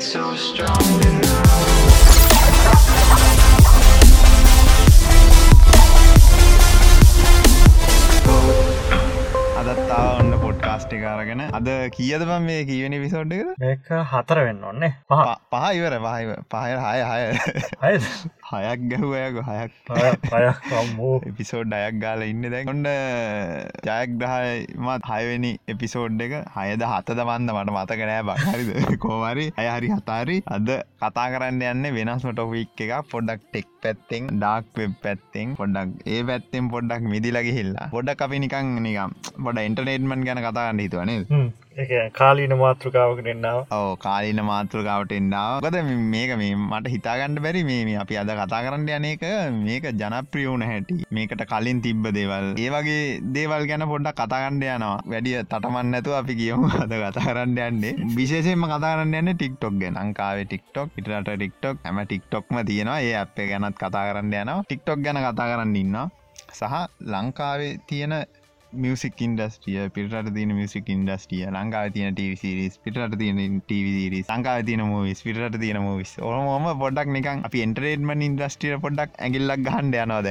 so strong enough. අදත්තාව ඔන්න පොඩ්කාස්ටි කාරගෙන අද කියද බම් මේ කියවනි විසෝඩ්ඩක මේක හතර වෙන්න ඔන්නේ පහ. පහ ඉවර පහයි පහය හය හය හයක් ගැහුවයක හයක් එපිසෝඩ් අයක් ගාල ඉන්න දැන්. ඔොන්න ජයග්‍රහයමත් හයවෙනි එපිසෝඩ් එක හයද හත දවන්න මට මතකනෑ බහරිද කෝමරි අය හරි හතාරි අද කතා කරන්න යන්න වෙනස් මටොවික් එක පොඩක් ටෙක් පැත්තෙන් ඩාක් වෙබ් පැත්තෙන් පොඩක් ඒ පැත්තෙන් පොඩ්ඩක් මිදිලගේ හිල්ලා පොඩක් අපි නිකං නිකම් පොඩ ඉන්ටර්නේට්මන් ගැන කතාගන්න හිතුවනේ කාලීන මාතෘකාවකට එන්නාව ඕ කාලින මාතෘකාවට එන්නාව ගොද මේක මේ මට හිතාගන්න බැරි මේ අපි අද කතා කරන්න යනක මේක ජනප්‍රියවුණ හැටි. මේකට කලින් තිබ්බ දේවල්. ඒ වගේ දේවල් ගැන පොඩ්ඩක් කතාගන්න යනවා. වැඩිය තටමන්න නැතු අපි කියමු අද කතා කරන්න යන්නේ. විශේෂෙන්ම කතාරන්න යන්න ටික්ටොක් ගැන. ලංකාවේ ටික්ටොක් ඉටට ටික්ටොක් හැම ටික්ටොක්ම තියෙනවා. ඒ අපේ ගැනත් කතා කරන්න යනවා. ටික්ටොක් ගැන කතා කරන්න ඉන්න සහ ලංකාවේ තියෙන මියසික් ඉන්ඩස්ටිය පිට තින මියසික් ඉන්ඩස්ටිය ලංකාව තියන ටවිසිරිස් පිට තියන ටවිසිරි සංකාව තියන මූවිස් පිට තියන මූවිස් ඕම පොඩක් නිකන් අපි එන්ටරේටමන් ඉන්ඩස්ටිය පොඩක් ඇගිල්ලක් ගහන්ඩ යනවාද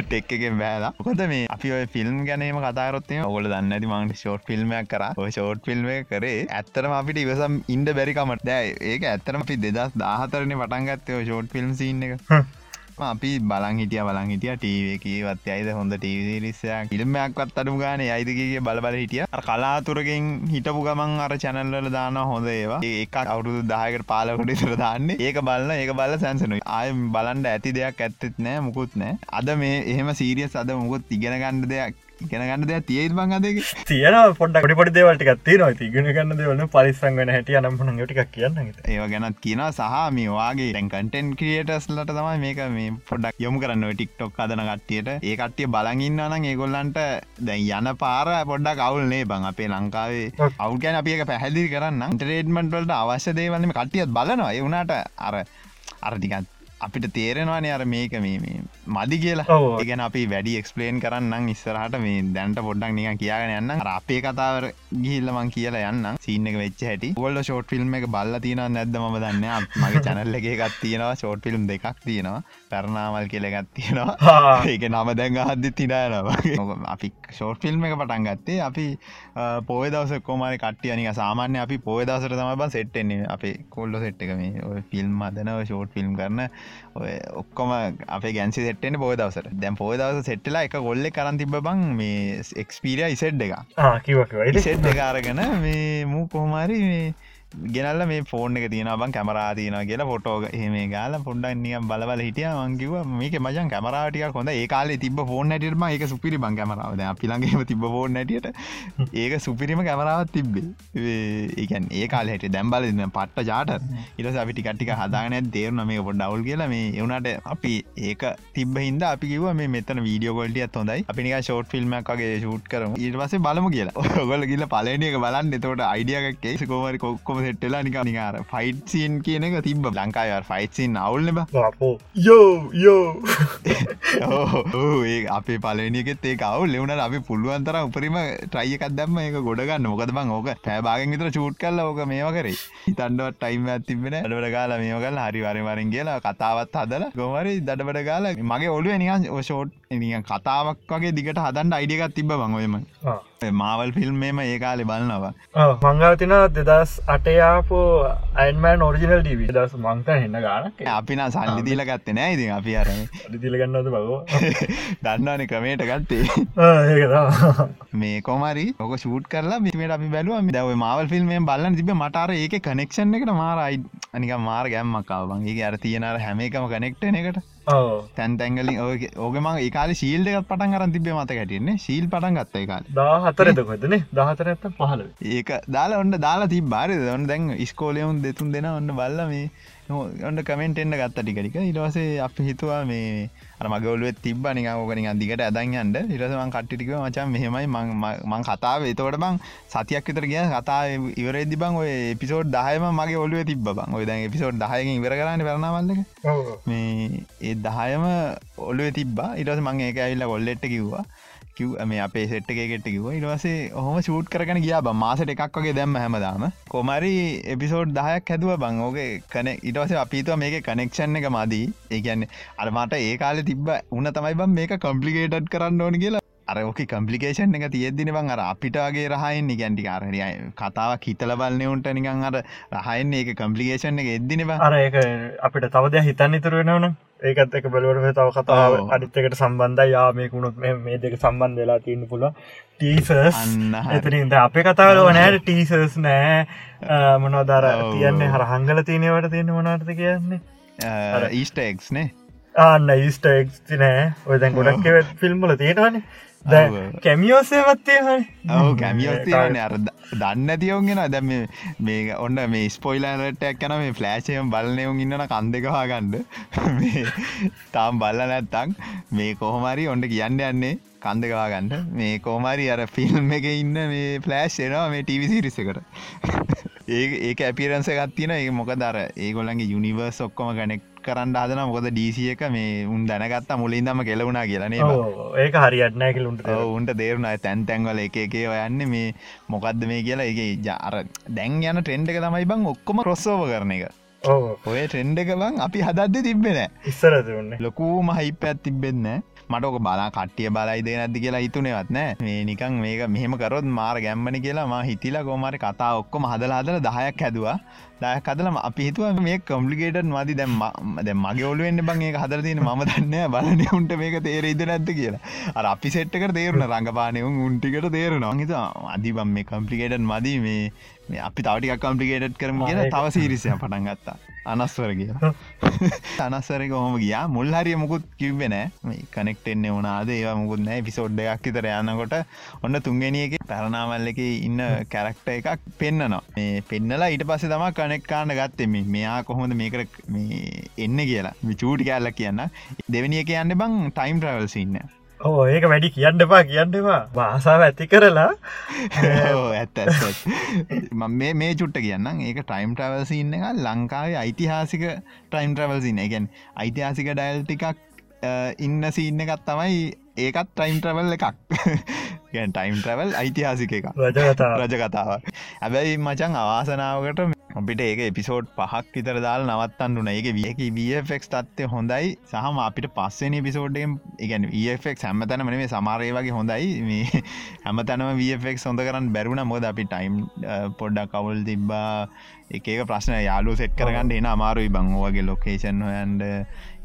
ටෙක් එකෙන් බෑලා. කොද මේ අපි ඔය ෆිල්ම් ගැනීම කතාරොත්තේ ඔගොල දන්න ඇති මංට ෂෝට් ෆිල්ම්මයක් කර. ෂෝට් ෆිල්ම් කරේ ඇත්තරම අපිට ඉවසම් ඉන්ඩ බැරිකමට දැයි ඒක ඇත්තරම අපි දෙදස් දාහතරන පටන්ගත්තය ෂෝට් ෆිල්ම් සින්න එක අපි බලන් හිටිය බලන් හිටිය ටීවකවත් අයිද හොඳ ටීවිරිස්සයක් ඉල්මයක්වත් අඩු ගාන අයිදකගේ බලබල හිටිය. කලාතුරකින් හිටපු ගමන් අර චැනල්වල දාන හොඳ ඒවා. ඒක අවුරුදු දායකට පාලකොට ඉසර දාන්න. ඒක බලන්න ඒක බල සැන්සනු ආය බලන්ඩ ඇති දෙයක් ඇත්තෙත් නෑ මුකුත් නෑ. අද මේ එහෙම සීරියස් අද මුකුත් ඉගෙන ගණඩ දෙයක් ඉගෙන ගන්න දෙයක් තියේත් බං අදක තියෙන පොඩ පොඩි දේවල්ටික තින ඉගෙන ගන්න දෙවල පරිසං වෙන හැටිය නම්පන ටික් කියන්න ඒව ගැනත් කියන සහ මේවාගේ ටැන් කටෙන් ක්‍රියටස්ලට තමයි මේක මේ පොඩක් යොමු කරන්න ටික්ටොක් අදන කට්ටියට. ඒ කට්ටිය බලගන්න නම් ඒගොල්ලන්ට දැන් යන පාර පොඩ්ඩක් අවුල්නේ බං අපේ ලංකාවේ අවුගැන අපික පැහැදිි කරන්න ටරේඩ්මන්ටවලට අවශ්‍ය දේවලම කට්ටියත් බලනවා. එවුණට අර අරටිකත් අපිට තේරෙනවානේ අර මේක මේ මදි කියලා. ඒගැන අපි වැඩි එක්ස්පලේන් කරන්න ඉස්සරහට මේ දැන්ට පොඩ්ඩක් නික කියගෙන යන්න අපේ කතාවර ගිහිල්ලමං කියලා යන්න සීන එක වෙච්ච හැටි. ගොල්ල ෂෝට් ෆිල්ම් එක බල්ල තියෙන නැද්ද ම දන්න මගේ චැනල්ල එක එකත් තියෙනවා. ෂෝට් ෆිල්ම් දෙකක් තියෙනවා. පැරණාමල් කියලගත් තියෙනවා. ඒක නම දැන් හද්දි තිනානවා අපි ෂෝට් ෆිල්ම් එක පටන් ගත්තේ අපි පෝය දවස කොමරි කට්ටිය නික සාමාන්‍ය අපි පෝය දවසට තම බ සෙට්ටෙන්නේ අපේ කොල්ලො සෙට් එක මේ ෆිල්ම් අදනව ෂෝට් ෆිල්ම් කරන ඔය ඔක්කොම අපේ ගැන්සි සෙට්ටෙන පෝය දවසට. දැම් පෝය දවස සෙට්ටලා එක ගොල්ල කරන් තිබ බං මේ එක්ස්පීරිය ඉසෙට් එක. කිව සෙට් එකකාරගෙන මේ මූ කොහොමරි මේ ගෙනල්ල මේ ෆෝන් එක තියෙන බං කැමරාතියන කියලා ෆොටෝ එහෙම ගාල පොඩ්ඩක් නිය බලබල හිටිය. මංකිව මේක මජන් කැමරාටිය කොඳ ඒ කාලේ තිබ ෆෝන් නැටම ඒක සුපිරි බං කැමරාවද අපිළඟම තිබ ෆෝන් නැටියට ඒක සුපිරිම කැමරාවත් තිබ්බේ. ඒකන් ඒ කාල හට දැම්බල දෙන්න පට්ට ජාට ඉරස අපි ටිකට්ටික හදාගන දේරුන මේ පොඩ් ඩවල් කියලා. මේ එවුණට අපි ඒක තිබ හිද අපි කිව මේ මෙතන වීඩියෝ ගොල්ටියත් හොඳයි. අපිනික ෂෝට් ෆිල්ම්මක් වගේ ෂූට් කරම. ඊට පසේ බලමු කියලා. ඔගොල ගිල පලනක බලන්න. එතවට අයිඩියයක් කේසි කෝමරි කොක්කොම සෙට්ටලා නික නිකාර ෆයිට් සීන් කියන එක තිබ ලංකාව ෆයිට්සින් අවුල්ලබ යෝ යෝ. ඒ අපේ පලනිකෙත් ඒ අවු ලෙවුණට අපි පුළුවන්තර උපරිම ට්‍රයියකත් දැම්ම එක ගොඩගන්න මොකද බං ඕක පැබාගෙන් විතර චූට් කල්ල ඕක මේවා කරේ. හිතන්ඩුවත් ටයිම් ඇතිබෙන අඩට ගාල මේකල් හරි වරවරින් කියලා කතාවත් හදල ගොමරි දඩබට ගාල මගේ ඔලුව නිකන් ෂෝට් නිකන් කතාවක් වගේ දිගට හදන්ට අයිඩියකත් තිබ බංගොයම මාවල් ෆිල්ම් මේ ඒ කාලෙ බලන්නවා මංගවතින දෙදස් අටයාපෝ අයින්මෑන් ඔරිජිනල් ඩීවී දස් මංත හෙන්න ගානක්. අපින සල්ලි දීල ගත්ත නෑ ඉති අපි අර දිලගන්නද බගෝ දන්නවන ක්‍රමයට ගත්තේ. මේ කොමරි ඔක ෂූට් කරලා මිට අපි බැලුව. දව මවල් ෆිල්ම් බලන්න තිබ මටර ඒක කනෙක්ෂන් එකට මාරයි අනික මාර ගැම්මක්කාවන් ඒ අර තියෙනර හැම එකම කනෙක්ටන එකට තැන් තැන්ගලින් ඕගම ඒකාල ශීල්ඩකත් පටන් කරන් තිබේ මත කැටන්නේ ශීල් පටන් ගත්ත එකකාල දා හතරද කොතනේ දහතර ඇත පහල ඒක දාලා ඔන්න දාලා තිබ බාරද ඔන්න දැන් ස්කෝලයවුන් දෙතුන් දෙෙන ඔන්න බල්ල මේ ඔන්න කමෙන්ට එන්න ගත්ත ටිකටික ඉටවසේ අප හිතුවා මේ අර මගවලුවත් තිබ නික ඕකනින් අදිකට ඇදන්යන්ට ඉරසමන් කට්ටික මචන් මෙහෙමයි මං කතාව. එතවට බං සතියක් විතර කිය කතා ඉවරදි බං ඔය පිසෝඩ් දහයම මගේ ඔලුව තිබ බං. ඔය දැන් පිසෝඩ් දහයකින් ඉවර කරන්න කරනවල්ලක මේ ඒ දහයම ඔලුව තිබා ඉටස මං ඒක ඇවිල්ල කොල්ලෙට්ට කිව්වා කිව් මේ අපේ සෙට් එක ගෙට්ට කිව ඉටවසේ හොම ෂූට් කරන ගියා බ. මාසට එකක් වගේ දැම්ම හැමදාම. කොමරි එපිසෝඩ් දහයක් හැදුව බං. ඕගේ කන ඉටවස අපිතුව මේක කනෙක්ෂන් එක මදී ඒකන්නේ අරමට ඒ කාල තිබ උන තමයි බම් මේක කම්පලිකේටඩ් කරන්න ඕන කියලා. අර ඕක කම්පලිකේෂන් එක තියෙද්දින බං අර අපිටගේ රහයින් ගැන්ටි කාරය කතාවක් හිතල බලන්නවුන්ට නිකන් අර රහයින් ඒක කම්පලිකේෂන් එක එද්දිනවා අර ඒක අපිට තවදය හිතන්න ඉතුර වෙනවන ඒකත් එක බලවට තව කතාව. අනිත්තකට සම්බන්ධ යා මේකුණුත් මේ දෙක සම්බන්ධ වෙලා තියන්න පුළ ටීසස් අන්න හරි. එතරින්ද අපේ කතාවල නෑ. ටීසස් නෑ. මොනෝදර. තියන්නේ හර හංගල තියනවට තියෙන මොනාර්ථ කියන්නේ? ඊස්ටක්ස් නේ. ආන්න ඊස්ට එක් නෑ. ඔය දැන් ගොඩක් ෆිල්ම්මල තියෙනවානේ. කැමියෝසේවත්තේ ඔව කැමියෝස්තියන අර දන්න තියවගෙන දැම මේ ඔන්න මේ ස්පොයිලරටක් කන මේ ෆලෑශයම් බලනයවුන් ඉන්නන කන්දකවා ගණ්ඩ තාම් බල්ල නැත්තං මේ කොහොමරි ඔොන්ට කියන්න යන්නේ. කන්දකවා ගන්නට මේ කෝමරි අර ෆිල්ම් එක ඉන්න මේ ෆලෑශ් එනවා මේ ටිවිසිරිසකට ඒ ඒක ඇපිරන්ස ගත්තින ඒ මොක දර ඒගොල්ලන්ගේ යුනිවර්ස් ඔක්කොම ගනෙක් කරන්න අදන මොකද ඩීසිය එක මේ උන් දැනගත්තා මුලින්දම කෙලවුණා කියලනේ ඒක හරියටනෑ කිලුන්ට උන්ට දේරුණ තැන් තැන්වල එක ඔයන්න මේ මොකක්ද මේ කියලා. එක ජාර දැන් යන ට්‍රෙන්ඩ් එක තමයි බං ඔක්කොම රොස්සෝව කරන එක. ඔය ට්‍රෙන්ඩ් එක බං අපි හදද්ද තිබෙන ඉස්සරතිවන්න ලොකූම හිප ඇත් තිබෙන්න මටක බලා කට්ටිය බලයිද නැති කියලා හිතුනෙවත් නෑ මේ නිකං මේක මෙහෙම කරොත් මාර ගැම්මනි කියලා ම හිතිලා ගෝමරි කතා ඔක්කොම හදලා හදල දහයක් හැදවා දයක් හදලම අපි හිතුව මේ කොම්පලිකේට මදි දැම් දැ මගේ ඔලුවෙන්න්න බං ඒ හදර තියෙන ම දන්න බලන උන්ට මේක තේරෙයිද නැත්ත කියලා. අර අපි සෙට්ක තේරුණ. රඟපානයවුන් උන්ටිකට තේරෙනවා හිත අධිබම් මේ කම්පලිකේටන් මදී මේ අපි තවටික් කම්පලිකේට් කරම කියලා තව සිරිසය පටන් ගත්තා අනස්වර කිය අනස්සරක හොම ගියා? මුල් හරිය මුකුත් කිව්වෙන මේ කනෙක්ටෙන්නේ වනාද ඒවා මුකුත් නෑ. පිසෝඩ්ඩයක් විතර යන්නකොට ඔන්න තුන්ගෙනියක පැරණාවල්ල එක ඉන්න කැරක්ට එකක් පෙන්න්නනවා මේ පෙන්නලා ඊට පස්සේ තම කනෙක්කාන්න ගත්තෙම මෙයා කොහොමද මේකට මේ එන්න කියලා. චූටි කෑල්ල කියන්න. දෙවනිය කියන්න බං ටයිම් ට්‍රවල්ස ඉන්න. ඕ ඒක වැඩි කියන්න එපා කියන්නවා වාසාාව ඇති කරලා. ඇත්ත ම මේ චුට්ට කියන්න ඒක ටයිම් ට්‍රවල්ස ඉන්න එක ලංකාවේ ඓතිහාසික ටයිම් ට්‍රවල්සින්න එකැන් ඓතිහාසික ඩයිල් ටිකක් ඉන්න සින්න එකත් තමයි ඒකත් ටයිම් ට්‍රවල් එකක්. ගැන් ටයිම් ට්‍රවල් ඓතිහාසික එක රජ කතාව හැබැයි මචන් අවාසනාවකට අපිට ඒක එපිසෝඩ් පහක් විතර දාල් නවත්තන්නුන ඒක වියක වෆෙක් තත්ය හොඳයි. සහම අපිට පස්සෙන පිසෝඩ්ගෙන් ඉගැන වෆෙක් හැම තැනම මේ සමාරය වගේ හොඳයි. මේ හැම තැනම වෆෙක් හොඳ කරන්න බැරුණ මොද අපි ටයිම් පොඩ්ඩක් කවුල් තිබ්බා. එක ප්‍රශ්න යාලු සෙට් කරගන්න එන අමාරුයි. බංෝවගේ ලොකේෂන් හොයන්ඩ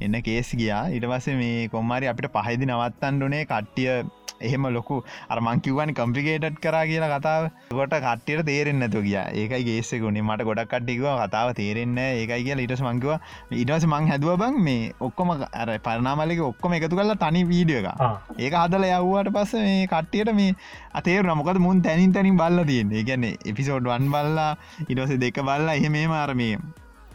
එන්න කේස් ගියා. ඉටවස මේ කොම්මරි අපිට පහහිදි නවත්තන්ඩුනේ කට්ටිය. එහෙම ලොකු අරමංකිවන කම්පිකේට් කරා කියලා කතාව. කොට කට්ටියට තේරෙන් නැතු කිය ඒකයි ගේස්සෙකුණේ මට ගොඩක් කට්ටිකුව කතාව තේරෙන්න ඒකයි කිය ඉටස් මංකිව ඉටස මං හැදුව බං මේ ඔක්කොම අර පරනාමලක ඔක්කොම එකතු කල්ලා තනි වීඩිය එක ඒක හදල යව්වට පස්ස මේ කට්ටියට මේ අතේර නමකද මුන් තැනින් තැනින් බල්ල තියන්නේ. ගැන එපිසෝඩ් වන් බල්ලා ඉටස දෙක බල්ලා. එහෙ මේ මාරමේ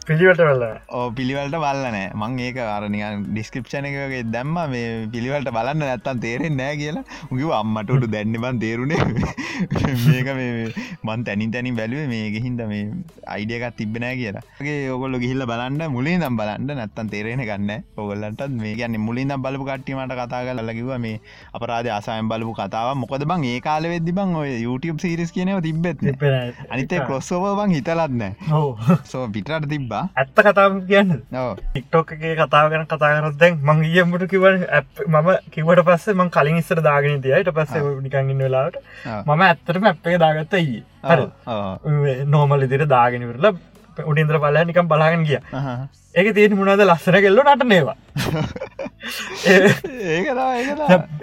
පිළිවට වෙල්ල ඕ පිළිවලට බල්ලනෑ මං ඒක අරනික ඩිස්කප්ෂණ එකගේ දැම්ම මේ පිළිවලට බලන්න නැත්තන් තේරෙන් නෑ කියලා. උගව අම්මටට දැන්න බන් තේරුණේ මේක මේ මන් තැනින් තැනින් බැලුවේ මේක හින්ද මේ අයිඩියකත් තිබෙනෑ කියලාගේ ඔගොල්ල ගිහිල්ල බලන්න මුලින් දම් බලන්න නැත්තන් තේරෙන ගන්න ඔගොල්ලන්ට මේ ගැන මුලින් බලපු කට්ටීමට කතා කලකිව මේ අපරාධ අසායම් බලපු කතාව මොකද බං ඒ කාල වෙද්දි බං ඔය YouTube සිරිස් කියනව තිබෙත් අනිතේ කොස්සෝව බං හිතලත්නෑ සෝ පිටට තිබ්බා ඇත්ත කතාව කියන්න. ටික්ටෝකගේ කතාව ගැන කතා කරත් දැන් මං ගියමට කිව මම කිවට පස්සේ මං කලින් ඉස්සර දාගෙන තියයට පස්සේ නිකංගන්න වෙලාට මම ඇත්තටම ඇප් එක දාගත්ත යි හරි. නෝමල් ඉදිර දාගෙනවරල උඩින්ද්‍ර පලය නිකම් බලාගෙන ගිය. ඒක තියෙන මුණද ලස්සන කෙල්ලු නටනේවා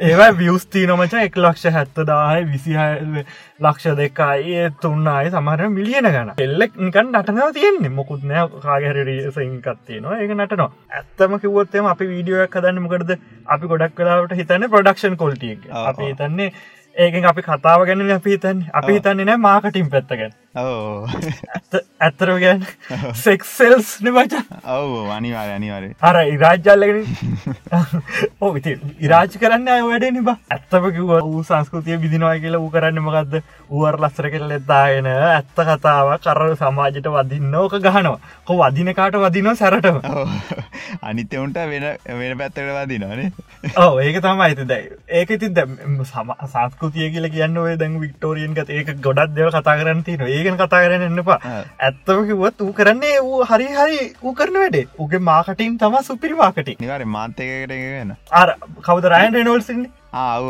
ඒවා? වියස්තී නොමච එක් ලක්ෂ හැත්ත දාය විසිහ ලක්ෂ දෙකයි තුන්නාය සමහර මිලියන ගන එල්ලෙක් නිකන් නටනව තියෙන්නේ. මොකුත් නෑ කාගහැරසකත්තියනවා ඒක නටනවා. ඇත්තම කිවොත්තම අපි වීඩියෝයක් හදන්න මොකරද අපි ගොඩක් කලාවට හිතන්න ප්‍රඩක්ෂන් කොල්ටිය අපි හිතන්නේ ඒකෙන් අපි කතාව ගැන අපි හිතන් අපි හිතන්නේ නෑ මාකටින් පැත්තගැන් ඇත්තරම ගැන් සෙක්සෙල්ස් නමචා ඔව්. අනිවාර අනිවාරය අර ඉරාජ්ජල්ලගෙන ඕ ඉති ඉරාජ් කරන්න අය වැඩ නිබ ඇත්තම කිව වූ සංස්කෘතිය විදිනවා කියලා වූ කරන්න මකක්ද ඌවර් ලස්සර කෙල් එත්තාගෙන ඇත්ත කතාව කර සමාජයට වදින්න ඕක ගහනවා. කො වදිනකාට වදිනවා සැරටම? අනිත්‍යවුන්ට වෙන වෙන පැත්තට වදිනනේ ඕ ඒක තමයි. ඇති දැයි ඒක ඉතින් සම සංස්කෘතිය කියල කියන්න ඔය දැන් වික්ටෝරියන් ගත ඒක ගොඩක් දෙව කතා කරන්න තින ඒකන කතා කරන්න එන්නපා ඇත්තම කිවත් වූ කරන්නේ වූ හරි හරි ඌ කරන වැඩේ. උගේ මාකටින් තම සුපිරි මාකටින් නිවාර මාන්තයකට වෙන අර කවද රයන් රෙනෝල්සින්නේ ආව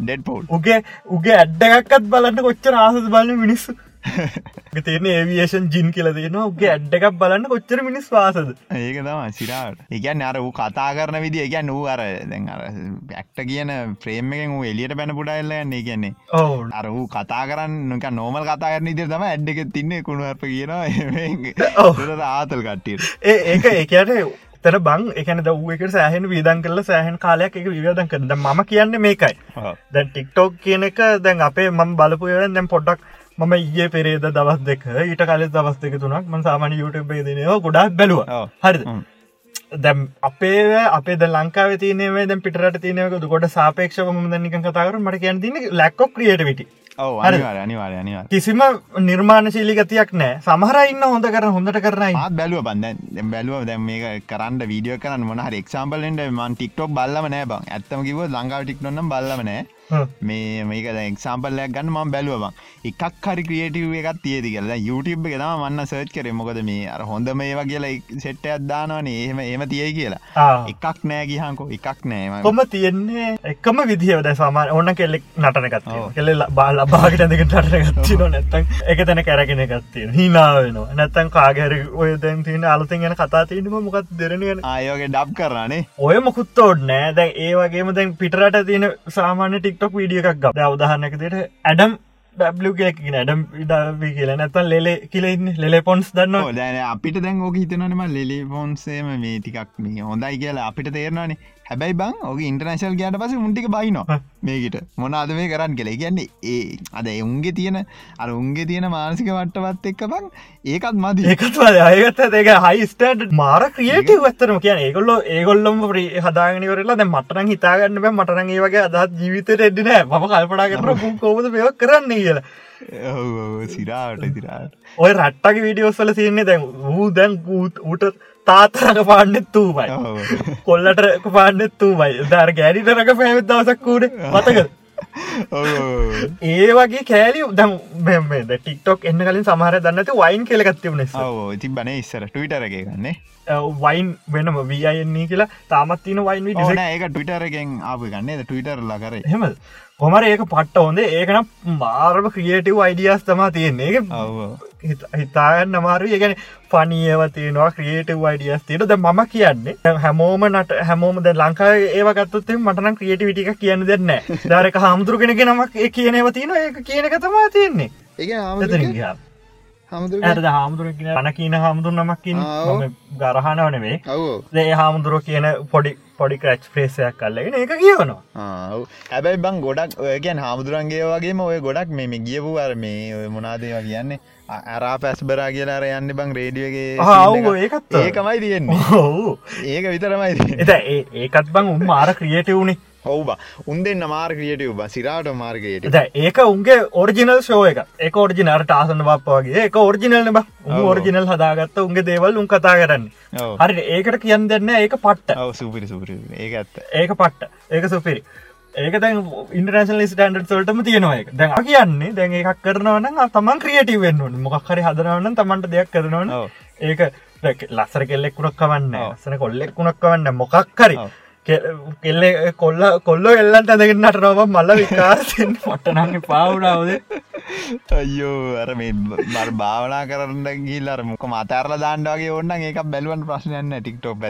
ඩෙඩ් පෝල් උගේ උගේ ඇඩ්ඩගක්කත් බලන්න කොච්චර ආසද බලන්න මිනිස්සු තියෙන ඒවියේෂන් ජින් කියල තියෙන උගේ ඇඩ්ඩකක් බලන්න කොච්චර මිනිස් වාසද? ඒක තම සිරාට ඒගැන් අර වූ කතා කරන විදි එකැන් වූ අර දැන් අර ඇක්ට කියන ෆ්‍රේම් එකෙන් වූ එලියට බැන පුඩයිල්ල යන්නේ කියන්නේ ඕ අර වූ කතා කරන්න එක නෝමල් කතා කරන ඉදිර තම ඇඩ් එක තින්නේ කුණුවරප ඔව්. කියනවා ආතල් කට්ටියට. ඒ ඒක ඒකට තර බං එකන දව්කට සෑහන් විදන් කල සෑහන් කාලයක් එක විවදන් කරද ම කියන්න මේකයි. දැන් ටික්ටෝක් කියන එක දැන් අපේ මම බලපුයවෙන් දැම් පොඩ්ඩක් මම ඒ පෙරේද දවස් දෙක ඊට කලෙ දවස් දෙක තුනක් ම සාමාන YouTube දනවා ගොඩක් බැලුව. හ්ම්. දැම් අපේ අපේ ද ලංකාව තියනේ දැ පිටට තියනක ගොඩ සාපේක්ෂ ම නික කතාකර මට කියන්න තින ලැක්කො ක්‍රියටවිට කිසිම නිර්මාණශීලි ගතියක් නෑ සමහර ඉන්න හොඳ කර හොඳට කරනයි මාත් බැලුව බන්ද බැලුව දැ මේ කරන්න වීඩියෝ කරන්න. මොන හරි එක්සාම්පලෙන්ට මන් ටික්ටොක් බල්ලම නෑ බං. ඇත්තම කිව ලංකාව ටික්නොන්නම් බල්ලම නෑ මේ මේක එක්සාම්පල්ලයක් ගන්න ම. බැලුවබං එකක් හරි ක්‍රියටව එකක් තියති කියලා. YouTube එක තම මන්න සර්ච් කර. මොකද මේ අර හොඳ මේවා කියලා සෙට්ට අදදානවනේ එහෙම ඒම තියයි කියලා. එකක් නෑ ගිහන්කෝ. එකක් නෑම කොම තියෙන්නේ? එකම විදිහවද සමාන ඕන්න කෙල්ලෙක් නටනකත්. කෙල්ල බාල බාගට දෙක නටනගත්තින නැත්තන් එක තැන කැරගෙන ගත්තිය හිනාවෙනවා නැත්තන් කාගැර ඔය දැන් තියෙන අලතින් ගැන කතා තියනම මොකක් දෙරෙනගෙන ආයෝගේ ඩබ් කරන්නේ ඔය මොකුත් ඕඩ නෑ. දැන් ඒ වගේම දැන් පිටරට තියෙන සාමාන්‍ය ටික්ටොක් වීඩිය එකක් ගබ අවදාහන්නකතට ඇඩම් ඩලකින ඇඩම් ඉඩවී කියලා නැතන් ලෙලේ කියලඉන්න ලෙලේ පොන්ස් දන්න ඕ දැන අපිට දැන් ඕක හිතනනම ලෙලි ෆෝන්සේම මේ ටිකක් මේ හොඳයි කියලා අපිට තේරවානේ හැබැයි බං ඕක ඉන්ටර්නශල් ගයාට පස මුන්ටික බයිනවා. මේකට මොනාද මේ කරන්න කියලා. කියන්නේ ඒ අද උන්ගේ තියෙන අර උන්ගේ තියෙන මානසික වට්ටවත් එක්ක බං ඒකත් මදි. ඒකත් අයගත්ත ඒක හයිස්ටඩ් මාර ක්‍රියට වත්තරම කියන ඒගොල්ල ඒගොල්ලොම ප්‍රී හදාගනිවරලා මටන හිතාගන්න බෑ. මටන ඒ වගේ අදත් ජීවිතයට එඩිනෑ මම කල්පනා කරන කෝමද මෙව කරන්න කියලා. සිරාට සිරාට ඔය රට්ටක වීඩියෝස්වල සියන්නේ දැන් වූ දැන් ඌට තාතරක පාන්නෙත් තූමයි. කොල්ලට පාන්නෙත් තූමයි. දර ගැඩිටරක පැවිත් දවසක් කූඩ මතක ඒ වගේ කෑලි දම් ටික්ටොක් එන්න කලින් සමහර දන්නති වයින් කෙලගත්ති වනෙ ඉති බන ඉස්සර ටවිටරගේ ගන්නේ වයින් වෙනම වන්නේ කියලා තාමත් තින වයින් ඒක ටවිටරගෙන් ආප ගන්නේ ටවිටර් ලකර හෙම කොමර ඒක පට්ට හොඳ. ඒකනම් මාර්ම ක්‍රියටව අයිඩියස් තමා තියෙන්නේ. ඒක හිතාගන්න අමාරු ඒගැන පනියව තියෙනවා ක්‍රියටව අයිඩියස් තියෙන ද මම කියන්නේ හැමෝම නට හැමෝම ද ලංකා ඒවගත්තුත් මටන ක්‍රියටිවිටික කියන්න දෙන්න ධරක හාමුදුරු කෙනක නමක් ඒ කියනව තියෙන ඒක කියනක තමා තියෙන්නේ. ඒ එතනින් ගියා. ඇද හාමුදුර පන කියන හාමුදුර නමක්කින් ගරහනාව නෙවේ ඒ හාමුදුරුව කියන පොඩි පොඩි ක්‍රච් ප්‍රේසයක් කල්ලගෙන ඒක කියවනවා. හැබැයි බං ගොඩක් ඔයගැන් හාමුදුරන්ගේ වගේම ඔය ගොඩක් මේ ගියපු අර මේ ඔය මොනාදේවා කියන්නේ? අරා පැස් බරා කියලා අර යන්න බං රේඩියගේ ඒකත්. ඒකමයි තියෙන්නේ. ඒක විතරමයි ඒකත් බං උන් මාර ක්‍රියට වුණේ ඔව් බා උන් දෙන්න මාර්ගයට බ සිරාට මාර්ගයට එත ඒක උන්ගේ ඔරිජිනල් ෂෝ එක ඔරිජිනර්ට ආසන බප්පගේ එක ඔරිජිනල් බ. ඔරිජිනල් හදාගත්ත උන්ගේ දේවල් උන් කතා කරන්න. හරි ඒකට කියන්න දෙන්න ඒක පට්ට. සුපිරි සුපිරි ඇත්ත. ඒක පට්ට. ඒක සුපිරි. ඒක දැන් ඉන්ටරනශල් ස්ටන්ඩ් සොල්ටම තියෙනවා එක දැන් කියන්නේ දැන් එකක් කරනවන තමන් ක්‍රියටව වෙන්න මොක් හරි හදනවන්න තමන්ට දෙයක් කරනවන. ඒක ලස්සර කෙල්ලෙක් කුණක් කවන්න. සන කොල්ලෙක් කුණක් කවන්න මොකක් කරි ඔව්. කෙල්ල කොල්ල කොල්ල එල්ලන්ට ඇදගෙනට රව මල්ල විකාරයෙන් පටනගේ පාවුණාවද අයෝ අර මේ බර භාවනා කරන්න ගිල්ලර මොක මතරල දාණ්ඩගේ ඔන්න ඒක බැලුවන් ප්‍රශ්නයන්න ටික්ටොප්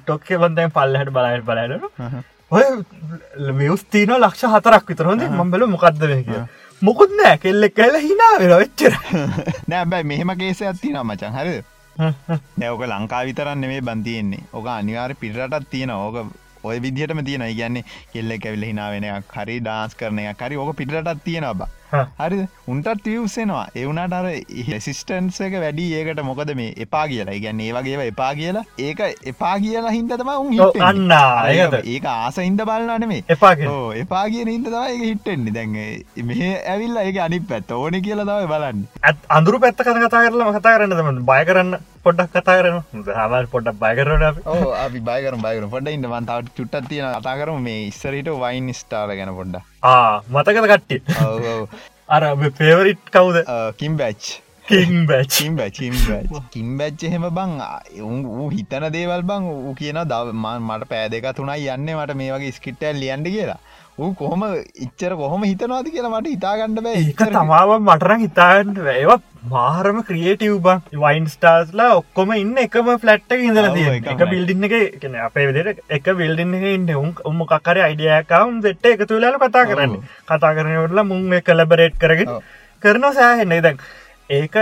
ටොක්ක බන්දැන් පල්ලහට බලයට බලන්න ඔය වියස්තින ලක්ෂ හතරක් විතර. හොඳ මම්බල මොකක්ද කිය මොකුත් නෑ කෙල්ලෙක් කැල්ල හිනා වෙන වෙච්චර නෑබැයි මෙහෙම කේස ඇත්ති නම් මචන් හරි නැවක ලංකා විතරන්න මේ බන්තියෙන්නේ ඕක අනිවාර පිටටත් තියෙන ඕක ඔය විදිහටම තියෙන කියන්නේ කෙල්ලෙ ඇවිල හිනා වෙනයක් හරි ඩාන්ස් කරනය කරි ඕක පිටටත් තියෙන බා හා. හරි. උන්ටත් වියවසෙනවා එවුනට අර සිස්ටන්ස එක වැඩි ඒකට මොකද මේ එපා කියලා. ගැන්න ඒ වගේ එපා කියලා. ඒක එපා කියලා හින්දතම උන් ඔව්, අන්න. ඒක ආස හින්ද බලන්නන මේ එපාක ඕ එපා කිය හින්ද තම හිටෙන්නේ දැන් මෙහ ඇවිල්ල ඒක අනි පැත් ඕන කියලා තවයි බලන්න. අඳුරු පැත්ත කන කතා කරලා කතා කරන්න තම බය කරන්න පොඩ්ඩක් කතා කරන හමල් පොඩ්ඩක් බය කරට ඕ අපි බයකර බයකර පොඩ ඉන්න මන්තාවට චුට්ටත් තියෙන කතා කරම. මේ ඉස්සරට වයින් ස්ටාල ගැන පොඩ්ඩ ආ මතකද කට්ටි අර පේවරිට් කවුද? කිම් බැච් කින් බැච්ච එහෙම බං වූ හිතන දේවල් බං ඌ කියන දවමන් මට පෑදක තුනයි යන්න මට මේ වගේ ස්කිට්ටල් ලියන්ඩ කියලා ඌ කොහොම ඉච්චර කොහොම හිතනවාද කියලා මට හිතාගන්න බෑ ඒක තමාව මටරං හිතාගන්න ඒවත් මාරම ක්‍රියටව් බං වයින් ස්ටාස්ලා ඔක්කොම ඉන්න එකම ෆලට්ට ඉඳල ඔව්, තිය. එක බිල්ඩින්න එක කෙන අපේ විදිට එක බිල්ඩින්න එක ඉන්න උන් උම්මකර අයිඩියකවම් දෙට්ට එක තුලාල කතා කරන්න. කතා කරනවටලා මුං කලබරේට් කරගෙන. කරනවා සෑහෙන්නේ දැන් ඒක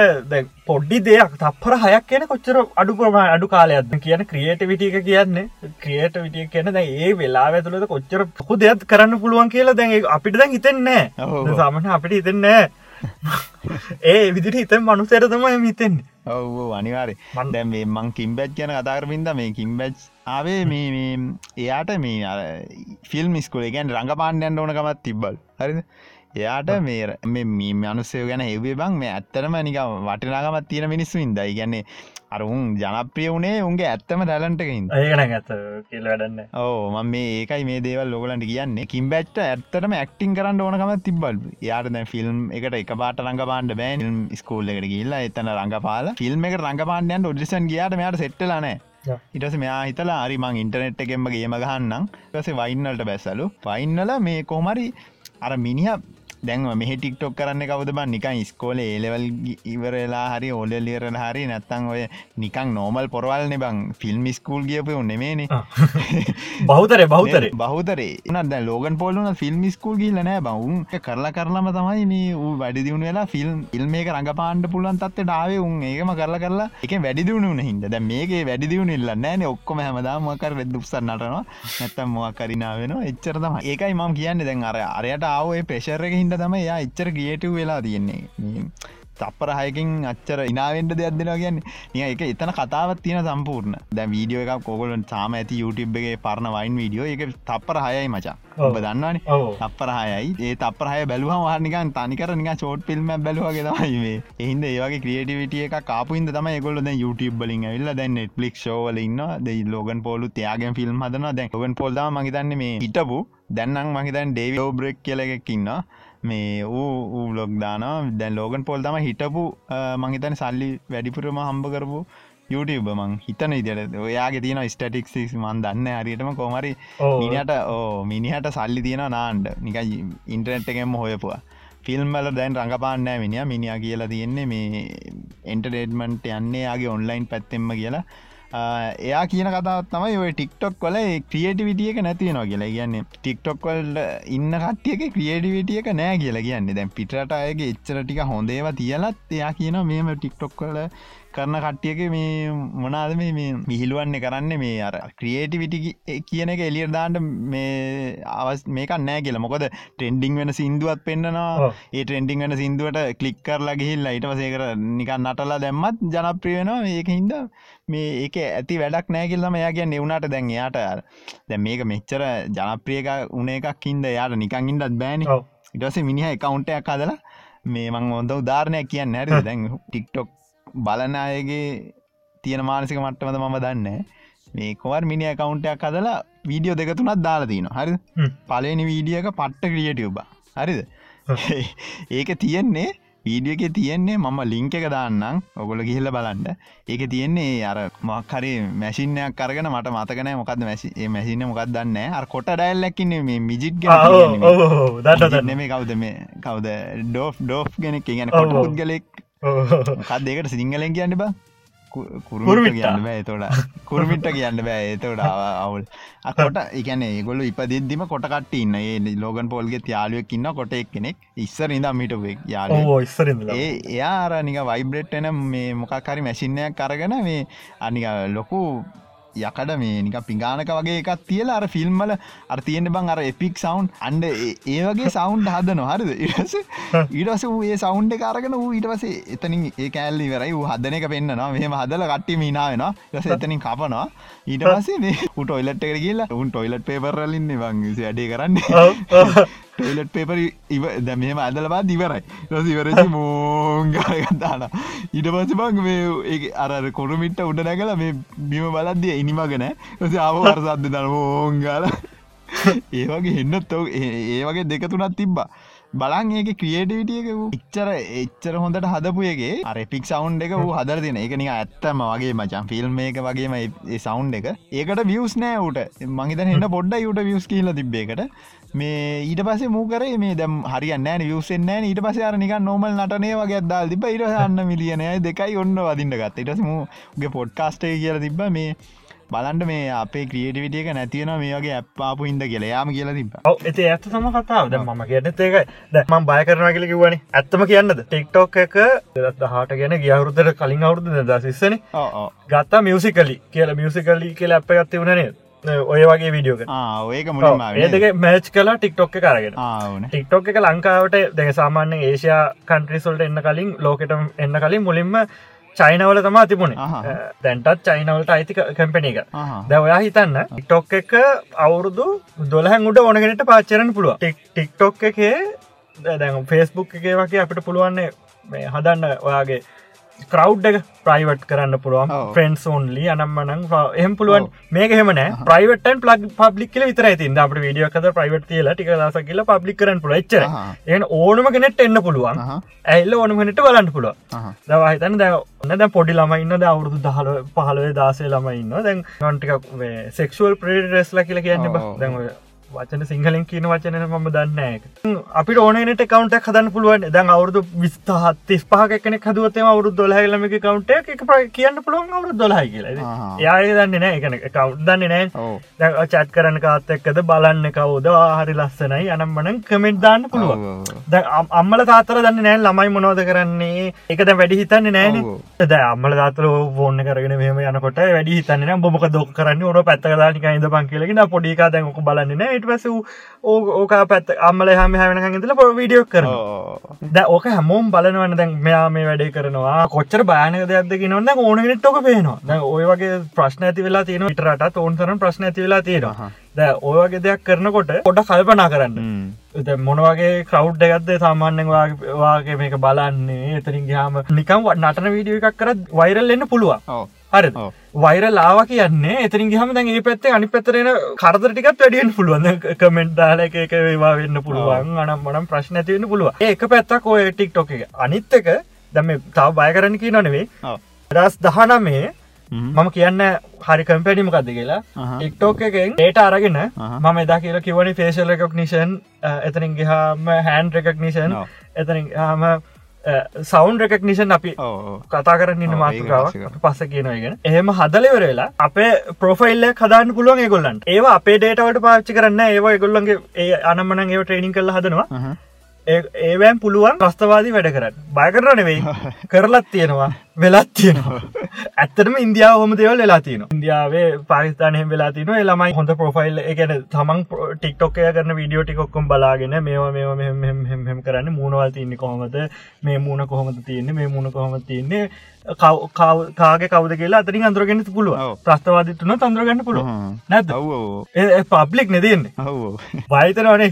පොඩ්ඩි දෙයක් තපර හයක් කියන කොච්චර අඩු ප්‍රමා අඩු කාලයක්ද? කියන ක්‍රියේටවිටිය එක කියන්නේ ක්‍රියට විටිය කියන දැ ඒ වෙලා ඇතුළද කොච්චර පොකු දෙයක් කරන්න පුළුවන් කියලා දැන් අපිට දැන් හිතෙන්නේ. සාමන අපිට හිතෙන්නේ ඒ විදිට හිතන් මනුසයට තමයි හිතෙන්නේ. ඔව් අනිවාරය මන්- දැම් මේ මං කිම්බැච් කියන කතාරපින්ද මේ කිම්බැච් ආවේ මේ එයාට මේ ෆිල්ම් ස්කුල ගැන් රඟපාණ්ඩයන්ට ඕනකමත් තිබ්බල්. හරිද එයාට මේ මේ මේ මනුස්සය ගැන එවේ බං මේ ඇත්තරම නික වටිනාගමත් තියෙන මිනිස්සු ඉදයි ගැන්නේ අරුන් ජනප්‍රිය වුණේ උන්ගේ ඇත්තම ටැලන්ටකින් ඒකන ඇත කියල වැඩන්න. ඕ මම මේ ඒකයි මේ දේවල් ලොකලන්ට කියන්නේ. කිම්බැච්ට ඇත්තටම ඇක්ටිං කරන්න ඕනකම තිබල් යාට දැ ෆිල්ම් එකට එක පාට රඟපාන්ඩ බෑන් ස්කූල් එකට ගිල්ලා එතන රඟපාල ෆිල්ම් එක රඟපාන්ඩයන් ොඩිසන් ගයාට මෙයාට සෙට්ටලනෑ. ඉටස මෙයා හිතලා අරිමං ඉන්ටනෙට් එකෙන්ම ගේම ගහන්නම්. ටස වයින්නලට බැස්සලු. වයින්නල මේ කොමරි අර මිනිහ දැන් මෙහ ටික්ටොක් කරන්න කවද බන්? නිකන් ස්කෝල ඒලෙවල් ඉවරලා හරි ඕල ලියරල හරි නැත්තං ඔය නිකං නෝමල් පොරවල්න බං ෆිල්ම් ස්කූල් ගියපය උන්නෙමේනේ බෞතරය බෞතරය බහතරේ නද ලෝගන් පොල්ලන ෆිල්ම් ස්කූල් ගිල්ල නෑ බවුන් කරලා කරලම තමයි මේ ඌ වැඩි දියුණු වෙලා ෆිල්ම් ඉල්ම එක රඟ පාණ්ඩ පුලන් තත්ත ඩාවේ උන්. ඒකම කරලා කරලා එක වැඩි දියුණු හිද දැ මේක වැඩි දියුණු ඉල්ල නෑන ඔක්කොම හැමදා මොකර වෙද උත්සර නටනවා නැත්තම් මොක් කරිනා වෙන එච්චර තම ඒකයි මම කියන්න දැන් අර අරයට ආවේ ප්‍රේශර එක හිද තම යා එච්චර ගියටව වෙලා තියෙන්නේ. තප්පර හයකින් අච්චර ඉනාවෙන්ට දෙයක් දෙෙන කියන්න. නිය එක එතන කතාවත් තියෙන සම්පූර්ණ. දැ වීඩියෝ එකක් කෝගලන් සාම ඇති YouTube එකගේ පරණ වයින් වීඩියෝ එක තප්පර හයයි මචා. ඔබ දන්නවන. තප්පර හයයි. ඒ තපරහය බැලුවම වානිකන් තනිකර නික චෝට් පිල්ම බැලුවගේ තමයි මේ. එහින්ද ඒවගේ ක්‍රියටිවිටිය එක කාපුන්ද තම ගොල YouTube බලින් ඇල්ල දැන් නෙට්ලික් ෝවල ඉන්න දෙ ලෝගන් පොලු තියාගෙන් ෆිල්ම් හදන දැන් ලොගන් පොල්දා මහිතන්න මේ හිටපු. දැන්නම් මහිතන් ඩේවෝ බ්‍රෙක් කියලෙකින්න මේ ඌ බ්ලොග් දාන දැන් ලෝගන් පොල් තම හිටපු මංහිතන සල්ලි වැඩිපුරම හම්බ කරපු YouTube මං හිතන ඉදිට ඔයාගේ තියෙන ස්ටටික්ස් මන් දන්න හරියටම. කොමරි. මිනිට ඕ මිනිහට සල්ලි තියෙන නාන්ඩ නික ඉන්ටනෙට් එකෙම හොයපුවා. ෆිල්ම්වල දැන් රඟපාන්නෑ මිනිිය මිනිිය කියලා තියෙන්නේ මේ එන්ටඩේට්මන්ට් යන්නේ යාගේ ඔන්ලයින් පැත්තෙම කියලා එයා කියන කතාවත් තමයි ඔය ටික්ටොක් කොල ක්‍රියටිවිටියක නැතිනවා කියලා. කියන්නේ ටික්ටොක්වල් ඉන්න කට්ටියක ක්‍රියටිවිටියක නෑ කියලා කියන්නේ. දැන් පිටට අයගේ එච්චර ටික හොඳේව තියලත් එයා කියන මේම ටික්ටොක් කොල කරන කට්ටියක මේ මොනාද මේ මේ විහිළුවන්න කරන්න මේ අර ක්‍රියේටිවිටි කියන එක එලියට දාන්ට මේ අවස් මේක නෑ කියලා. මොකද ටෙන්ඩිං වෙන සිින්දුවත් පෙන්න්නනවා. ඒ ට්‍රෙන්ඩිං වෙන සිින්දුවට කලික්කරලා ගිහිල්ලා ඊට පසේකර නිකන් නටලා දැම්මත් ජනප්‍රිය වෙනවා ඒක හින්ද. මේ ඒක ඇති වැඩක් නෑකිල්ලම යාගේ නෙවුණට දැන් එයාට දැ මේක මෙච්චර ජනප්‍රියක උන එකක් හින්ද යාට නිකං ඉන්නත් බෑනි. ඉටස මිනිහ එකකවුන්ටයක් හදලා මේ මං හොඳ උදාරණයක් කියන්න හැරි දැන් ටික්ටොක් බලන අයගේ තියෙන මානසික මට්ටමද මම දන්න මේ කොවර් මිනි කවුන්ටයක් හදලා වීඩියෝ දෙකතුනත් දාලා තියන හරි. පලනි වීඩියක පට්ට ක්‍රියටබ හරිද? ඒක තියෙන්නේ වීඩිය එක තියෙන්නේ මම ලිංක එක දාන්නම්. ඔගොල ගිහිල්ල බලන්ඩ ඒක තියෙන්නේ අර මක්හරි මැසිිනයක් කරගෙන මට මතකන මොකද මැසි මැසින්න මොකක් දන්න අර කොට ඩයිල්ලක්කින්නේ මේ මිජිට් දන්නවා. නෙමේ කවුද මේ කවුද? ඩෝ් ඩෝ් ගැන ඔව්, කොට. පුද්ගලෙක් කත් දෙකට සිංහලෙන් කියන්න බා? කුරුමිට. කියන්න බෑ තොට කුරුමිට කියන්න බෑ ඒතොට අවුල් අකොට එකන ඒගොල ඉපදෙද්දිම කොට කට ඉන්න. ඒ ලෝගන් පොල්ගේ යාලුවක් ඉන්න කොට එක් කෙනෙක් ඉස්සර ඉදම් මිටුවෙක් යාල ඕ ඉස්සරින්ද ඒ එයා අරනික වයිබ්‍රෙට්න මේ මොකක්හරි මැසින්නයක් කරගෙන මේ අනික ලොකු යකට මේ නික පිගානක වගේ එකක් තියලා අර ෆිල්ම්මල අර තියෙන බං අර එපික් සවන්් අන්ඩ ඒ වගේ සවන්් හද නොහරිද ඉරස ඊටස ඒ සවන්් කාරගෙන වූ ඊට පසේ එතනින් ඒ කෑල්ලි වරයි වූ හදන එක පෙන්න්නවා. මෙහම හදල කට්ටි මීනාවෙන ස එතනින් කපනවා. ඊට පස්සේ මේ උට ඔයිලට් එක කියලා උන් ටොයිලට් පේපරලින්න බං. වැඩේ කරන්න. ටොයිලට් පේපර ඉව ද මෙම අදලබා දිවරයි රස ඉවරසි මෝංගාගත්තාන ඉට පස බං මේ ඒ අර කොරුමිට උඩ නැකල මේ බිම බලද්දිය ඉනිමගෙන රස ආව වරසද්ද දන මෝංගාල ඒ වගේ එන්නත් ඔව ඒ වගේ දෙක තුනත් තිබ්බා. බලන් ඒක ක්‍රියේටිවිටියක වූ එච්චර එච්චර හොඳට හදපුයගේ අර පික් සවන්් එක වූ හදර දෙන එක නික ඇත්තම වගේ මචන් ෆිල්ම් එක වගේම සවන්් එක. ඒකට වියස් නෑ උට මහිතන එන්න පොඩ්ඩ යුට වියස් කියල තිබ්බේකට මේ ඊට පසේ මූකරේ මේ දැම් හරියන්න වියසෙන් නෑ ඊට පස අරනික නොමල් නටනේ වගේ දල් තිබ ඉරහන්න මිලියනය දෙකයි ඔන්න වදින්න ගත්ත. ඉටසමගේ පොඩ්කාස්ටේ කියල තිබ මේ බලන්ට මේ අපේ ක්‍රියටිවිටියක නැතිවන මේ වගේ ඇප්පාපු ඉද කියලා. යාම කියලා තිබ ඇති ඇත්ත සම කතාව. ද ම කියන්න ඒක දැම බය කරන කියල කිවනි ඇත්තම කියන්නද? ටික්ටෝක් එක දත් හට ගැන ගියවරුදර කලින් අවුරුදු දසිස්සන ගත්තා මියසිකලි කියලා. මියසිකලි කියලා අප ගත්ත වනේ ඔය වගේ විඩියෝක ඒක මුලින්ම ඒදක මෑච් කලා ටික්ටොක් කරගෙන ටික්ටොක් එක ලංකාවට දැ සාමාන්‍ය ඒෂයා කන්ට්‍රිසල්ට එන්න කලින් ලෝකට එන්න කලින් මුලින්ම චයිනවල තමා තිබුණේ. දැන්ටත් චයිනවලට අයිති කැම්පෙන එක. දැ ඔයා හිතන්න ටික්ටොක් එක අවුරුදු දොලහැන් උඩ ඕනගෙනට පාච්චරන පුළුව ටික්ටොක් එකේ දැන් ෆේස්බුක් එකේ වගේ අපිට පුළුවන්නේ මේ හදන්න ඔයාගේ කරව් එක ප්‍රයිවට් කරන්න පුළුවන්. ෆ්‍රෙන්න්ස් ඕන්ලි අනම්මනං එහම පුළුවන් මේක හෙමන ප්‍රයිවටන් පලක් පබ්ලික් කියල විතර ති අපට විඩියෝකද ප්‍රයිවට් කියල ටික දස කියල පබ්ලික් කරන පුල එච්ච ඒ ඕනම කෙනෙට එන්න පුළුවන්. ඇල්ල ඕනමනට බලන්න පුළුව දවහිතන දැ ඔන්න දැ පොඩි ළමයින්න ද අවුරුදු දහල පහලවේ දාසේ ළමයින්න දැන් නොන්ටික සෙක්ෂුවල් ප්‍රේඩරෙස්ලා කියල කියන්න දැන් වචන සිංහලින් කියන වචන මම දන්න අපිට ඕනනට කවන්ට හදන්න පුළුවන්. දැන් අවුරදු විස්ථහත් තිස් පහකන හදුවතම අවුරු දොලහලම කවන්ට එක කියන්න පුළුවන් අවුරු දොලහයි කියලා. යාය දන්න නෑ එකන කව් දන්න නෑ චත් කරන කාත්තක්කද බලන්න කවුද? හරි ලස්සනයි. අනම්මන කමෙන්ට් දාන්න පුළුවන්. ද අම්මල තාතර දන්න නෑ ළමයි මොනෝද කරන්නේ. එකද වැඩි හිතන්න නෑන ද අම්මල දාතර ෝන්න කරගෙන මෙම යනකොට වැඩි හිතන්න බොමක දොක් කරන්න? ඔර පැත්තකදානික ඉද පංකිලෙන පොඩිකා දැක බලන්න නෑ ඊට පස ඕක පැත් අම්මල හම හැමෙන ඉදල පො විඩියෝ කර ද ඕක හැමෝම් බලනවන්න දැන් මෙයා මේ වැඩේ කරනවා. කොච්චර බානක දෙයක්ද නොන්න ඕනගෙනට්ටෝක පේනවා. දැ ඔය වගේ ප්‍රශ්න ඇති වෙලා තියෙන ඉටරට ඕන්තරන ප්‍රශ්න ඇති වෙලා තියෙනවා. ද ඔයවගේ දෙයක් කරනකොට පොඩ කල්පනා කරන්න. මොනවගේ කවු් එකක්ද සාමාන්‍යෙන් වාගේ මේක බලන්නේ? එතරින් ගහම නිකම් නටන වීඩියෝ එකක් කරත් වෛරල් එන්න පුළුවන්. හරි වෛර ලාව කියන්නේ එතරින් ගහම දැන් ඒ පැත්තේ අනි පැතරෙන කරදර ටිකත් වැඩියෙන් පුළුවන්. කමෙන්ට් දාල එක ඒවා වෙන්න පුළුවන්. අනම් මනම් ප්‍රශ්න ඇතිවෙන්න පුළුව ඒක පැත්තක් ඔය ටික් ටොක එක. අනිත් එක දැම තව බය කරන්න කී නොනෙවේ දස් දහනමේ මම කියන්න හරි කම්පැඩිමකක්ද කියලා. එක්ටෝක එකෙන් ඒට අරගෙන මම එදා කියලා කිවනි ෆේශල් රෙකොක්නිෂන් එතනින් ගහම හැන් රෙකක්නිෂන් එතනින් හම සෞන්් රෙකක්නිෂන් අපි කතා කරන්න මාතකාව පස්ස කියනගෙන එහෙම හදලවරලා අපේ ප්‍රොෆයිල්ල කදාන්න පුළුවන් ගොල්ලන්ට ඒවා අපේ ඩේටවට පාච්චි කරන්න ඒවා ගොල්ලන්ගේ ඒ අනම්මන ඒව ට්‍රේනිින් කල හදනවා. ඒවෑම් පුළුවන් ප්‍රස්තවාදී වැඩ කරන්න. බය කරන නෙවෙයි. කරලත් තියෙනවා වෙලත් තියෙනවා. ඇත්තටම ඉන්දියාව හොම දෙවල් වෙලා තියෙන ඉන්දියාවේ පාකිස්ානය වෙලා තින ළමයි හොඳ ප්‍රොෆයිල් එකන තමන් ටික්ටොක්කය කරන වීඩියෝ ටිකොක්කොම් බලාගෙන මේවා මේ මෙම කරන්න. මූුණවල් තියන්නේ කොහොමද? මේ මූුණ කොහොමද තියන්නේ? මේ මූුණ කොහොම තියන්නේ? කාගේ කවද කියලා අතරින් අන්දරගෙන පුළුව ප්‍රස්තවාදිත්තුන තන්දරගන්න පුළුව නැත පබ්ලික් නෙදන්නේ වයිතරනේ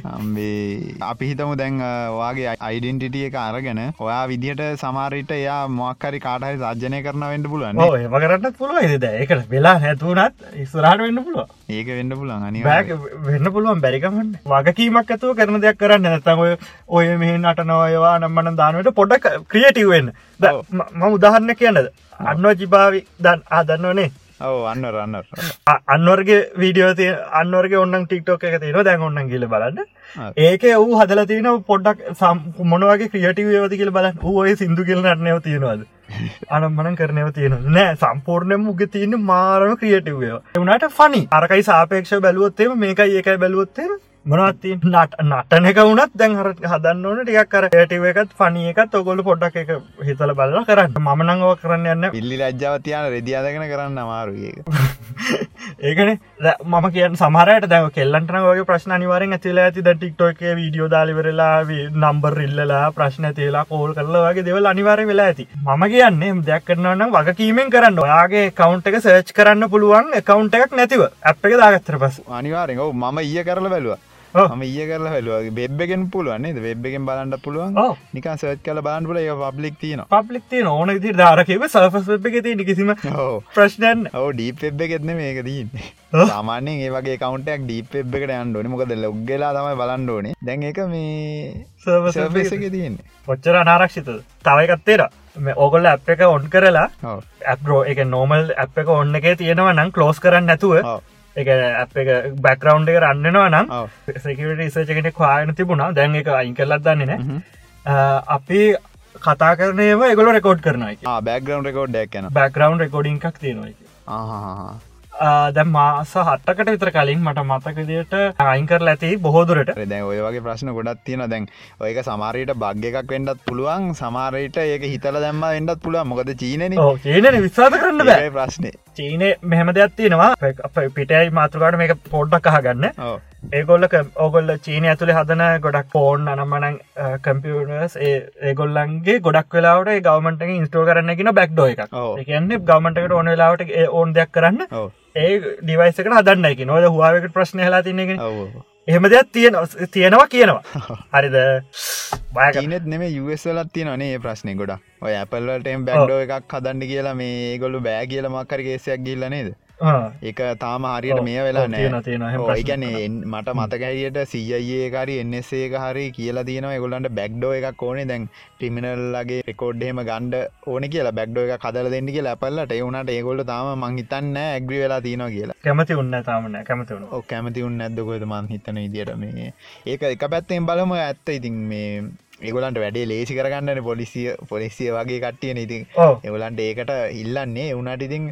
අපි හිතමු දැන් වාගේ අයිඩෙන්ටිටිය එක අරගෙන ඔයා විදිහට සමාරිට එයා මොක්කරි කාටහරි සාජනය කරන වෙන්න පුළුවන් ඒම කරන්න පුළුව ඒද ඒකට වෙලා හැතුනත් ඉස්රහට වෙන්න පුළුව ඒක වෙන්න පුළන් අනි වෙන්න පුළුවන් බැරිකමන්න වගකීමක් ඇතුව කරන දෙයක් කරන්න නැතම ඔය මෙහ නටනවයවා නම්මන දානවට පොඩක් ක්‍රියටවෙන්න මම උදාහරණ කියන්නද? අන්ව ජිභාවි දන් ආදන්නවනේ ඔව අන්න රන්න අන්වර්ගේ වීඩියෝ තිය අන්වර්ගේ ඔන්න ටික්ටෝක එක තියෙන දැන් ඔන්න කියල බලන්න. ඒක වූ හදල තියෙන පොඩ්ඩක් සම් මොනවගේ ක්‍රියටව වති කියල බලන්න. ඔය සිදු කියල නටනව තියෙනවාද? අනම්මන කරනව තියෙන නෑ සම්පූර්ණයම උග තියෙන මාරම ක්‍රියටවය වනට ෆනි අරකයි සාපේක්ෂ බැලුවොත්තේම මේකයි ඒකයි බැලුවොත්තේ මොනත්ති නට නටන එක වුණත් දැන් හර හදන්න ඕන. ටිකක් කර ටව එකත් ෆනි එකත් ඔගොලු පොඩ්ඩක් එක හිතල බල්ල කරන්න. මනංගව කරන්න යන්න පිල්ලි රජ්ජාවතියන රෙදියාදගෙන කරන්න අමාරුඒක ඒකන. මම කිය සමරයට දැව කෙල්ලන්ටන වගේ ප්‍රශ්න අනිවාරෙන් ඇතිලා ඇති. ද ටික්ටෝක වීඩියෝ දාලිවරලා නම්බර් ඉල්ලලා ප්‍රශ්න තේලා කෝල් කරලා වගේ දෙවල් අනිවාරය වෙලා ඇති. ම කියන්නේ දෙයක් කරන්නවන්න වගකීමෙන් කරන්න ඔයාගේ කවන්් එක සර්ච් කරන්න පුළුවන් එකකවන්් එකක් නැතිව. ඇ් එක දාගත්තර පස් අනිවාරෙන් මම ඊය කරල බැලවා. ම ඒ කරල හැලුව වෙබ්බගෙන් පුළුවන්නේ වෙබ්බගෙන් බලන්ට පුළුවන්. නිකන් සර්ච් කල බාන්පුල ඒ පබ්ලික් තියන පබ්ලික් තිය ඕන ති ධාරකව සල්ෆස් වෙබ් එක තිය කිසිම ඕ ප්‍රශ්නයන් ඔව ඩීප් එබ් එකෙත්න මේක දීන්නේ ඔව්. සාමාන්‍යෙන් ඒවගේ කවන්ටක් ඩීප් එබ් එකට යන්ඩෝන මොකද ලොග්ගලා තමයි බලන්න ඕනේ. දැන් එක මේ සර්ෆස් එක තියන්නේ. ඔච්චර අනාරක්ෂිත තවයිකත්තේර ඕගොල්ල ඇප් එක ඔොන් කරලා ඇප්රෝ එක නෝමල් ඇප් එක ඔන්න එක තියෙනවා නම් කලෝස් කරන්න නැතුව එක ඇප් එක බැක්රවන්් එක රන්නවා නම් සෙකට ඉසචකට කවායන තිබුණා. දැන් එක අයින් කරලත් දන්නේ නෑ. අපි කතා කරනයම එගොල රෙකෝඩ් කරනයි ආ බෑග්‍රවන්් රෙකෝඩ් යන බැක්රවන්් රෙකෝඩිං එකක් තියෙනවා දැ මාස හට්ටකට විතර කලින් මට මතකදයට අයින් කර ඇති බොහෝදුරට දැන් ඔය වගේ ප්‍රශ්න ගොඩත් තියෙන දැන් ඔයක සමාරයට බග්ග එකක් වෙන්ඩත් පුළුවන්. සමාරයට ඒක හිතල දැම්ම වෙන්ඩත් පුළුවන්. මොකද චීනන. චීනන. විස්සාත කරන්න ප්‍රශ්නය චීනය මෙහම දෙයක් තියෙනවා. පිටයි මාතෘකාට මේක පොඩ්ඩක් අහගන්න. ඒගොල්ල ඕගොල්ල චීනය ඇතුළේ හදන ගොඩක් පෝන් අනම්මනං කම්පියටර්ස් ඒගොල්ලන්ගේ ගොඩක් වෙලාවට ගවමට ඉන්ස්ටෝ කරන්නගෙන බැක්්ඩෝ එකක්. එකන්නේ ගවමටකට ඕන වෙලාවට ඕන් දෙයක් කරන්න ඒ ඩිවයිසක හදන්න එක නොද හවාවකට ප්‍රශ්න හලා තින්නගෙන එහෙම දෙයක් තියෙන තියෙනවා කියනවා. හරිද? බයක චීනෙත් නෙම යුවලත් තියනේ ප්‍රශ්නය ගොඩ ඔය ඇපල්ලටම් බැන්්ඩෝ එකක් හදන්න කියලා මේ ගොල්ලු බෑ කියල මක්කර ගේසයක් ගිල්ල ඒක තාම හරියට මේ වෙලා නෑ. ප්‍රශ්න ඒගැන මට මතකැරියට සීයේ කරි එන්නසේ එක හරි කියලා තියෙනවා. එගොල්ලන්ට බැක්්ඩෝ එකක් ඕනේ. දැන් ටිමිනල්ලගේ රෙකෝඩ්හෙම ගණ්ඩ ඕන කියලා බැක්්ඩෝ එක කදල දෙන්න කියලා ඇපල්ලට. එවුණට ඒගොල්ල තාම මංහිතන්න ඇග්‍රි වෙලා තියෙනවා කියලා. කැමති උන්න තාමන කැමති කැමති උන්න ඇදකොද මන් හිතන ඉදිට මේ. ඒක එක පැත්තෙන් බලම. ඇත්ත ඉතින් මේ ඒගොලන්ට වැඩේ ලේසි කරගන්නන පොලිසිය පොලිසිය වගේ කට්ටියන ඉතින්. ඕ එවලන්ට ඒකට ඉල්ලන්නේ. එවුනට ඉතින්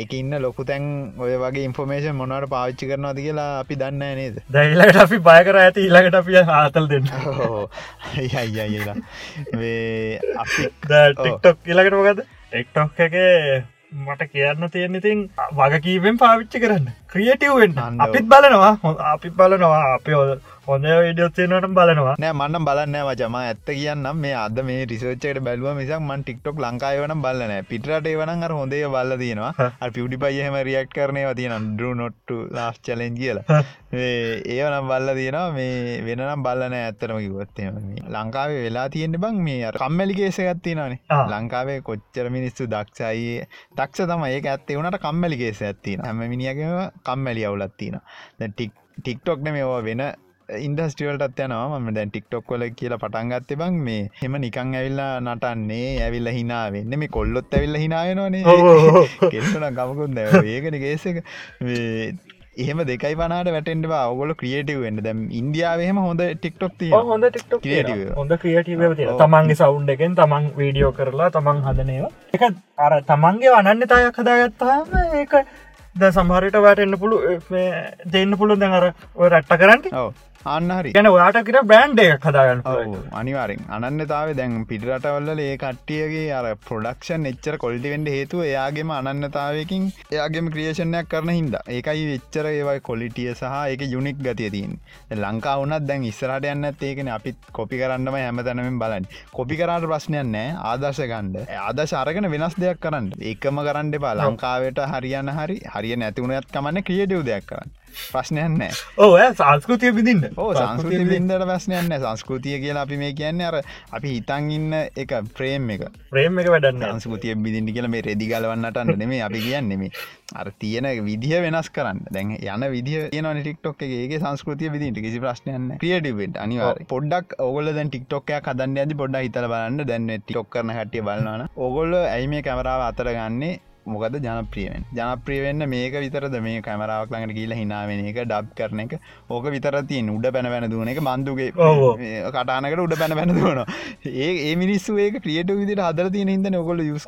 ඒක ඉන්න ලොකු තැන් ඔය වගේ ඉන්ෆෝමේෂන් මොනවට පාවිච්චි කරනවාද කියලා අපි දන්න නේද? දැයිලට අපි බයකර ඇති ඉල්ලකට අපිය ආතල් දෙන්න. අපි ටික්ටොක් ඉලකට මොකද ටෙක්ටොක් එක මට කියන්න තියෙන ඉතින් වගකීවෙන් පාවිච්චි කරන්න. ක්‍රියටව්ෙන් අන්න අපිත් බලනවා. අපි බලනවා. අපි හොඳ විඩියොත්තියනට බලනවා. නෑ මන්න බලන්න වචම ඇත්ත කියන්නම් මේ අද මේ රිසෝච්චයට බැලුව මිසක් මන් ටික්ටොක් ලංකාය වන බලන පිටට වන අර හොඳේ බල්ල තියෙනවා. පිඩි පයහෙම රියක්් කරනය තියන ඩරු නොට්ට ලාස් චලෙන් කියලා. ඒවනම් බල්ල තියෙනවා. මේ වෙනම් බල්ලන ඇත්තරම කිවොත්තම ලංකාවේ වෙලා තියෙන්න්න බං මේ අර කම්මැලි කේසගත්තිනනේ ආ. ලංකාවේ කොච්චර මිනිස්සු දක්ෂයි. දක්ෂ තම ඒක ඇත්තේ. වනට කම්මැලි කේස ඇත්තින හැම මිනිියගම කම්මැලි අවුලත්තින ටික්ටොක්න මේවා වෙන ඉන්දස්ටිවලටත් යනවා. ම දැන් ටික්ටොක් කොල කියලා පටන්ගත්තේ බං මේ හෙම නිකං ඇවිල්ලා නටන්නේ ඇවිල්ල හිනා වෙන්න. මේ කොල්ලොත් ඇවිල්ල හිනායනවානේ කෙල්ටන ගමකුත් ඒකන ගේසක එහෙම දෙකයි පනාට වැටෙන්ට ඔගොල ක්‍රියටව වෙන්න. දැම් ඉන්දියාවහෙම හොඳ ටික්ටොක් හොඳ. හොඳ ක්‍රියටව. තමන්ගේ සවුන්් එකෙන් තමන් වීඩියෝ කරලා තමන් හදනේවා. එක අර තමන්ගේ අනන්‍යතායක් හදාගත්තාම ඒක ද සමහරට වැටෙන්න්න පුළු දෙන්න පුළු දැන් අර ඔය රට්ට කරන්න ඔව අන්න හරි. ගැන ඔයාට කිර බ්‍රන්් එක හදාගන්න ඔව් අනිවාරෙන් අනන්නතාව දැන් පිටරටවල්ල ඒ කට්ටියගේ අර ප්‍රඩක්ෂන් එච්චර කොල්ටිවෙන්ඩ හේතුව එයාගේම අනන්නතාවයකින් එයාගේම ක්‍රියේෂණයක් කරන හිද ඒකයි වෙච්චර ඒවයි කොලිටිය සහ ඒක යුනික් ගතිය තින් ලංකා වනත් දැන් ඉස්සරට යන්න ඒකන අපිත් කොපි කරන්නම හැමතැනමින් බලන්න. කොපි කරට ප්‍රශ්නයන් නෑ ආදර්ශ ගණ්ඩ ආදශ අරගෙන වෙනස් දෙයක් කරන්න. ඒකම කරන්න එපා. ලංකාවට හරියන්න හරි. හරිය නැතිවුණත් කමන්න ක්‍රියටව් දෙයක් කරන්න ප්‍රශ්නයන් නෑ ඕ සංස්කෘතිය විදින්න ඕ සංස්කෘති බින්දට ප්‍රශ්නයන්න සංස්කෘතිය කියලා අපි මේ කියන්නේ අර අපි හිතන් ඉන්න එක ප්‍රේම් එක. ප්‍රේම් එක වැඩන්න සංස්කෘතිය බිදිටි කියල මේ රෙදි ගලවන්නට නෙමේ අපි කියන්නෙම අර තියෙන විදිහ වෙනස් කරන්න. දැන් යන විදිහ යන ටික්ටොක් එකගේ සංස්කෘතිය විදිට කිසි ප්‍රශ්නයන්න ක්‍රියටවෙට අනිවාර පොඩ්ඩක් ඔගල දැන් ටික්ටොක් කදන්න ඇති පොඩ්ඩ හිතල බලන්න. දැන්න ටික්කරන හටිය බලන්න ඔගොල්ල ඇයි මේ කැමරාව අතර ගන්නේ මොකද ජනප්‍රියෙන් ජනප්‍රියවෙන්න මේක විතරද මේ කැමරාවක් ළඟට කියල හිනාවෙන එක ඩබ් කරන එක. ඕක විතර තින් උඩ පැන පැන දුවන එක බන්දුගේ. කටානකට උඩ පැන පැන දුවන ඒ ඒ මිනිස්සු ඒක ක්‍රියට විදිට අදර තියන ඉද ඔකොල යුස්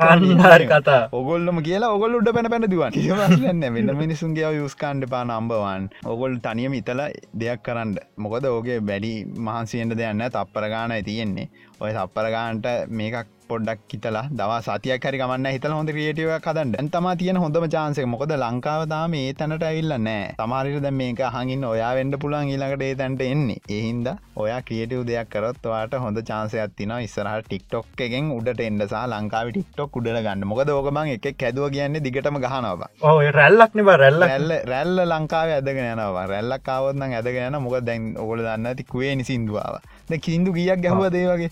කතා. ඔගොල්ලම කියලා ඔගොල් උඩ පැන පැන දුවන් වෙන්න මිනිසුන්ගේ යුස්කාන්ඩ පා නම්බවන් ඔගොල් තනියම ඉතල දෙයක් කරන්න. මොකද ඕගේ බැඩි මහන්සියෙන්ට දෙයන්න තප්පර ගාන තියෙන්නේ. ඔය සප්පරගාන්ට මේකක් පොඩ්ඩක් හිතලා දවා සතියක් හරි ගමන්න හිතල හොඳ ක්‍රියටව කදන්න ඇතම තියෙන හොඳම චාන්සක මොකද ලංකාව තාම ඒ තැනට ඇවිල්ල නෑ තමාරිට දැ මේක හඟින් ඔයා වෙන්ඩ පුළන් ඊළඟට ඒ තැන්ට එන්නේ. එහින්ද ඔයා ක්‍රියටව් දෙයක් කරොත්වාට හොඳ චාන්සයක් තින ඉස්සරහ ටික්ටොක් එකෙන් උඩට එන්ඩසා ලංකාව ටික්ටොක් උඩ ගන්න. මොකද ඕකමන් එක කැදුව කියන්නේ දිගටම ගහනවා ඔය රැල්ලක්න බ රැල්ල රැල්ල ලංකාව ඇදගෙන යනවා රැල්ලක් කාවත්න ඇදගෙන මොක දැන් ඔගොල දන්න ඇති kuවේ නිසින්දුවාව කින්දු ගියක් ගැහුව දේවගේ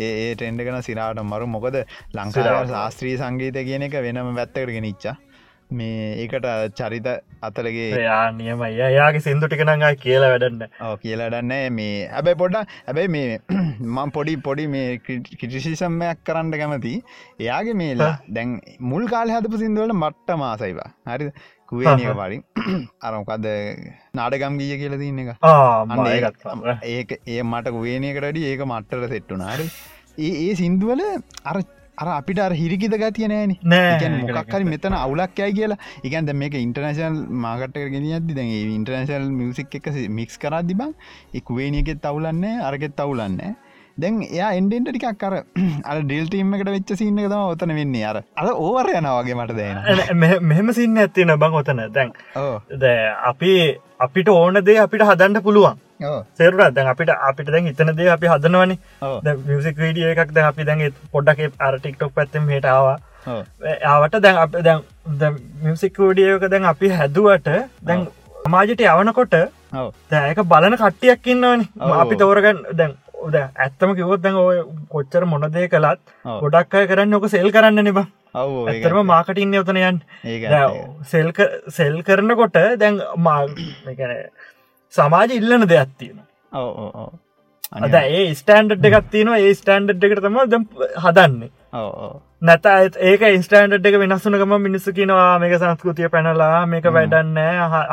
ඒ ටෙන්ඩ කන සිරාට මරු. මොකද ලංකාව ශාස්ත්‍රී සංගීත කියන එක වෙනම වැත්තකරගෙන නිච්චා මේ ඒකට චරිත අතරගේ යා නියමයි යාගේ සිින්දු ටිකනඟා කියලා වැඩන්න. ඕ කියලාඩන්න මේ ඇබැයි පොඩ්ඩ ඇබැයි මේ මං පොඩි පොඩි මේ කිටිසිසම්මයක් කරන්න කැමති එයාගේ මේලා දැන් මුල් කාල හදපු සිින්දුවල මට්ට මාසයිවා හරි කුවේනිය පරින් අරමකක්ද නාඩගම් ගිය කියල තින්න එක. ඒක ඒ මට කුවේනයකටඩි ඒක මට්ටර සෙට්ටුනාර ඒ ඒ සින්දුවල අර අර අපිට අර හිරිකිද ගතිය නෑන නෑ මොක්කරි මෙතන අවුලක්යයි කියලා. එකන්ද මේක ඉන්ටර්නශල් මාකට ගෙන ඇති දැ ඉන්ටර්නශල් මියසික් එක මික්ස් කරදි බං එක්වේනියකෙත් අවුලන්නේ අරගෙත් අවුලන්න දැන් එයා එන්ඩෙන්ට ටිකක් කර අ ඩිල්ටීම එකට වෙච්ච සින්න තම ඔතන වෙන්නේ. අර අද ඕවර යනවාගේ මට දැන මෙහෙම සින්න ඇත්තින බං ඔතන. දැන් දැ අපි අපිට ඕන දේ අපිට හදන්න පුළුවන්. ඕ සේරුට දැන් අපිට අපිට දැන් හිතන දේ අපි හදනවනි. මියසික් වීඩිය එකක් දැන් අපි දැන් පොඩ්ඩක් අර ටික්ටොක් පැත්තෙම හටාවා ආවට දැන් අප දැන් මියසික් වඩියක දැන් අපි හැදුවට දැන් සමාජයට යවනකොට දැක බලන කට්ටියක් ඉන්නවනි. අපි තෝරගන්න දැන් ද ඇත්තම කිවොත් දැන් ඔය කොච්චර මොනදේ කළත්. ගොඩක් අය කරන්න ඔක සෙල් කරන්න නිබ ඇතරම මාකට ඉන්න යතන යන් ඒක සෙල් කරනකොට දැන් මා එකන සමාජ ඉල්ලන දෙයක් තියෙන අද ඒ ස්ටන්ඩ් එකක් තියෙනවා. ඒ ස්ටන්ඩ් එකට තම හදන්නේ නැත ඒක ස්ටන්ඩ් එක වෙනස්සුනකම මිනිස්සු කියනවා මේක සංස්කෘතිය පැනලා මේක වැඩන්න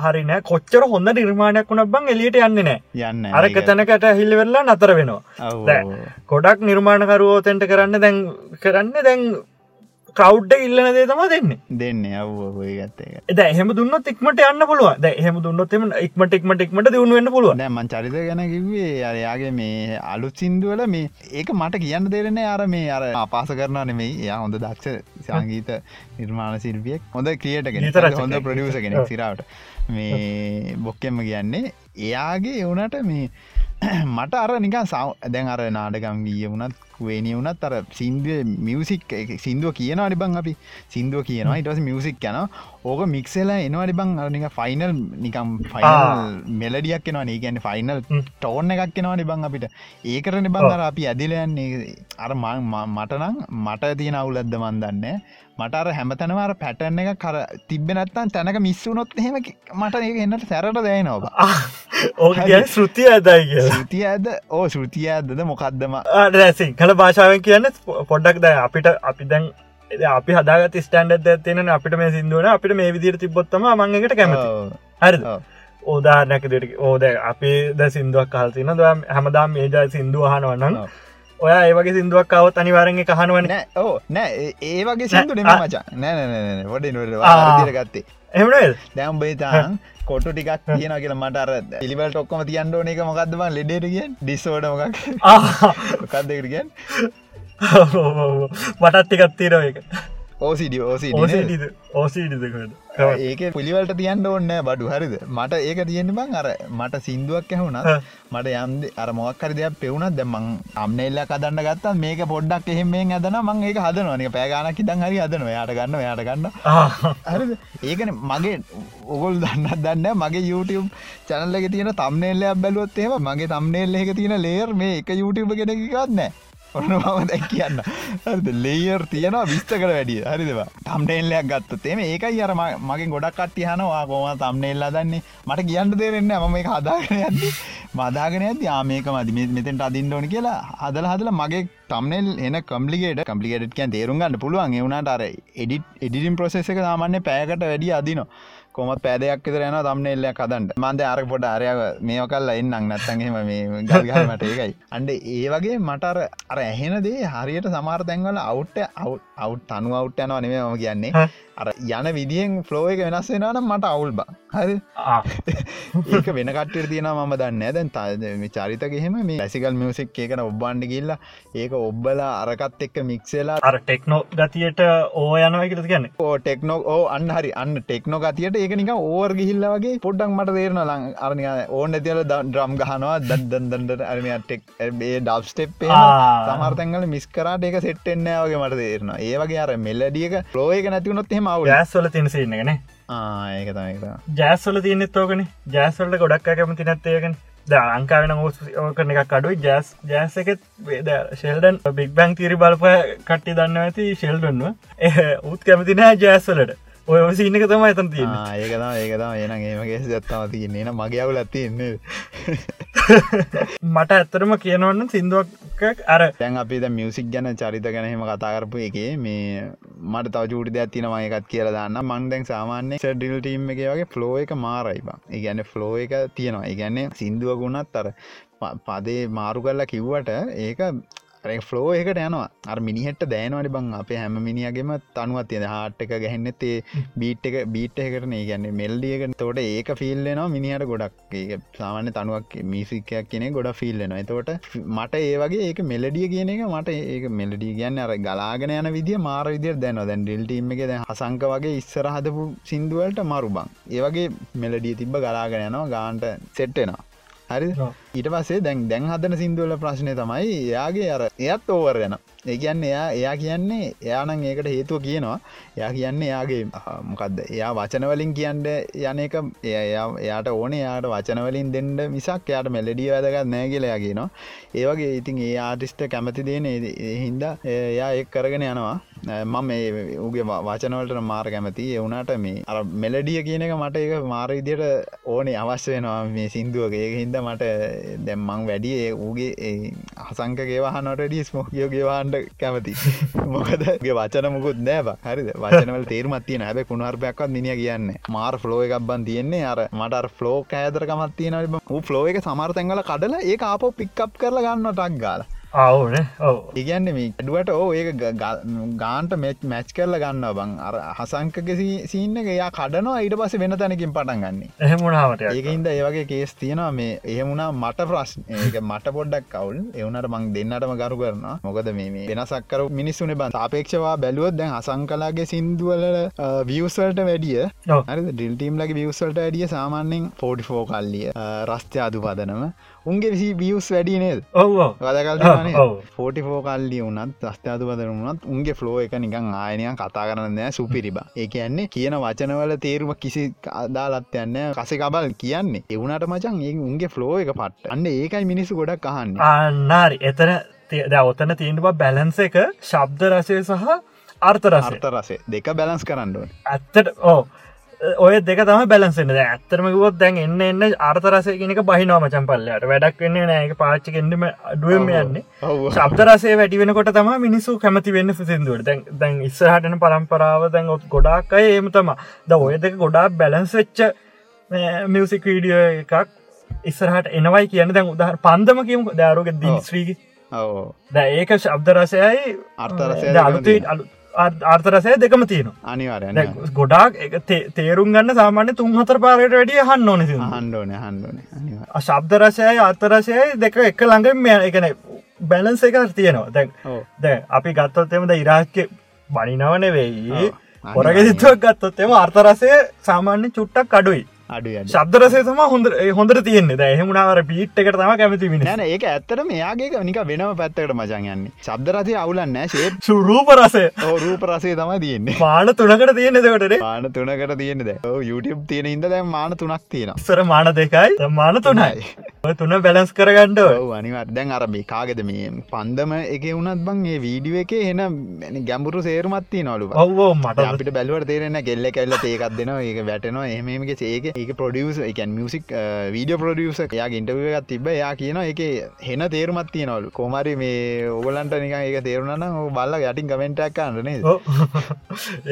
හරිනෑ කොච්චර හොඳ නිර්මාණයක් වුණ බං එලියට යන්න නෑ යන්න අරක තැනකට හිල්ලිවෙල්ලා නතර වෙනවා. ගොඩක් නිර්මාණකරුවෝතෙන්ට කරන්න දැන් කරන්න දැන් කවුඩ්ඩ ඉල්ලන දේ තම දෙන්නේ. දෙන්න ගත්තේ එහෙම දුන්නත් ඉක්මට යන්න පුළුව ද එහෙම දුන්නොත් එම ඉක්මට ඉක්මට ඉක්මට දියුණුවෙන්න්න පුළුව දැමන් චරිත ගැන කිවේ අරයාගේ මේ අලුත් සිින්දුවල මේ ඒක මට කියන්න දෙරෙන අර මේ අර අපාස කරන නෙමෙයි. එයා හොඳ දක්ෂ සංගීත නිර්මාණ සිල්පියෙක් හොඳ ක්‍රියටගෙන රචකයෙක්. හොඳ ප්‍රඩියස ඔව්. සිරාවට. මේ බොක්කෙම කියන්නේ එයාගේ එවනට මේ මට අර නිකන් සව දැන් අර නාඩගම් වීය වුණත් වේනිය වුණත් අර සින්දුව මියසික් සිින්දුව කියනවා ඩිබං අපි. සිින්දුව කියනවා. ඉටස මියසික් යන ඕක මික්සෙලා එනවා ඩිබං අනික ෆයිනල් නිකම් ෆයිනල් මෙලඩියක් කෙනවා ඒ ගැන්න ෆයිනල් හ්ම්. ටෝර්න එකක් කෙනවා නිබං අපිට. ඒකරන බං අර අපි ඇදිලයන්නේ අර මටනං මට තියෙන අවුලද්ද මන්දන්න මට අර හැමතනවර පැටන්න එක කර තිබෙනත්තන් තැනක මිස්සුනොත් එහෙම මට එන්නට සැරට දෑනවා කිය ශෘතිය ඇදයි ශෘතිය ඇද? ඕ ශෘතිය ඇදද? මොකක්දම රැසි කළ භාෂාවෙන් කියන්න පොඩ්ඩක් දැ අපිට අපි දැන් අපි හදාගත ස්ටන්ඩ තියෙන අපිට මේ සිින්දුවන අපිට මේ විදිර තිබොත්තම මංගේට කැමති. හරි ඔව්. ඕදානැක දෙට ඕද අපි ද සිින්දුවක් කහල්තින ද හැමදාම් මේජ සිින්දුව හනවන්න ඔව්. ඔයා ඒවගේ සිින්දුවක් කවත් අනිවාරෙන් කහනුවන ඕ නෑ. ඒ- ඒ වගේ සිදු නෙම ආ. මචා. නෑ ොඩ ගත්තේ. එමනල් දැම් බේතාන් කොටු ටිකක් කියන කියල මට අර පිළිවලට ඔක්කොම තියන්න ඕන එක මොකක්දම ලෙඩේටගෙන් ඩිස්සෝඩ මොකක්? කක්දකටගෙන් මටත් එකත් තීරව එක ඕසිඩ ඕසිඩ ඕසිඩ ඕසිඩිදකට ඒක පිළිවලට තියන්න ඕන්න බඩු හරිද? මට ඒක තියෙන බං අර මට සිින්දුවක් ඇහුණත්. මට යම් අර මොක්කර දෙයක් පෙවුණත් දැමං අම්නෙල්ල කදන්න ගත්ත මේක පොඩ්ඩක් එහෙමෙන් ඇදන මං ඒක හදනවනක පෑගානක් දන් හරි හදන යාට ගන්න යාට ගන්න හරිද? ඒකන මගේ ඔගොල් දන්නත් දන්න මගේ YouTube චැනල්ල එක තියෙන තම්නෙල්ලයක් බැලුවොත් ඒම මගේ තම්නෙල්ල එක තියෙන ලේර් මේ එක YouTube කෙනෙකගත්නෑ ඔන්න මම දැක් කියන්න. හරිද? ලේයර් තියෙනවා විස්ත කර වැඩිය හරිදවා තම්නෙල්ලයක් ගත්ත එම ඒකයි අර ම- මගේ ගොඩක් කට්ටියහනවා කොම තම්නෙල්ලා දන්නේ මට කියන්න දෙරෙන්න ම මේ හදාගෙන යන්න බදාගෙන ඇති ආමේක මදි මෙතෙන්ට අදින්න ඕන කියලා හදල හදල මගේ තම්නෙල් එන කම්පලිගේට කම්පලිගේට කියන් තේරුම්ගන්න පුළුවන්. එවුණට අර එඩිට එඩිටින් ප්‍රසෙස එක සාමාන්‍ය පෑකට වැඩි අදිනවා. කොමත් පෑදයක් විතරයන තම්න එල්ලයක් කදන්ට මන්ද අර පොට අරය මේ කල්ල එන්නම් නැත්තන්හෙම මේ ගල්ගමට ඒකයි. අන්ඩ ඒ වගේ මටර අර ඇහෙනදේ හරියට සමාර තැන්වල අවුට්ට අවු් තනු අවුට් යනවා නෙම ම කියන්නේ. අර යන විදිියෙන් ෆ්ලෝ එක වෙනස් වෙනනම් මට අවුල් බා. හරි? ඒක වෙන කට්ට තියෙන ම දන්න දැන් ත චරිතගෙහෙම මේ ඇසිකල් මියසික් ඒකන ඔබ්බන්ඩ කිල්ලා ඒක ඔබ්බලා අරකත් එක්ක මික්සේලා අර ටෙක්නෝ ගතියට ඕ යනවා කියල ගැන්න ඕ ටෙක්නෝ ඕ අන්න හරි. අන්න ටෙක්නෝ ගතියට ඒක නික ඕර් ගිහිල්ල වගේ පොඩ්ඩක් මට තේරන ලං අරනි ඕන්න තියල ඩ්‍රම් ගහනවා දන් දන්දට අරමටෙක් ඒ ඩබ් ස්ටෙප් සමර්තැන්ගල මිස්කරට ඒක සෙට්ටෙන්න වගේ මට තේරන ඒවගේ අර මෙල්ලඩියක ලෝයක නැතිවුණොත් එෙම අවු ජෑස්වල තිනසින්නගෙන ඒක තමයි ජෑස්වල තියනෙත් ඕකන. ජෑස්වලට ගොඩක් කැමති නැත්තයකන අංකාවෙන ඕකන එකක් අඩුයි. ජෑස් ජෑස එකත් වේද ශෙල්ඩන් බික් බැං තිරි බලප කට්ටි දන්න ඇති ශෙල්ඩන්ව එහ උත් කැමති නෑ ජෑස්වලට ඔය සින්න එක තම ඇතන් තියෙන ඒකතම ඒකතම එන ඒමගේ දත්තම තියන්නේ. න මගේ අවුල ඇතින්නේ මට ඇත්තරම කියනවන්න සිින්දුවක් අර තැන් අපි මියසික් ගැන චරිත ගැනහෙම කතාකරපු එක මේ මට තව චූටි දෙයක් තින මයකත් කියල දන්න මන්දැන් සාමාන්‍ය ඩිල් ටීම් එක වගේ ෆ්ලෝ එක මාරයිබා ඒගැන ෆ්ලෝ එක තියෙනවා. ඒගැන්නේ සිින්දුවකුණත් අර පදේ මාරු කරලා කිව්වට ඒක ෆලෝ එකට යනවා. අර මිනිහට දෑනවනි බං අපේ හැම මිනිියගේම තනුවත් තියද හාට් එක ගැහෙන්නෙත් ඒ බීට් එක බීට් එකටන ගැන්නේ මෙල්ඩියක තෝට ඒක ෆිල්ලෙනවා මිනිහට ගොඩක්. ඒ සාමාන්‍ය තනුවක් මිසිකයක් කියෙනෙ ගොඩ ෆිල්ලෙනවා එතෝට මට ඒ වගේ ඒක මෙලඩිය කියන එක මට ඒක මෙලඩිය කියන්න අර ගලාගෙන යන විදිිය මාර විදිර දැන දැන් ඩිල්ටීම එක දැ හසංක වගේ ඉස්සර හදපු සිින්දුවලට මරු බං. ඒවගේ මෙලඩිය තිබ්බ ගලාගෙන යනවා ගාන්ට සෙට්ටෙනවා හරි ඊට පස්සේ දැන් දැන් හදන සිින්දුවල ප්‍රශ්නය තමයි එයාගේ අර එයත් ඕවර යන ඒකන්න එයා එයා කියන්නේ එයානං ඒකට හේතුව කියනවා. එයා කියන්නේ එයාගේ මොකක්ද එයා වචනවලින් කියන්ට යන එක එයාට ඕන යාට වචනවලින් දෙන්න මිසක් යාට මෙලඩිය වැදගත් නෑ කියලයා කියනවා. ඒවගේ ඉතින් ඒ ආටිස්ට කැමති දේන. හින්ද එයා එක් කරගෙන යනවා. මම උගේ වචනවලට මාර කැමති. එවුනාට මේ අර මෙලඩිය කියන එක මට ඒක මාර විදියට ඕනේ අවශ්‍ය වෙනවා මේ සිින්දුවක. ඒක හින්ද මට දැම්මං වැඩිය ඌගේ හසංකගේ වහනට ස්මෝකයෝ ගෙවාන්ට කැමති. මොකදගේ වචන මුකුත් නෑබ හරි වචනවල තේරමත් තියෙන. හැබ කුණහරපයක්වත් මිනිිය කියන්න මාර් ෆලෝ එකක්බන් තියෙන්නේ. අර මට ෆලෝ කෑදරකමත් තියෙන ූ ෆලෝ එක සමර්තැන්ගල කඩලා ඒ අපෝ පික්කප් කරලා ගන්න ටක් ගාලා. අවුන ඔව. ඉගැන්න මේ ඇඩුවට ඕ ඒක ගාන්ට මෙච් මැච් කරල ගන්න බං අර හසංකක සිීන්න යා කඩනවා ඊට පස වෙන තැනකින් පටන් ගන්නේ. එහෙමුණාවට ඒකන්ද ඒවගේ කේස් තියෙනවා. මේ එහෙමුණා මට ප්‍රශ්න. ඒක මට පොඩ්ඩක් කවුල් එවනට මං දෙන්නටම ගරු කරනවා. මොකද මේ වෙනසක්කර මිනිස්සුන බන් සාපේක්ෂවා බැලුවොත් දැන් හසංකලාගේ සිින්දුවල වියවසල්ට වැඩිය ඩිල්ටීම් ලගේ වියවසල්ට ඇඩිය සාමාන්‍යෙන් ෆෝඩිෆෝ කල්ලිය රස්්‍ය අදු පදනම උන්ගේ විසි වියස් වැඩි නේද? ඔව. වදකල් ෆෝටිෆෝ කල්ලි වනත් ස්ථාතු පදර වනත් උන්ගේ ෆලෝ එක නිකං ආයනයක් කතා කරන්න සුපිරිබ. ඒ කියන්නේ කියන වචනවල තේරුම කිසි අදාලත් යන්න කසකබල් කියන්නේ. එවුණට මචන් ඒ උන්ගේ ෆලෝ එක පට්ට. අන්න ඒකයි මිනිස්සු ගොඩක් අහන්න. අන්නාරි එතන ඔතන තියෙනවා බැලන්ස එක ශබ්ද රසය සහ අර්ථරස අර්ථ රසේ දෙක බැලන්ස් කරන්නුව ඇත්තට ඕ ඔය දෙක තම බැලන්සෙන ඇත්තරමකුවොත් දැන් එන්න එන්න අර්තරසයගෙනක බහිනවා මචන් පල්ලට වැඩක් වෙන්නේ නෑක පාච්චි කෙන්ඩම අඩුවම යන්නේ. ශබ්දරසේ වැඩි වෙනකොට තම මිනිස්සු කැමති වෙන්න සිදුවට දැන් දැන් ඉස්සහටන පරම්පරාව දැන් ඔත් ගොඩක් අය ඒම තම ද ඔය දෙක ගොඩා බැලන්ස් වෙච්ච මියසික් වීඩියෝ එකක් ඉස්සරහට එනවයි කියන දැන් උදහ පන්දම කියමු දෑරුග දිස්ත්‍රීග ද ඒක ශබ්දරසයයි අර්ථරසය අලුතේ අලු ආර්ථරසය දෙකම තියෙන අනිවාරය ගොඩාක් තේරුම් ගන්න සාමාන්‍ය තුන් හතර පාරයට වැඩිය හන්න ඕනෙ හන්ඩෝන හන්ඩෝන ශබ්දරසයයි අර්ථරසයයි දෙක එක ළඟම මෙය එකන බැලන්ස එක තියෙනවා. දැන් දැ අපි ගත්තොත්තෙමද ඉරාක්ක බනිනවනෙවෙයි පොරගෙසිතුවක් ගත්තොත්තෙම අර්ථරසය සාමාන්‍ය චුට්ටක් අඩුයි. අඩු ශබ්දරසේ තම හොඳ හොඳට තියෙන්නේ. ද එහෙමුණාවර පිට් එකට තම කැමති න ඒක ඇත්තට මෙයාගේ නික වෙනම පැත්තකට මචන් යන්නේ. ශබ්දරසය අවුලන්න ශේ සුරූප රසය. රූප රසේ තම තියෙන්නේ. මාන තුනකට තියෙන දෙකටේ මාන තුනකට තියෙනෙද YouTube තියෙන ඉද දැ මාන තුනක් තියෙන සර මාන දෙකයි මාන තුනයි තුන බැලස් කරගන්නඩ අනිවත් දැන් අර මේ කාගෙද මේ පන්දම එක වුණත් බං ඒ වීඩියෝ එක එන ගැඹුරු සේරුමත්ති නොලු ඔව්ෝ මට අපිට බැලුවට තේරෙන ගෙල්ල කෙල්ල ඒකක් දෙනවා ඒක වැටනවා එහමගේ ඒක ඒක පොඩියස් එකන් මියසික් වීඩියෝ පොඩියස යා ඉන්ටවියගත් තිබ යා කියන එක හෙන තේරුමත් තියනවලු කොමරි මේ ඔගලන්ට නික ඒක තේරුණන බල්ල යටින් කමෙන්ටක් කන්නනේ ඔව්.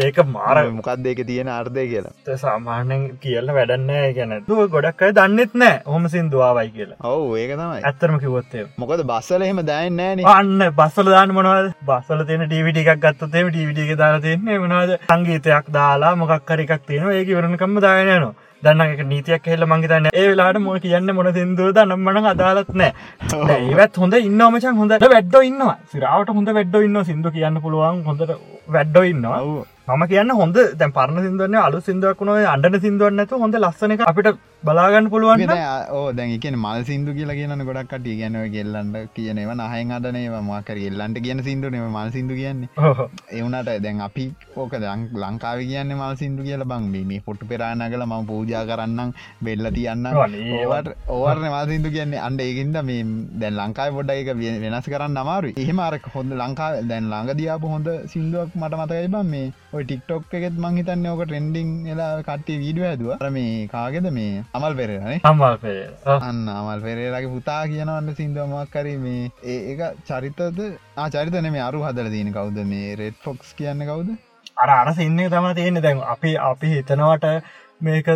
ඒක මාර මොකක්ද ඒක තියෙන අර්ධය කියලා. සාමාන්‍යෙන් කියල්ල වැඩන්න ගැන ගොඩක් අය දන්නෙත් නෑ හොම සිින්දවාවයි කියලා. ඔවු ඒක තමයි. ඇත්තරම කිවොත්තේ මොකද බස්සල එහෙම දයන්න නෑන අන්න බස්සල දාන්න මොනවද? බස්සල තියෙන ටීවිටි එකක් ගත්තතේම ටීවිටික දාලා තියන්නේ මනවාද? සංගීතයක් දාලා මොකක්කර එකක් තියෙනවා. ඒක වරණකම්ම දායනයනවා දන්න එක නීතියක් හෙල්ල මංගතන්න ඒ වෙලාට මො කියන්න මොන සිදුවද නම්මන අදාලත් නෑ ඒවත් හොඳ ඉන්නමචන් හොඳට වැඩ්ඩ ඉන්නවා. සිරාවට හොඳ වැඩ්ඩ ඉන්න සිින්දු කියන්න පුළුවන් හොඳට වැඩ්ඩ ඉන්නවා මම කියන්න හොඳ දැන් පරණ සිදුවන්න අලු සිදුවක් වුණේ අන්ඩන සිදුවන්නතු හොඳ ලස්සන අපිට බලාගන්න පුළුවන් ඕ එකන මල් සිින්දු කියලා කියන ගොඩක් කට ගැනව ගෙල්ලන්ට කියනව නහයෙන් අදනේ මාකර ගෙල්ලන්ට කියන සිින්දුනම මල් සිදු කියන්නේ. එවනට දැන් අපි ඕක දං ලංකාව කියන්න මල් සිින්දු කියල බං මේ පොට්ටු පෙරාණගල ම පූජා කරන්නම් බෙල්ල තියන්න ඕවට ඕවරන මාසිදු කියන්නේ අන්ඩ ඒකින්ද මේ දැන් ලංකායි පොඩ්ඩ එක වෙනස් කරන්න අමාරු එහෙමරක් හොඳ ලංකාව දැන් ළඟ දියාපු හොඳ සිින්දුවක් මට මතකයි බම් මේ ඔය ටික්ටොක් එකෙත් මංහිතන්න ඕක ට්‍රෙන්ඩිං එලා කට්ටේ වීඩිය ඇදුව අර මේ කාගෙද මේ අමල් පෙරනේ අම්මල් පේ අන්න අමල් පෙරේලගේ පුතා කියනවන්න සිින්දුවමක් කරී මේ ඒක චරිතද? ආචරිතන මේ අරු හදල දීන කවුද? මේ රෙඩ් ෆොක්ස් කියන්න කවුද? අර අර සින්නේ තම තියෙන දැන් අපි අපි හිතනවට මේක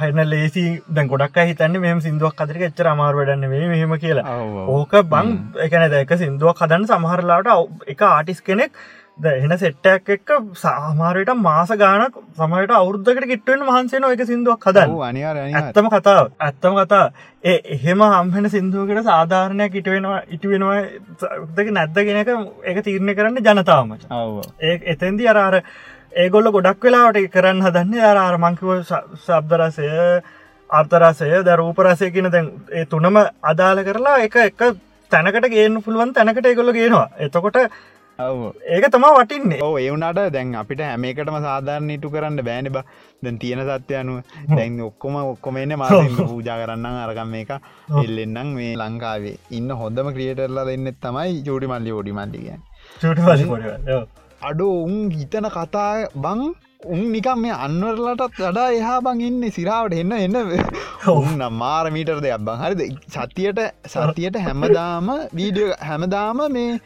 හන ලේසි. දැ ගොඩක් හිතන්න මෙම සිින්දුවක් අදරක එච්චර අමාර වැඩන්න වේ මෙහෙම කියලා. ඕක බං එකන දැක සිින්දුවක් හදන්න සමහරලාට එක ආටිස් කෙනෙක් ද එන සෙට්ටක් එක්ක සාමාරයට මාස ගානක් සමයට අවුද්ධකට කිට්ටුවෙන් වහන්සේන එක සිින්දුවක් අනිවාර ඇත්තම කතාව. ඇත්තම කතා ඒ එහෙම හම්හෙන සිින්දුවකට සාධාරණයක් ඉටවෙනවා ඉටුවෙනවා දෙක නැද්දගෙනක එක තීරණය කරන්න ජනතාවමච ඔව ඒ එතැන්දි අරාර ඒගොල්ල ගොඩක් වෙලාවට කරන්න හදන්නේ අර අරමංකිව සබ්දරසය අර්තරසය ද රූපරසය කියන දැන් ඒ තුනම අදාළ කරලා එක එක තැනකට ගේන්න පුළුවන් තැනකට ඒගොල්ල ගේනවා. එතකොට ඒක තමා වටින්නේ. ඕ එවුනට දැන් අපිට හැමකටම සාධාරණ ඉටු කරන්න බෑන බ. දැන් තියෙන සත්‍ය අනුව. දැන් ඔක්කොම ඔක්කොම එන්න මාසින්න පූජා කරන්න අරගම් එක එල්ලෙන්නම් මේ ලංකාවේ. ඉන්න හොඳම ක්‍රියටරලා දෙන්නෙත් තමයි චූටි මල්ලි ෝඩි මල්ලිග අඩු උන් හිතන කතා බං උන් නිකම් මේ අන්වරලටත් වඩා එහා බං ඉන්න සිරාවට එන්න එන්න. ඔන්න මාර මීටර් දෙයක් බං. හරිද? සතියට සතියට හැමදාම වීඩියෝ හැමදාම මේ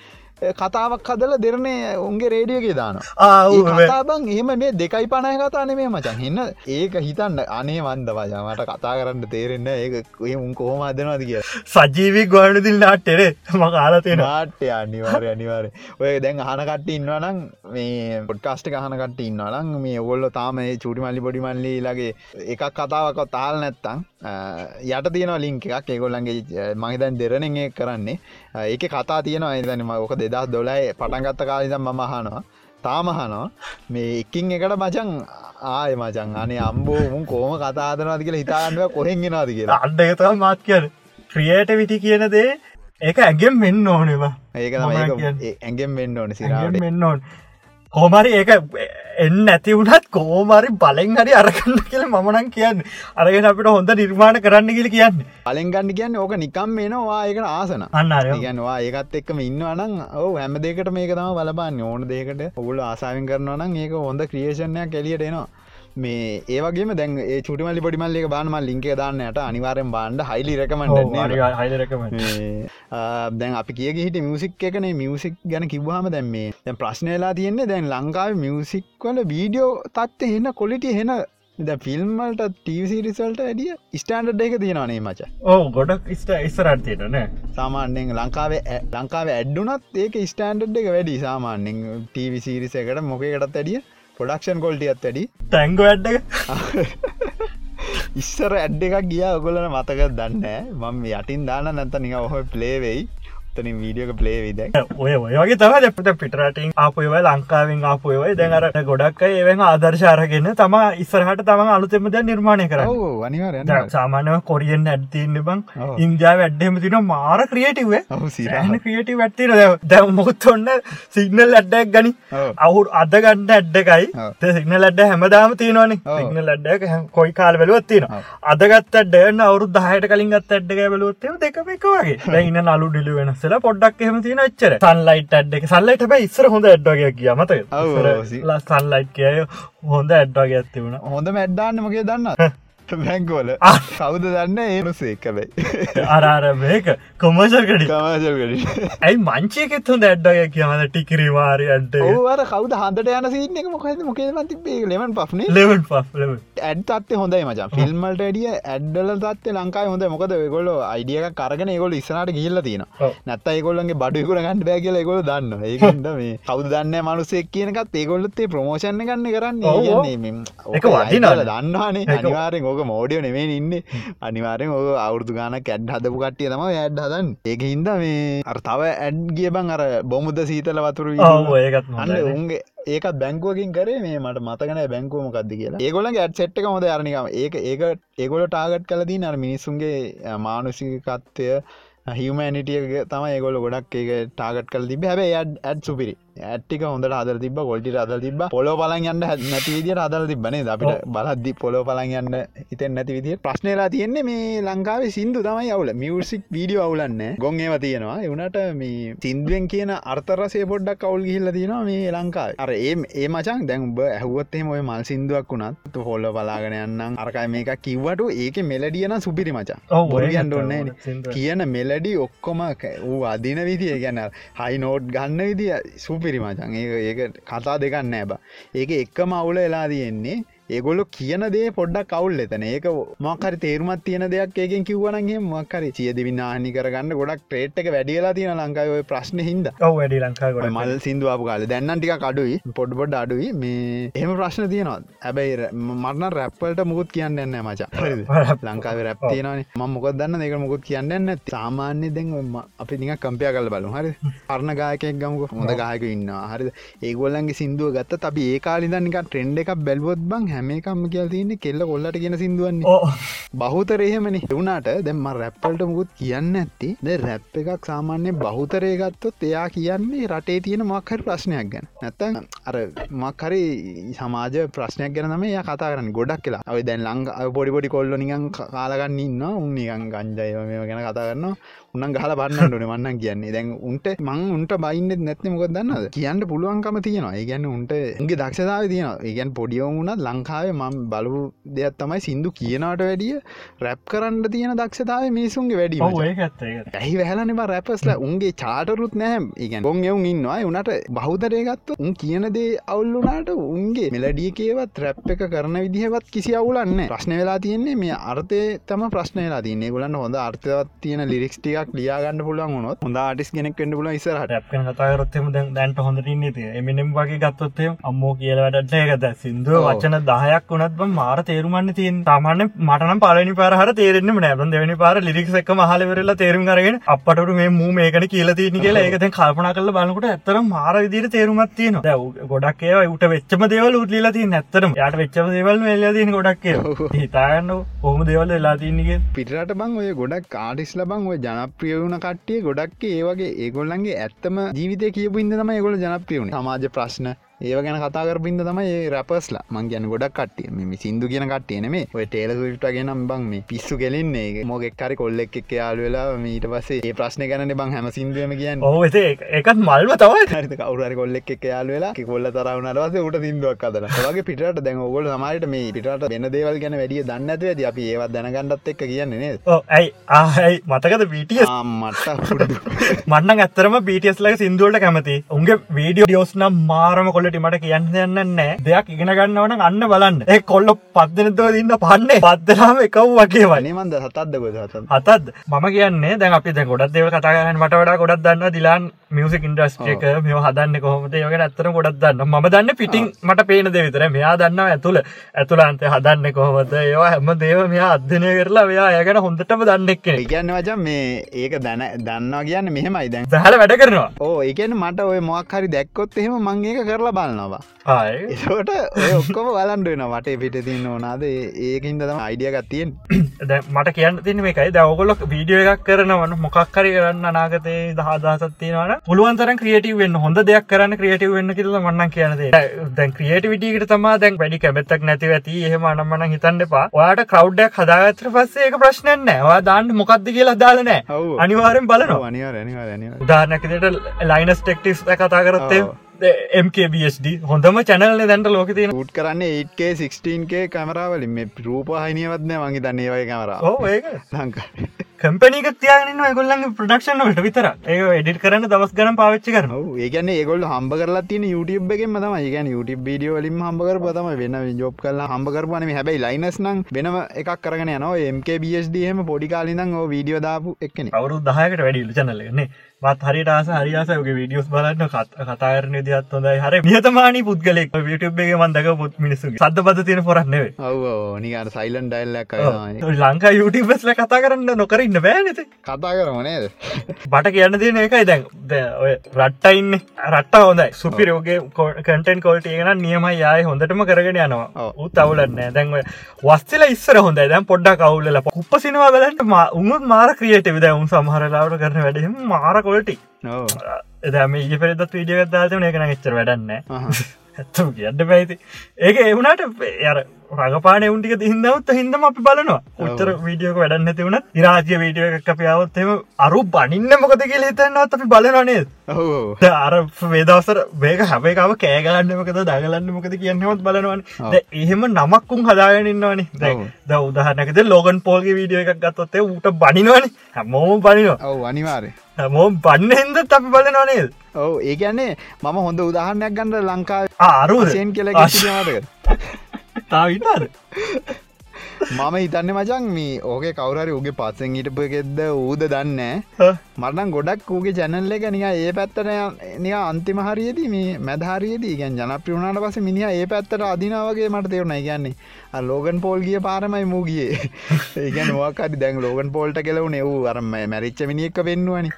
කතාවක් හදල දෙරනේ උන්ගේ රේඩියගේ දාන බං එහෙම මේ දෙකයි පණය කතාන මේ මචන් එන්න ඒක හිතන්න අනේ වන්ද වජමට කතා කරන්න තේරෙන්න ඒ උන් කොහොම අදනවාද කිය සජීවී ගොඩ දිල් නාට්ටෙරේ ම කාලතියෙන නාට්‍ය අනිවාරය අනිවාරය ඔය දැන් අහනකට ඉන්නවනම් මේ පොඩ්කාස්ට අහනකට ඉන්නවනම් මේ ඔගොල්ල තාම චුටි මල්ලි පොඩි මල්ලි ලගේ එකක් කතාවක් තාල් නැත්තං යට තියෙන ලින්ක එකක්. ඒගොල්ලන්ගේ මහිතන් දෙරනෙන් කරන්නේ. ඒක කතා තියෙනවා. එතනම ඕක දෙදස් දොලයි පටන්ගත්ත කාලිදම් මම අහනවා. තාමහනවා මේ එකින් එකට මචන් ආය මචන් අනේ අම්බෝ මුන් කෝම කතාදනවාද කියලා හිතාන්නුව කොහෙන්ගෙනවාද කියලා. අඩ්ඩ එකතම මාත් කියන ක්‍රියට විටි කියන දේ ඒක ඇගෙම් මෙන්න ඕනවා ඒක ඇගෙන් වෙන්න ඕන සිරාවට. මෙන්න ඕන් කෝමරි ඒක එන්න ඇති වුණත් කෝමරි බලෙන් හරි අරකන්න කියල මමනන් කියන්න. අරගෙන අපිට හොඳ නිර්මාණ කරන්න කියල කියන්න. පලෙන් ගන්න කියන්න ඕක නිකම් වෙනවා ඒකට ආසන. අන්න අර. ගනවා ඒකත් එක්කම ඉන්නවනම් ඔව හැම දෙකට මේක තම බලබන්න ඕන දෙකට ඔගුල ආසාාවෙන් කරනවනම් ඒක හොඳ ක්‍රියේෂණයක් කෙලියට එනවා මේ ඒවගේ දැන් චුටිමල්ලි පොඩිමල්ල බානම ලින්ක දාන්නට අනිවාරෙන් බාන්ඩ හයිලි රකමට දැන් අපි කිය හිට මියසික් එකන මියසික් ගැන කිව්හම දැන් මේ දැන් ප්‍රශ්නයලා තියෙන්නේ දැන් ලංකාව මියසික් වල වීඩියෝ තත්ත හෙන්න කොලිටි හෙන ද ෆිල්ම්මල්ට ටීසිරිසල්ට ඇඩිය ස්ටන්ඩ් එක තියෙනවානේ මච. ඕ ගොඩක් ස්ට ඉස්සරටයටන සාමාන්‍යෙන් ලංකාවේ ලංකාවේ ඇඩ්ඩුනත් ඒක ස්ටන්ඩ් එක වැඩි සාමාන්‍යෙන් ටීවිසිරිස එකට මොකකටත් ඇඩිය පොඩක්ෂන් කොල්ටියත් වැඩි. තැංග වැඩ්ඩ ඉස්සර ඇඩ් එකක් ගිය. ඔගොලන මතක දන්න මම යටින් දාන නැත නික ඔහ ප්ලේවෙයි ඔත්තනින් වීඩියෝක ප්ලේ විද ඔය ඔය වගේ තම දෙපට පිටරටින් අපයව ලංකාවෙන් අපයවයි දැනට ගොඩක් ඒවෙන් ආදර්ශාරගෙන තම ඉස්සරහට තම අලුතෙම දැ නිර්මාණය කර අනිවාරයන්න සාමානව කොරියෙන් ඇඩ්තින්න බං. ඔව්. ඉන්දියාව ඇඩ්ඩෙම තින මාර ක්‍රියටවේ ක්‍රියටි වැටතිර දැ මොත් ඔන්න සිගනල් ඇඩ්ඩක් ගනි. අවුරු අද ගන්න ඇඩ්ඩකයි. සිගනල් ඇඩ්ඩ හැමදාම තියනවන. සිගනල් ඇඩ්ඩ කොයි කාල බලුවත්තින ඔව්. අදගත් ඇඩ්ඩන්න අවුරු දහයට කලින් ගත් ඇඩ්ඩක බලුවත්තේ දෙකම එක වගේ. දැයින්න නලු ඩිලි වෙනස්සල පොඩ්ඩක් එහම තින ච්චර සන්ලයිට ඇඩ්ඩක සල්ලයිට බ ඉස්සර හොඳ ඇඩ්ඩගේ කිය මත සන්ලයිට් කියය හොඳ ඇඩ්ඩගේ ඇත්ති වුණ හොඳ මැඩ්ඩාන්න මගේ දන්න බැංකෝල ආ. කවුද දන්න? ඒනුසේ එකබයි අරාර මේක කොමසල්කඩි කමාජල්ගඩි ඇයි මංචයකෙත් හොඳ ඇඩ්ඩගේ කියමද ටිකිරිවාරි ඇඩ්ඩ ඕවර කවද හන්දට යන සින්න එක මොකද මොකේද තිබේ ලෙමන් පක්නේ ලෙවන් ලෙවන් ඇඩ් තත්ත හොඳයි මචා. ෆිල්මල්ට ඩිය ඇඩ්ඩල තත්ත ලංකායි හොඳ මොකද ගොල අයිඩියක කරගෙන ගොල ඉස්සනට ගිල්ල තියෙන. නැත්ත ඒගොල්ලගේ බඩුකුර ගන්න බෑ කියල ගොල දන්න ඒකන්ද මේ කවද දන්න මනුසෙක් කියනකත් ඒගොල්ලත්තේ ප්‍රමෝෂණ ගන්න කරන්න. ඒක වටිනවනේ. දන්නවානේ. අනිවාරෙන් ඕක මෝඩියෝ නෙමේ ඉන්න. අනිවාරෙන් ඕක අවුරදු ගාන කැඩ් හදපු කට්ටිය තම ඇඩ් හදන් ඒක හින්ද මේ අර තව ඇඩ් ගිය බං අර බොමුද සීතල වතුර ඒකත් අන්න. උන්ගේ ඒකත් බැංකුවකින් කරේ මේ මට මතකන බැංකුව මොකක්ද කියලා. ඒගොලගේ ඇත් සෙට්ක හොඳ අරනිකම ඒක ඒක ඒගොල ටාගට් කලදී අර මිනිස්සුන්ගේ මානුසිකත්වය හිමනිටිය තම ඒගොල ගොඩක් ඒක ටාගට කල තිබ හැබ ඇඩ් සුපිරි ඇට්ටික හොඳට අදර තිබ කොල්ටි අදල් තිබ පොලෝ පලන් යන්න නැති විදිට අදල් තිබනේ අපිට බලද්දි පොලෝ පලන් යන්න හිතෙන් නැති විදිේ ප්‍රශ්නයලා තියෙන්නේ මේ ලංකාවේ සිින්දු තමයි අවුල. මියසික් වීඩියෝ අවුලන්න ගොන් ඒව තියෙනවා. එවනට මේ සිින්දුවෙන් කියන අර්තරසේ පොඩ්ඩක් කවුල් ගිල්ල තියෙනවා මේ ලංකාව. අර ඒ ඒ මචන් දැන් උඹ ඇහුවත්තේ ඔය මල් සිින්දුවක් වුණත් හොල්ල බලාගෙන යන්න අරකයි මේක කිව්වට ඒක මෙලඩියන සුපිරි මචා. තමයි. සින්දුව. කියන මෙලඩි ඔක්කොම ඌ අදින විදිිය ගැන හයි නෝට් ගන්න විදිිය සුපිරි මචන් ඒ ඒක කතා දෙකන්න ඇබ ඒක එක්කම අවුල එලා තියෙන්නේ ඒගොල්ලො කියන දේ පොඩ්ඩක් කවුල් එතන. ඒක මක්කරි තේරුමත් තියෙන දෙයක් ඒකෙන් කිව්වනගේ මක්කරි සියද විනාහනි කරගන්න ගොඩක් ට්‍රේට් එක වැඩියලා තියෙන ඔය ප්‍රශ්න ඔව වැඩි ලංකා ඔය ගොඩ මල් සිින්දුවාපු කාල. දැන්නන් ටික අඩුයි. පොඩ් පොඩ් අඩුයි. මේ එහෙම ප්‍රශ්න තියෙනවා. ඇබැයි මරණ රැප්වලට මුකුත් කියන්න එන්න මචා. ලංකාව රැප් තියෙනන ම මොක දන්න දෙක මුකුත් කියන්න නැති සාමාන්‍ය දෙ අපි නික කම්පිය කල බලු හරි පරණ ගායකෙක් ගමුක. හොඳ ගායක ඉන්න හරි ඒගොල්ලන්ගේ සිින්දුව ගත්ත අපි ඒ කාලිදනික ට්‍රෙන්ඩ් එකක් බැල්වොත් බං හැමකම කියල් තියන්නේ කෙල්ල කොල්ලට කියන සිින්දුවන්නේ. ඕ බහුතරයහෙමනි එවුණට දැම්ම රැප්පල්ට මුකුත් කියන්න ඇත්ති ද රැප් එකක් සාමාන්‍ය බහුතරය ගත්තොත් එයා කියන්නේ රටේ තියෙන මක්හරි ප්‍රශ්නයක් ගැන. නැත්තන් අර මක්හරි සමාජ ප්‍රශ්නයක් ගැන තම ය කතා කරන්න. ගොඩක් කියලා ඔය දැන් ලංඟ පොඩිපොඩි කොල්ල නිකන් කාලගන්න ඉන්න උන් නිකන් ගංජය මේ ගැන කතා කරන්න උන්න ගහල බන්නට න වන්න කියන්නේ. දැන් උන්ට මං උන්ට බයින්න නැත්න මොක දන්නද කියන්න පුළුවන්කම තියෙනවා. ඒ ගැන්න උන්ට උන්ගේ දක්ෂතාව තියෙනවා. ඒගැන් පොඩියවුණත් ලංකාවේ මම් බලපු දෙයක් තමයි සිින්දු කියනට වැඩිය රැප් කරන්න තියෙන දක්ෂතාව මිනිසුන්ගේ වැඩි ඇහි වැහලනම රැපස්ල උන්ගේ චාටරුත් නෑම් ඉගන් ගොන් එවුන් ඉන්නවා. උනට බෞතරයගත්තු උන් කියන දේ අවුල්ලුනාට උන්ගේ මෙලඩියකේවත් රැප් එක කරන විදිහවත් කිසි අවුලන්න ප්‍රශ්න වෙලා තියන්නේ මේ අර්ථය තම ප්‍රශ්නයලා තියන්නේ. ගොලන්න හොඳ අර්ථවත් තියෙන ලිරික්ටිකක් ලියාගන්න පුළුවන් වුණොත් හොඳ ආටිස් කෙනෙක් වෙන්න පුල ඉසරහට දැන් දැන්ට හොඳට ඉන්න ති එමිනම් වගේ ගත්තොත්තේ අම්මෝ කියල වැඩට ඒකද සිින්දුව. වචන දහයක් වනත් මාර තේරුමන්න තින් තමන්න මටන පලනි පහර තේරෙන්ම නෑබන් දෙවැනි පාර ලික් එක මහලවරලා තේරුම් කරගෙන අපට මේ මූ මේකන කියල තියන කියලා ඒකත කල්පන කල බලකට ඇත්තර මාර විදිර තේරුමත් තියන ගොඩක් ඒවා උට වෙච්චම දේවල් උත්ලිලා තිය නැත්තරම යට වෙච්චම දේවල් වෙල්ලා තියන ගොඩක් හිතාගන්න හොම දේවල් වෙලා තියන්නගේ පිටට බං ඔය ගොඩක් කාටිස් ලබං ඔය ජනප්‍රිය වුණ කට්ටිය ගොඩක් ඒ වගේ ඒගොල්ලන්ගේ ඇත්තම ජීවිතය කියපු ඉද තම ඒගොල ජනප්‍රියවුණ සමාජ ප්‍රශ්න ඒ ගැන කතාකර පින්ද තමයි රැපස්ලා මං ගැන ගොඩක් කට්ටිය. මේ සිින්දු කියන කට්ටියන මේ ඔය ටේල ටගෙනම් බං මේ පිස්සු කෙලින්නේ. මොගෙක්කරි කොල්ලෙක් එක් යාල් වෙලා මීට පස්සේ ඒ ප්‍රශ්න ගැන බං හැම සිින්දුවම කියන්න. ඔහ එකත් මල්ම තවයි හරි කවර කොල්ලෙක් එක යාල් වෙලා කොල්ල තරවුණටවස උට සිින්දුවක් අදන වගේ පිටට දැන් ඔගොල සමට මේ පිටට වෙන දේවල් ගැන වැඩිය දන්න ඇද අපි ඒවත් දැනගන්නත් එක් කියන්නේ ඇයි? ආහයි මතකද පිටිය මට මන්න ඇත්තරම පිටියස්ලක සිින්දුවට කැමති උන්ගේ වීඩියෝ ියෝස් නම් මාරම කොල කුවලට මට කියන්න යන්න නෑ දෙයක් ඉගෙන ගන්නවන අන්න බලන්න. ඒ කොල්ල පත්දනතව දින්න පන්නේ. පත්දනාම එකව් වගේ වන අනිමන්ද සතත්ද ගොද අතත් මම කියන්නේ දැන් අපි දැ ගොඩක් දෙව කතාගන්න මට වඩා ගොඩක් දන්න දිලාන් මියසික් ඉන්ඩස්ට්‍රියක මෙ හදන්න කොහොමද? යක ඇත්තර ගොඩක් දන්න ම දන්න පිටිං මට පේන දෙවිතර මෙයා දන්න ඇතුළ. ඇතුළන්ත හදන්න කොහොමද? ඒවා හැම දේව මෙයා අධ්‍යනය කරලා මෙයා යගෙන හොඳටම දන්නෙක් කියන්න වචන් මේ ඒක දැන දන්නවා කියන්න මෙහෙමයි දැන්. දහල වැඩ කරනවා. ඕ ඒකන මට ඔය මොක් හරි දැක්කොත් එහෙම මංඒක කරලා ඒට ඔය ඔක්කොම බලන්ඩ වෙන වටේ පිට තින්න ඕනාද? ඒකින්ද තම අයිඩියගත් තියෙන් දැන් මට කියන්න තින මේකයි. දවගොලොක් වීඩියෝ එකක් කරනවන මොකක්කරි කරන්න අනාගතේ දහදාසත්තිනවන පුළුවන්තර ක්‍රියටව වෙන්න හොඳ දෙයක් කරන්න ක්‍රියටව වෙන්න කියල මන්න කියනද දැන් ක්‍රියටවිටිකට තම දැන් වැඩි කැමැත්තක් නැතිව ඇති. එහෙම අනම්මන හිතන්න එපා. ඔයාට කවඩ්ඩක් හදාගත්‍ර පස්සේ එක ප්‍රශ්නයන්න දාන්න මොකක්ද කියලා දාලනෑ. අනිවාරෙන් බලනවා. අනිවාර උදාහනැකතට ලයිනස් ටෙක්ටිස් කතා කරත්තේ ඔව්. MKBSD හොඳම චැනල්ල දැන්ට ලෝක තියෙන. ුට් කරන්න 8ක 16ක කමරාවලින් මේ රූප හයිනියවත්න මගේ දන්නේ වයි කමරා ලංකා කම්පනික තියන ගොල්ලන් ප්‍රඩක්ෂන් වලට විතර ඒ එඩිට කරන්න දවස් ගන පාච්චි කරන ඒකන ඒගොල් හම්බ කරලා තින YouTube එක මතම ඒගන YouTube වීඩියෝ වලින් හම්බකර පතම වෙන ජොබ් කල්ලා හම්බකරපන හැබයි ලයිනස් නම් වෙනම එකක් කරන යන MKBSDම පොඩි කාලිදං ඕ වීඩියෝ දාපු එක්කන අවුරු දහයකට වැඩිල් චනලගන්නේ වත් හරිට ආස හරියාසයගේ වීඩියෝස් බලන්න. කතාරන දිත් හොඳයි. හර නිහතමානී පුද්ගලෙක් විටබ්ගේ මන්දක පුත් මිනිසු සද පද තියෙන පොරක්නවේ ඔව නිකට සයිලන් ඩයිල්ලක් ලංකා යුටබස්ල කතා කරන්න නොකරන්න බෑනත කතා කරමනේද බට කියන්න තියෙන එකයි දැන්. ඔය රට්ටයින්න රට්ට හොඳයි. සුපිරෝගේ කටන් කොල්ට ගෙන නියම යාය හොඳටම කරගෙන යනවා. උත් අවුලන්න දැන්ව වස්සල ඉස්සර හොඳ දැන් පොඩ්ඩක් කවුල්ල උප සිනවා බලට උමුත් මාර ක්‍රියට විද උන් සමහරලාවට කරන වැඩම මාර කොල්ටි ඕ එදම ඒ පෙරදත් වීඩියගත් දාතන එකන එච්චර වැඩන්න ඇත්තම කියන්න පැයිති ඒක එවුණට යර රගපාන උන්ටික හිදවත් හිදම අපි බලනවා. උත්තර වීඩියෝක වැඩන්න ඇතිවුණත් ඉරාජය වීඩියෝ එකක් අපි අවත්තම අරු බනින්න මොකද කියල හිතන්නවත් අපි බලනනේ අර වේදවසර වේක හැබේකාව කෑගලන්න මොකද දගලන්න මොකද කියන්නවත් බලනවන. එහෙම නමක්කුම් හදාගෙනන්නවන. ද උදාහනකද ලෝගන් පෝල්ගේ වීඩියෝ එකක් ගත්තොත්තේ ඌට බනිනවන. හැමෝම බනිනවා. අනිවාරය හැමෝම් බන්න හින්ද අපි බලනවනේද ඔව ඒකන්නේ මම හොඳ උදාහරණයක් ගන්නඩ ලංකා ආරුද සයෙන් කියල මතක තාවිටාද මම හිතන්න මචන් මේ ඕක කවරරි උගේ පත්සෙන් හිටපු එකෙක්ද ඌද දන්න මරනම් ගොඩක් ඌගේ චැනල්ල එක නික ඒ පැත්තට නික අන්තිම හරියේදී මේ මැදහරියේදී ගැන් ජනප්‍රියුණට පස මිනිහ ඒ පැත්තට අදිනාවගේ මට තෙරුණ. ගැන්නේ ලෝගන් පෝල් ගිය පාරමයි මූගියේ ඒගැන මොකරි දැන් ලෝගන් පෝල්ට කෙලවුනේ වූ අරම මැරිච්ච මිනිියක්ක පෙන්නුවනි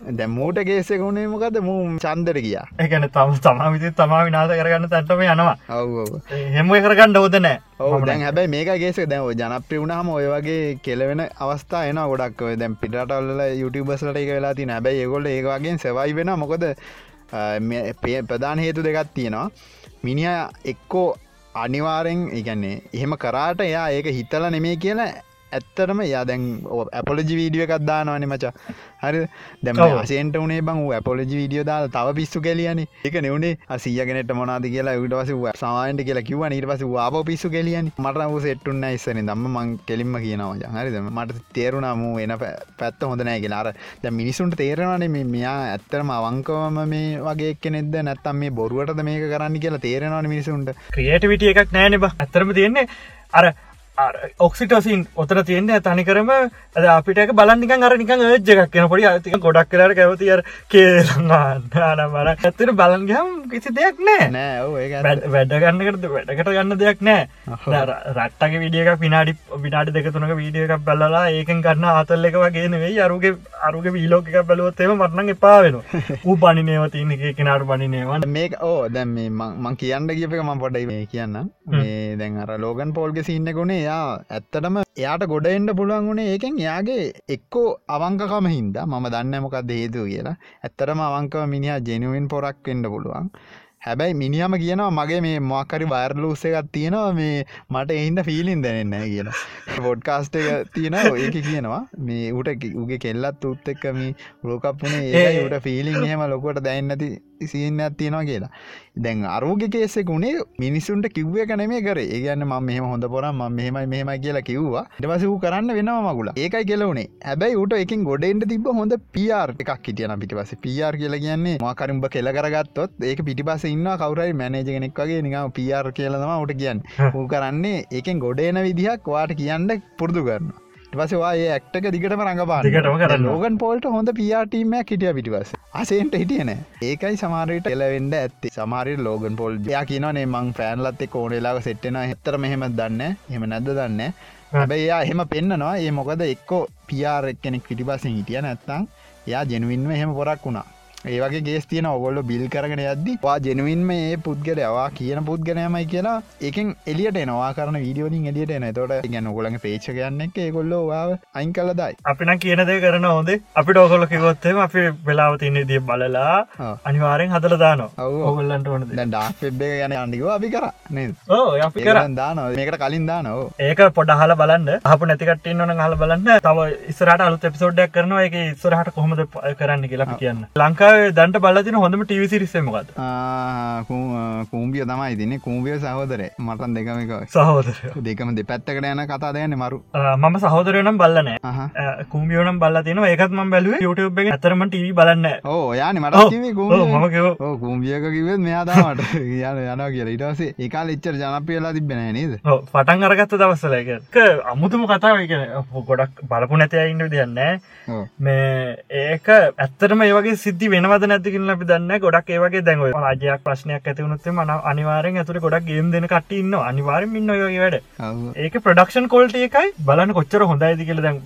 දැම් මූට ගේසෙකුණේ මොකද මූ චන්දර ගියා. එකන තම තමාවිති තමා විනාස කරගන්න තැන්ටම යනවා. හෙම කරගන්න ඕදනෑ දැන් හැබයි මේක ගේෙස දැව ජනප්‍රියුණහම ඔය වගේ කෙලවෙන අවස්ථා එන ගොඩක්. දැන් පිටටල්ල යුටබස්ලට එක වෙලා තින හැබයි ඒගොල්ල ඒවාගෙන් සවයි වෙන මොකද ප්‍රධාන හේතු දෙකත් තියෙනවා. මිනිිය එක්කෝ අනිවාරෙන් ඉගන්නේ එහෙම කරාට එයා ඒක හිතල නෙමේ කියලා ඇත්තරම යා දැන් ඇපොලජි වීඩිය එකක් දානවන මචා. හරි. දැම. සේන්ට උනේ බං ඇපොලජි වීඩියෝ දාල තව පිස්සු කෙලියන. එක නෙවනේ අසියගෙනට මොනාද කියලා විට පස සමාන්ට කියලා කිව නිට පස වාප පිස්සු කෙලියන. මට වූ සෙට්ටුන්න ඉස්සන දම්ම මං කෙලින්ම කියනවා හරිදම මට තේරුණාම එන පැත්ත හොඳනෑ කියලාර ද මිනිසුන්ට තේරවානේ මේ මෙයා ඇත්තරම අවංකවම මේ වගේ කෙනෙද නැත්තම් මේ බොරුවටද මේක කරන්න කියලා තේරෙනවාන මිනිසුන්ට ක්‍රියේටවිටිය එකක් නෑන ඇතරම තියෙන්නේ අර ඔක්සිටසින් ඔතර තියන්නේ තනිකරම අද අපිට බලන්නික අර නික ජක් කියන පොඩි අතික ගොඩක් කරට කැවතිය කියලන්න මර ඇත්තට බලන්ගම් කිසි දෙයක් නෑ. නෑ ඔව් ඒක ඇත්ත. වැඩ වැඩ ගන්නකට වැඩකට ගන්න දෙයක් නෑ. රට්ටක විඩියක පිනාඩි විනාඩි දෙකතුනක වීඩිය එකක් බල්ලලා ඒකෙන් ගන්න අතල්ල එක වගේනෙවෙයි අරුගේ අරුගේ වීලෝක එකක් බැලුවත්තේම මටන එපා වෙන ඌ පනිනේව තියන එක කෙනට පනිනේවන් මේක ඕ දැම් මේ කියන්න කියප එක ම පොඩයි මේ කියන්න මේ දැන් අර ලෝගන් පෝල්ග සින්නකුණේ යා ඇත්තටම එයාට ගොඩ එන්ඩ පුළුවන් වුණේ ඒකෙන් එයාගේ එක්කෝ අවංකකම හින්ද. මම දන්න මොකක්ද හේතු කියලා. ඇත්තරම අවංකව මිනිහා ජෙනුවෙන් පොරක් වෙන්ඩ පුළුවන්. හැබැයි මිනිහම කියනවා මගේ මේ මොකරි වර්ලූස එකක් තියෙනවා මේ මට එහින්ද ෆිලින් දැනෙන්න කියලා. පොඩ්කාස්ට එක තියෙනවා ඒක කියනවා. මේ උට උගේ කෙල්ලත් උත් එක්ක මේ ලෝකප්පුනේ ඒ උට ෆිලින් එහෙම ලොකොට දැන්නති සියන්නත් තියෙනවා කියලා. දැන් අරෝග කේසෙක උනේ මිනිස්සුන්ට කිව්ව කනමේ කර. ඒගන්න ම මෙහම හොඳ පොර ම මෙහමයි මෙහමයි කියලා කිව්වා. ඉටවස වූ කරන්න වෙනවා මගුල ඒකයි කෙලවනේ හැබැයි උට එකින් ගොඩෙන්ට තිබ හොඳ පියාර් එකක් හිටියන පිටිපස පියාර් කියල කියන්නේ මාකරුම්ඹ කෙලකරගත්තොත් ඒක පිටිපස ඉන්න කවරයි මැනජගෙනෙක් වගේ. නිකම පියාර් කියලදම උට කියන්න. ඌ කරන්නේ ඒකෙන් ගොඩේන විදිහක් වාට කියන්න පුරදු කරන්න පසවා ඇක්ටක දිගටම රඟපා දිගටම කරන්න. ලෝගන් පෝල්ට හොඳ පියාටීමයක් හිටිය පිටිවස අසේන්ට හිටියන ඒකයි සමාරයට එලවෙන්ඩ ඇත්ති. සමාරය ලෝගන් පොල් යා කියනේ මං ෆෑන්ලත් එක් ඕනෙලාක සෙට්ටෙන එතර මෙහෙම දන්න එම නැද්ද දන්න හැබැයි එයා එහෙම පෙන්න්නනවා ඒ මොකද එක්කෝ පියාර කෙනෙක් පිටිපසෙන් හිටිය නැත්තං එයා ජෙනවින්ම එහෙම පොරක් වුණා ඒවගේ ගේස් තියන ඔගොල්ල බිල් කරගෙන යද්දි වා ජෙනවින්ම ඒ පුද්ගලයවා කියන පුද්ගනයමයි කියලා එකෙන් එලියට නවා කරන වීඩියෝලින් එලියට එන තොට ගැන ඔගොලඟ පේච්ච ගන්න එක ඒගොල්ලෝ වාව අයින් කලදයි අපින කියනදේ කරන හොදේ අපිට ඔකොල්ල කිවොත්තම අපි වෙලාව තින්නේ දිය බලලා. අනිවාරෙන් හදල දාන. ඔගොල්ලන්ට ඕනද ඩක් පෙබ්බේ ගැන අන්ඩිකව අපි කර ඕ අපි කර. ඒකෙන් දානව. මේකට කලින් දානෝ ඒක පොඩ හල බලන්න. අප නැතිකටන්න ඕන හල බලන්න. තව ඉස්රට අලු එපිසෝඩ්ඩක් කරනවා. එක ඉස්සරහට කොහොමද කරන්න කියලා අපි කියන්න. ලංකාවේ දන්ට බලතින හොඳම ටිවිසිරිස්සමකත් කූම්ිය තමයි. තින්නේ කූම්ිය සහෝදර මටන් දෙකමක සහෝදරය. දෙකම දෙපැත්තකට යන කතා දයන්න මරු. මම සහෝදරයනම් බල්ලනෑ අහ කුමියෝනම් බල්ල තින ඒකත් ම බැලුව YouTube එක. ඇතරම ටව බලන්න ඕ යාන. මට කූම්ියක කිවත් මෙයාදාමට යන යන කියලා. ඉටසේ ඒකාල එච්චර ජනපියලා තිබෙන නේද? පටන් අරගත්ත දවස්සල එක අමුතුම කතාව. ගොඩක් බලපු නැතිය ඉන්න දෙයන්න. මේ ඒක ඇත්තරම ඒවගේ සිද්ධි වෙනවද නැතිකින්න අපි දන්න ගොඩක් ඒවගේ දැන්ව රජයක් ප්‍රශ්නයක් ඇතිවුණුත්තේ මන අනිවාරෙන් ඇතුර ගොඩක් ගේම් දෙන කට ඉන්න අනිවාරෙන් ඉන්න වැඩ. ඒක ප්‍රඩක්ෂන් කොල්ට එකයි. බලන්න කොච්චර හොඳයිද කියල දැන්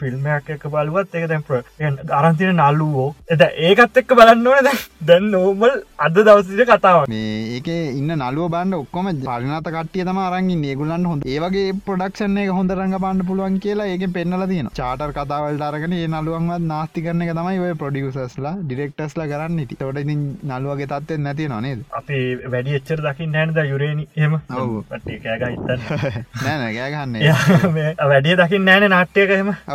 ෆිල්ම්මයක් එක බලුවත් එක දැන් අරන්තින නල්ලුවෝ එද ඒකත් එක්ක බලන්න ඕන දැන්. නෝමල් අද දවසිට කතාව ඒක ඉන්න නලුව බන්ඩ ඔක්කොම පරිනත කටිය තම අරගින් ඒගුලන් හොඳ. ඒවගේ පොඩක්ෂන් එක හොඳ රඟ බන්න පුළුවන් කියලා ඒක පෙන්නල තියෙන චාටර් කතාවල් අරගෙන ඒ නලුවන්වත් නාස්ති කරන එක තමයි ඔය පොඩියසස්ලා ඩිරෙක්ටස්ලා කරන්න. ඉති තොට ඉතින් නලුවගේ තත්වෙන් නැති නොනේද අපි වැඩි එච්චර දකිින් හැනද යුරේනි? එම ඔව්. කෑග ඉතන්න නෑන ගෑගන්නේ වැඩිය දකිින් නෑන.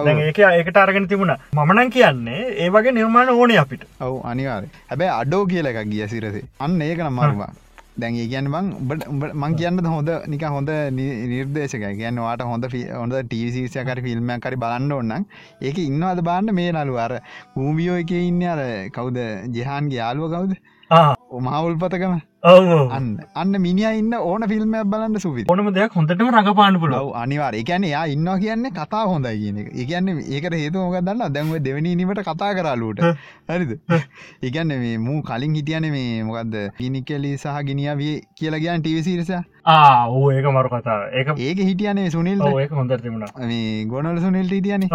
දැන් ඒක ඒකට අරගෙන තිබුණ. මනන් කියන්නේ ඒ වගේ නිර්මාණ ඕනේ අපිට. ඔවු අනිවාර හැබැයි අඩෝ කියල එකක් ගිය සිරසේ. අන්න ඒක නම් මරුවා දැන් ඒ කියන්න බං උඹට- උඹට- මං කියන්න හොඳ නික හොඳ නිර්දේශක කියන්න වාට හොඳ හොඳ ටීසිසියකර ෆිල්ම්මයක් කරි බලන්න ඔන්නම් ඒක ඉන්නවද බාන්න මේ නලු අර කූමියෝ එක ඉන්න අර කවුද? ජෙහන්ගේ යාලුව කවුද? මහවුල්පතකම අන්න අන්න මිනිිය ඉන්න ඕන ෆිල්ම්මයක් බලන්න සුවි ඕනම දෙයක් හොඳටම රඟපාන්න පුල අනිවාර එකන යා ඉන්න කියන්නේ කතා හොඳයි කියන එක. ඒකන්න ඒකට හේතු මොක දන්න දැන්ව දෙවනි නිමට කතා කරලුට හරිද? ඒකන්න මේ මූ කලින් හිටියන මේ මොකක්ද පිනිකෙලි සහ ගිනිිය විය කියලා කියන්න ටිවිසිරිස ඕ ඒක මරු කතාව. ඒක ඒක හිටියනේ සුනිල් හොඳර තිබුණා. මේ ගොනල සුනිල්ට හිටියනේ.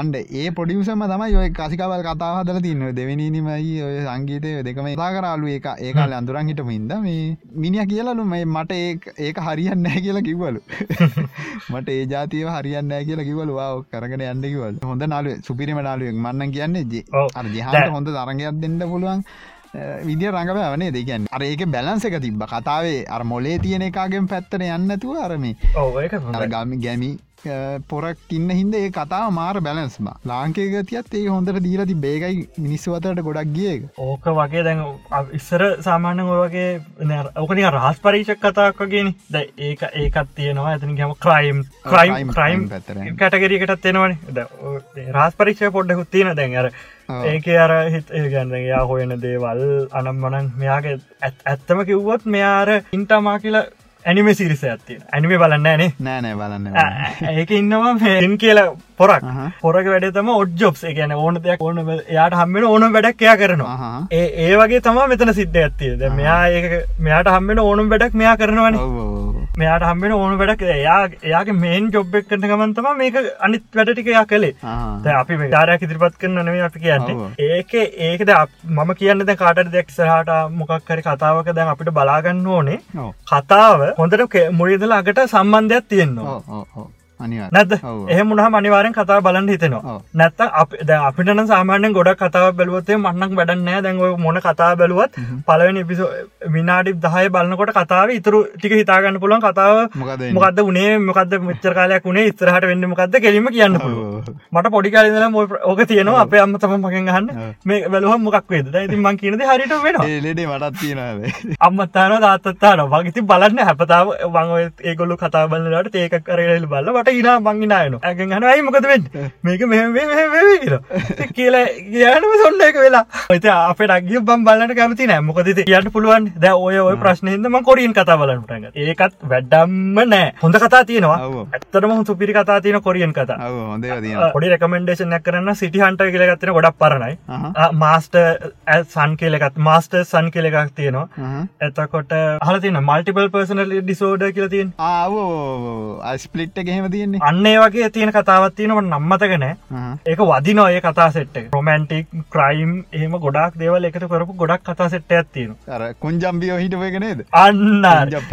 අන්ඩ ඒ පොඩියසම තමයි ඔය කසිකවල් කතා හදල තින්න. දෙවනීමයි ඔය සංගීතය දෙකම තා කරලු. ඒක ඒකාල අඳුරන් හිටම හිද මේ මිනිිය කියලලු මේ මට ඒක හරියන්න කියලා කිව්වලු. මට ඒ ජාතිය හරියන්න කියලා කිවලු වා කරගෙන යන්න කිවල හොඳ නාලුව සුපිරිම නාලුවෙක් මන්න කියන්නේ ජහට හොඳ තරගයක් දෙන්න පුළුවන් විදිිය රඟපවනේ දෙකන් අර ඒක බැලන්ස එක තිබ්බ. කතාවේ අර මොලේ තියෙන එකගෙන් පැත්තන යන්නතුව අරමි හොඳයි. ගමි ගැමි පොරක් ඉන්න හින්ද ඒ කතාව මාර බැලන්ස්ම ලාංකේ ගතියත් ඒ හොඳට දීලති බේගයි මිනිස්සු අතරට ගොඩක් ගියක ඕක වගේ දැන් ඉස්සර සාමාන්‍ය ඔය වගේ ඕකනි රහස් පරීක්ෂක් කතාක් වගෙන ද ඒක ඒකත් තියෙනවා. ඇතින ගම ක්‍රයිම් ක්‍රයිම් ක්‍රයිම්. කැටගරීකටත් තියෙනවන රහස් පරීක්ෂය පොඩ්ඩකුත් තියෙන දැන් අර. ඒක අර හිත ගන්න යා හොයන දේවල් අනම් මනන් මෙයාගේ ඇත්- ඇත්තම කිව්වොත් මෙයාර ඉන්ටමා කියලා ඇනිම සිරිස ඇත්තිය ඇනිමේ බලන්න නේ. නෑනෑ බලන්න ඒක ඉන්නවා මෙන් කියලා පොරක්. පොරක වැඩතම ඔඩ්ජොබ්ස් එකන ඕන දෙයක් ඕන යාට හම්මෙන ඕන වැඩක් එයා කරනවා. ඒ ඒ වගේ තම මෙතන සිද්ධ ඇත්තිය ද මෙයා ඒ මෙයාට හම්බෙන ඕනුම් වැඩක් මෙයා කරනවන. මෙයාට හම්බෙන ඕන වැඩක් එයා එයාගේ මේන් ජොබ්බෙක් කරන ගමන්තම මේක අනිත් වැඩටික යා කළේ. අපි දාරයක් ඉදිරිපත් කරන නෙවෙයි අපි කියන්නේ. ඒක ඒකද මම කියන්න දැන් කාටද දෙයක් ඉස්සරහට මොකක් හරි කතාවක දැන් අපිට බලාගන්න ඕනේ. කතාව හොඳට මුලින්දලා අගට සම්බන්ධයක් තියෙනවා. ඔව් ඔව් ඔව්. අනිවා නැද ඔව්. එහ මුණහ මනිවාරෙන් කතා බලන්න හිතෙනවා. නැත්ත අප ද අපිටන සාමාන්‍යෙන් ගොඩක් කතාව බැලුවතේ මන්නක් වැඩන්නෑ දැන්ව මොන කතා බැලුවත් පලවෙනි පිසු විනාඩි දහය බලන්නකොට කතාව ඉතුරු ටික හිතාගන්න පුළුවන්. කතාව මොකද මොකද උනේ? මොකද මෙච්චර කාලයක් උනේ? ඉස්තරහට වෙන්න මොකක්ද කෙලීම කියන්න මට පොඩි කාලදල ඕක තියෙනවා. අපේ අම්ම තම මගෙන් ගහන්න මේ බැලුව මොකක් වේද? ඉතින් මං කියනද හරිට වෙනවා. ලෙඩේ මටත් තියෙනද අම්මත්තාන දාත්තත්තාන වගති බලන්න හැපතාව වං ඒගොල්ලු කතා බලන්නට ඒක කරල බල වට ඉනා මංගිනායන ඇගෙන් හන අයි මොකද වෙන්න? මේක මෙ කිය කියලා. කියනම සොන්න එක වෙලා. ඔත අප ඩක්ගිය බම් බලන්න කැමති නෑ. මොකද කියන්න පුළුවන් ද ඔය ඔය ප්‍රශ්නයදම කොරින් කතා බලන්නට ඒකත් වැඩ්ඩම්ම නෑ. හොඳ කතා තියෙනවා. ඇත්තරම සුපිරි කතා තියෙන කොරියන් කතා. පොඩි රකමෙන්ඩේෂන් කරන්න සිටි හන්ට කියලගත්තන ගොඩක් පරණයි. මාස්ට සන් කියලෙකත් මාස්ට සන් කියලෙකක් තියෙනවා. එතකොට හලතින මල්ටිපල් පර්සනල් ඩිසෝඩ කියල තියෙන් ආව අස්පලිට්ට ගෙහෙම තියෙන්නේ? අන්න ඒ වගේ තියෙන කතාවත් තියෙනවට නම්මතකනෑ අහහ. ඒක වදිනෝ ඒ කතා සෙට්ට රොමන්ටික් ක්‍රයිම් එහම ගොඩක් දේවල් එකතු කරපු ගොඩක් කතා සෙට්ට ඇත්තියෙන අර කුංජම්බියෝ හිටුවක නේද? අන්න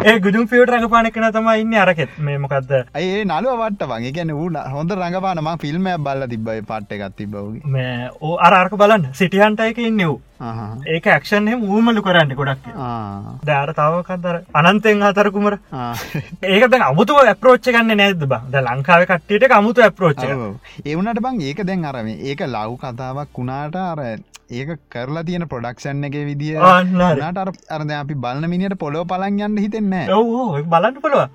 ඒ ගුදුම් පියට රඟපානකන තම ඉන්න අරකෙත් මේ මොකක්ද ඒ නලුව වට වගේ ගැන වූ හොඳ රඟපානම ෆිල්ම් බල්ල තිබයි පට්ට එකත් තිබවගේ මේ ඕ අරක බලන්න. සිටිහන්ට එක ඉන්න වූ ඒක ඇක්ෂන් එම ඌමලු කරන්න ගොඩක් දෑර තාවකන්තර අනන්තෙන් අතරකුමර ඒකත අමුතු ඇපරෝච්ච ගන්න නැද බ? ද ලංකාව කට්ටියට අමුතු ඇපරෝච්ච ඒවනට බං ඒක දැන් අරම ඒක ලව් කතාවක් වුණාට අර ඒක කරලා තියෙන ප්‍රොඩක්ෂන් එක විදිිය ට අරද අපි බලන්න මිනිට පොලෝ පලන් යන්න හිතෙන්නේ බලන්න පුළුව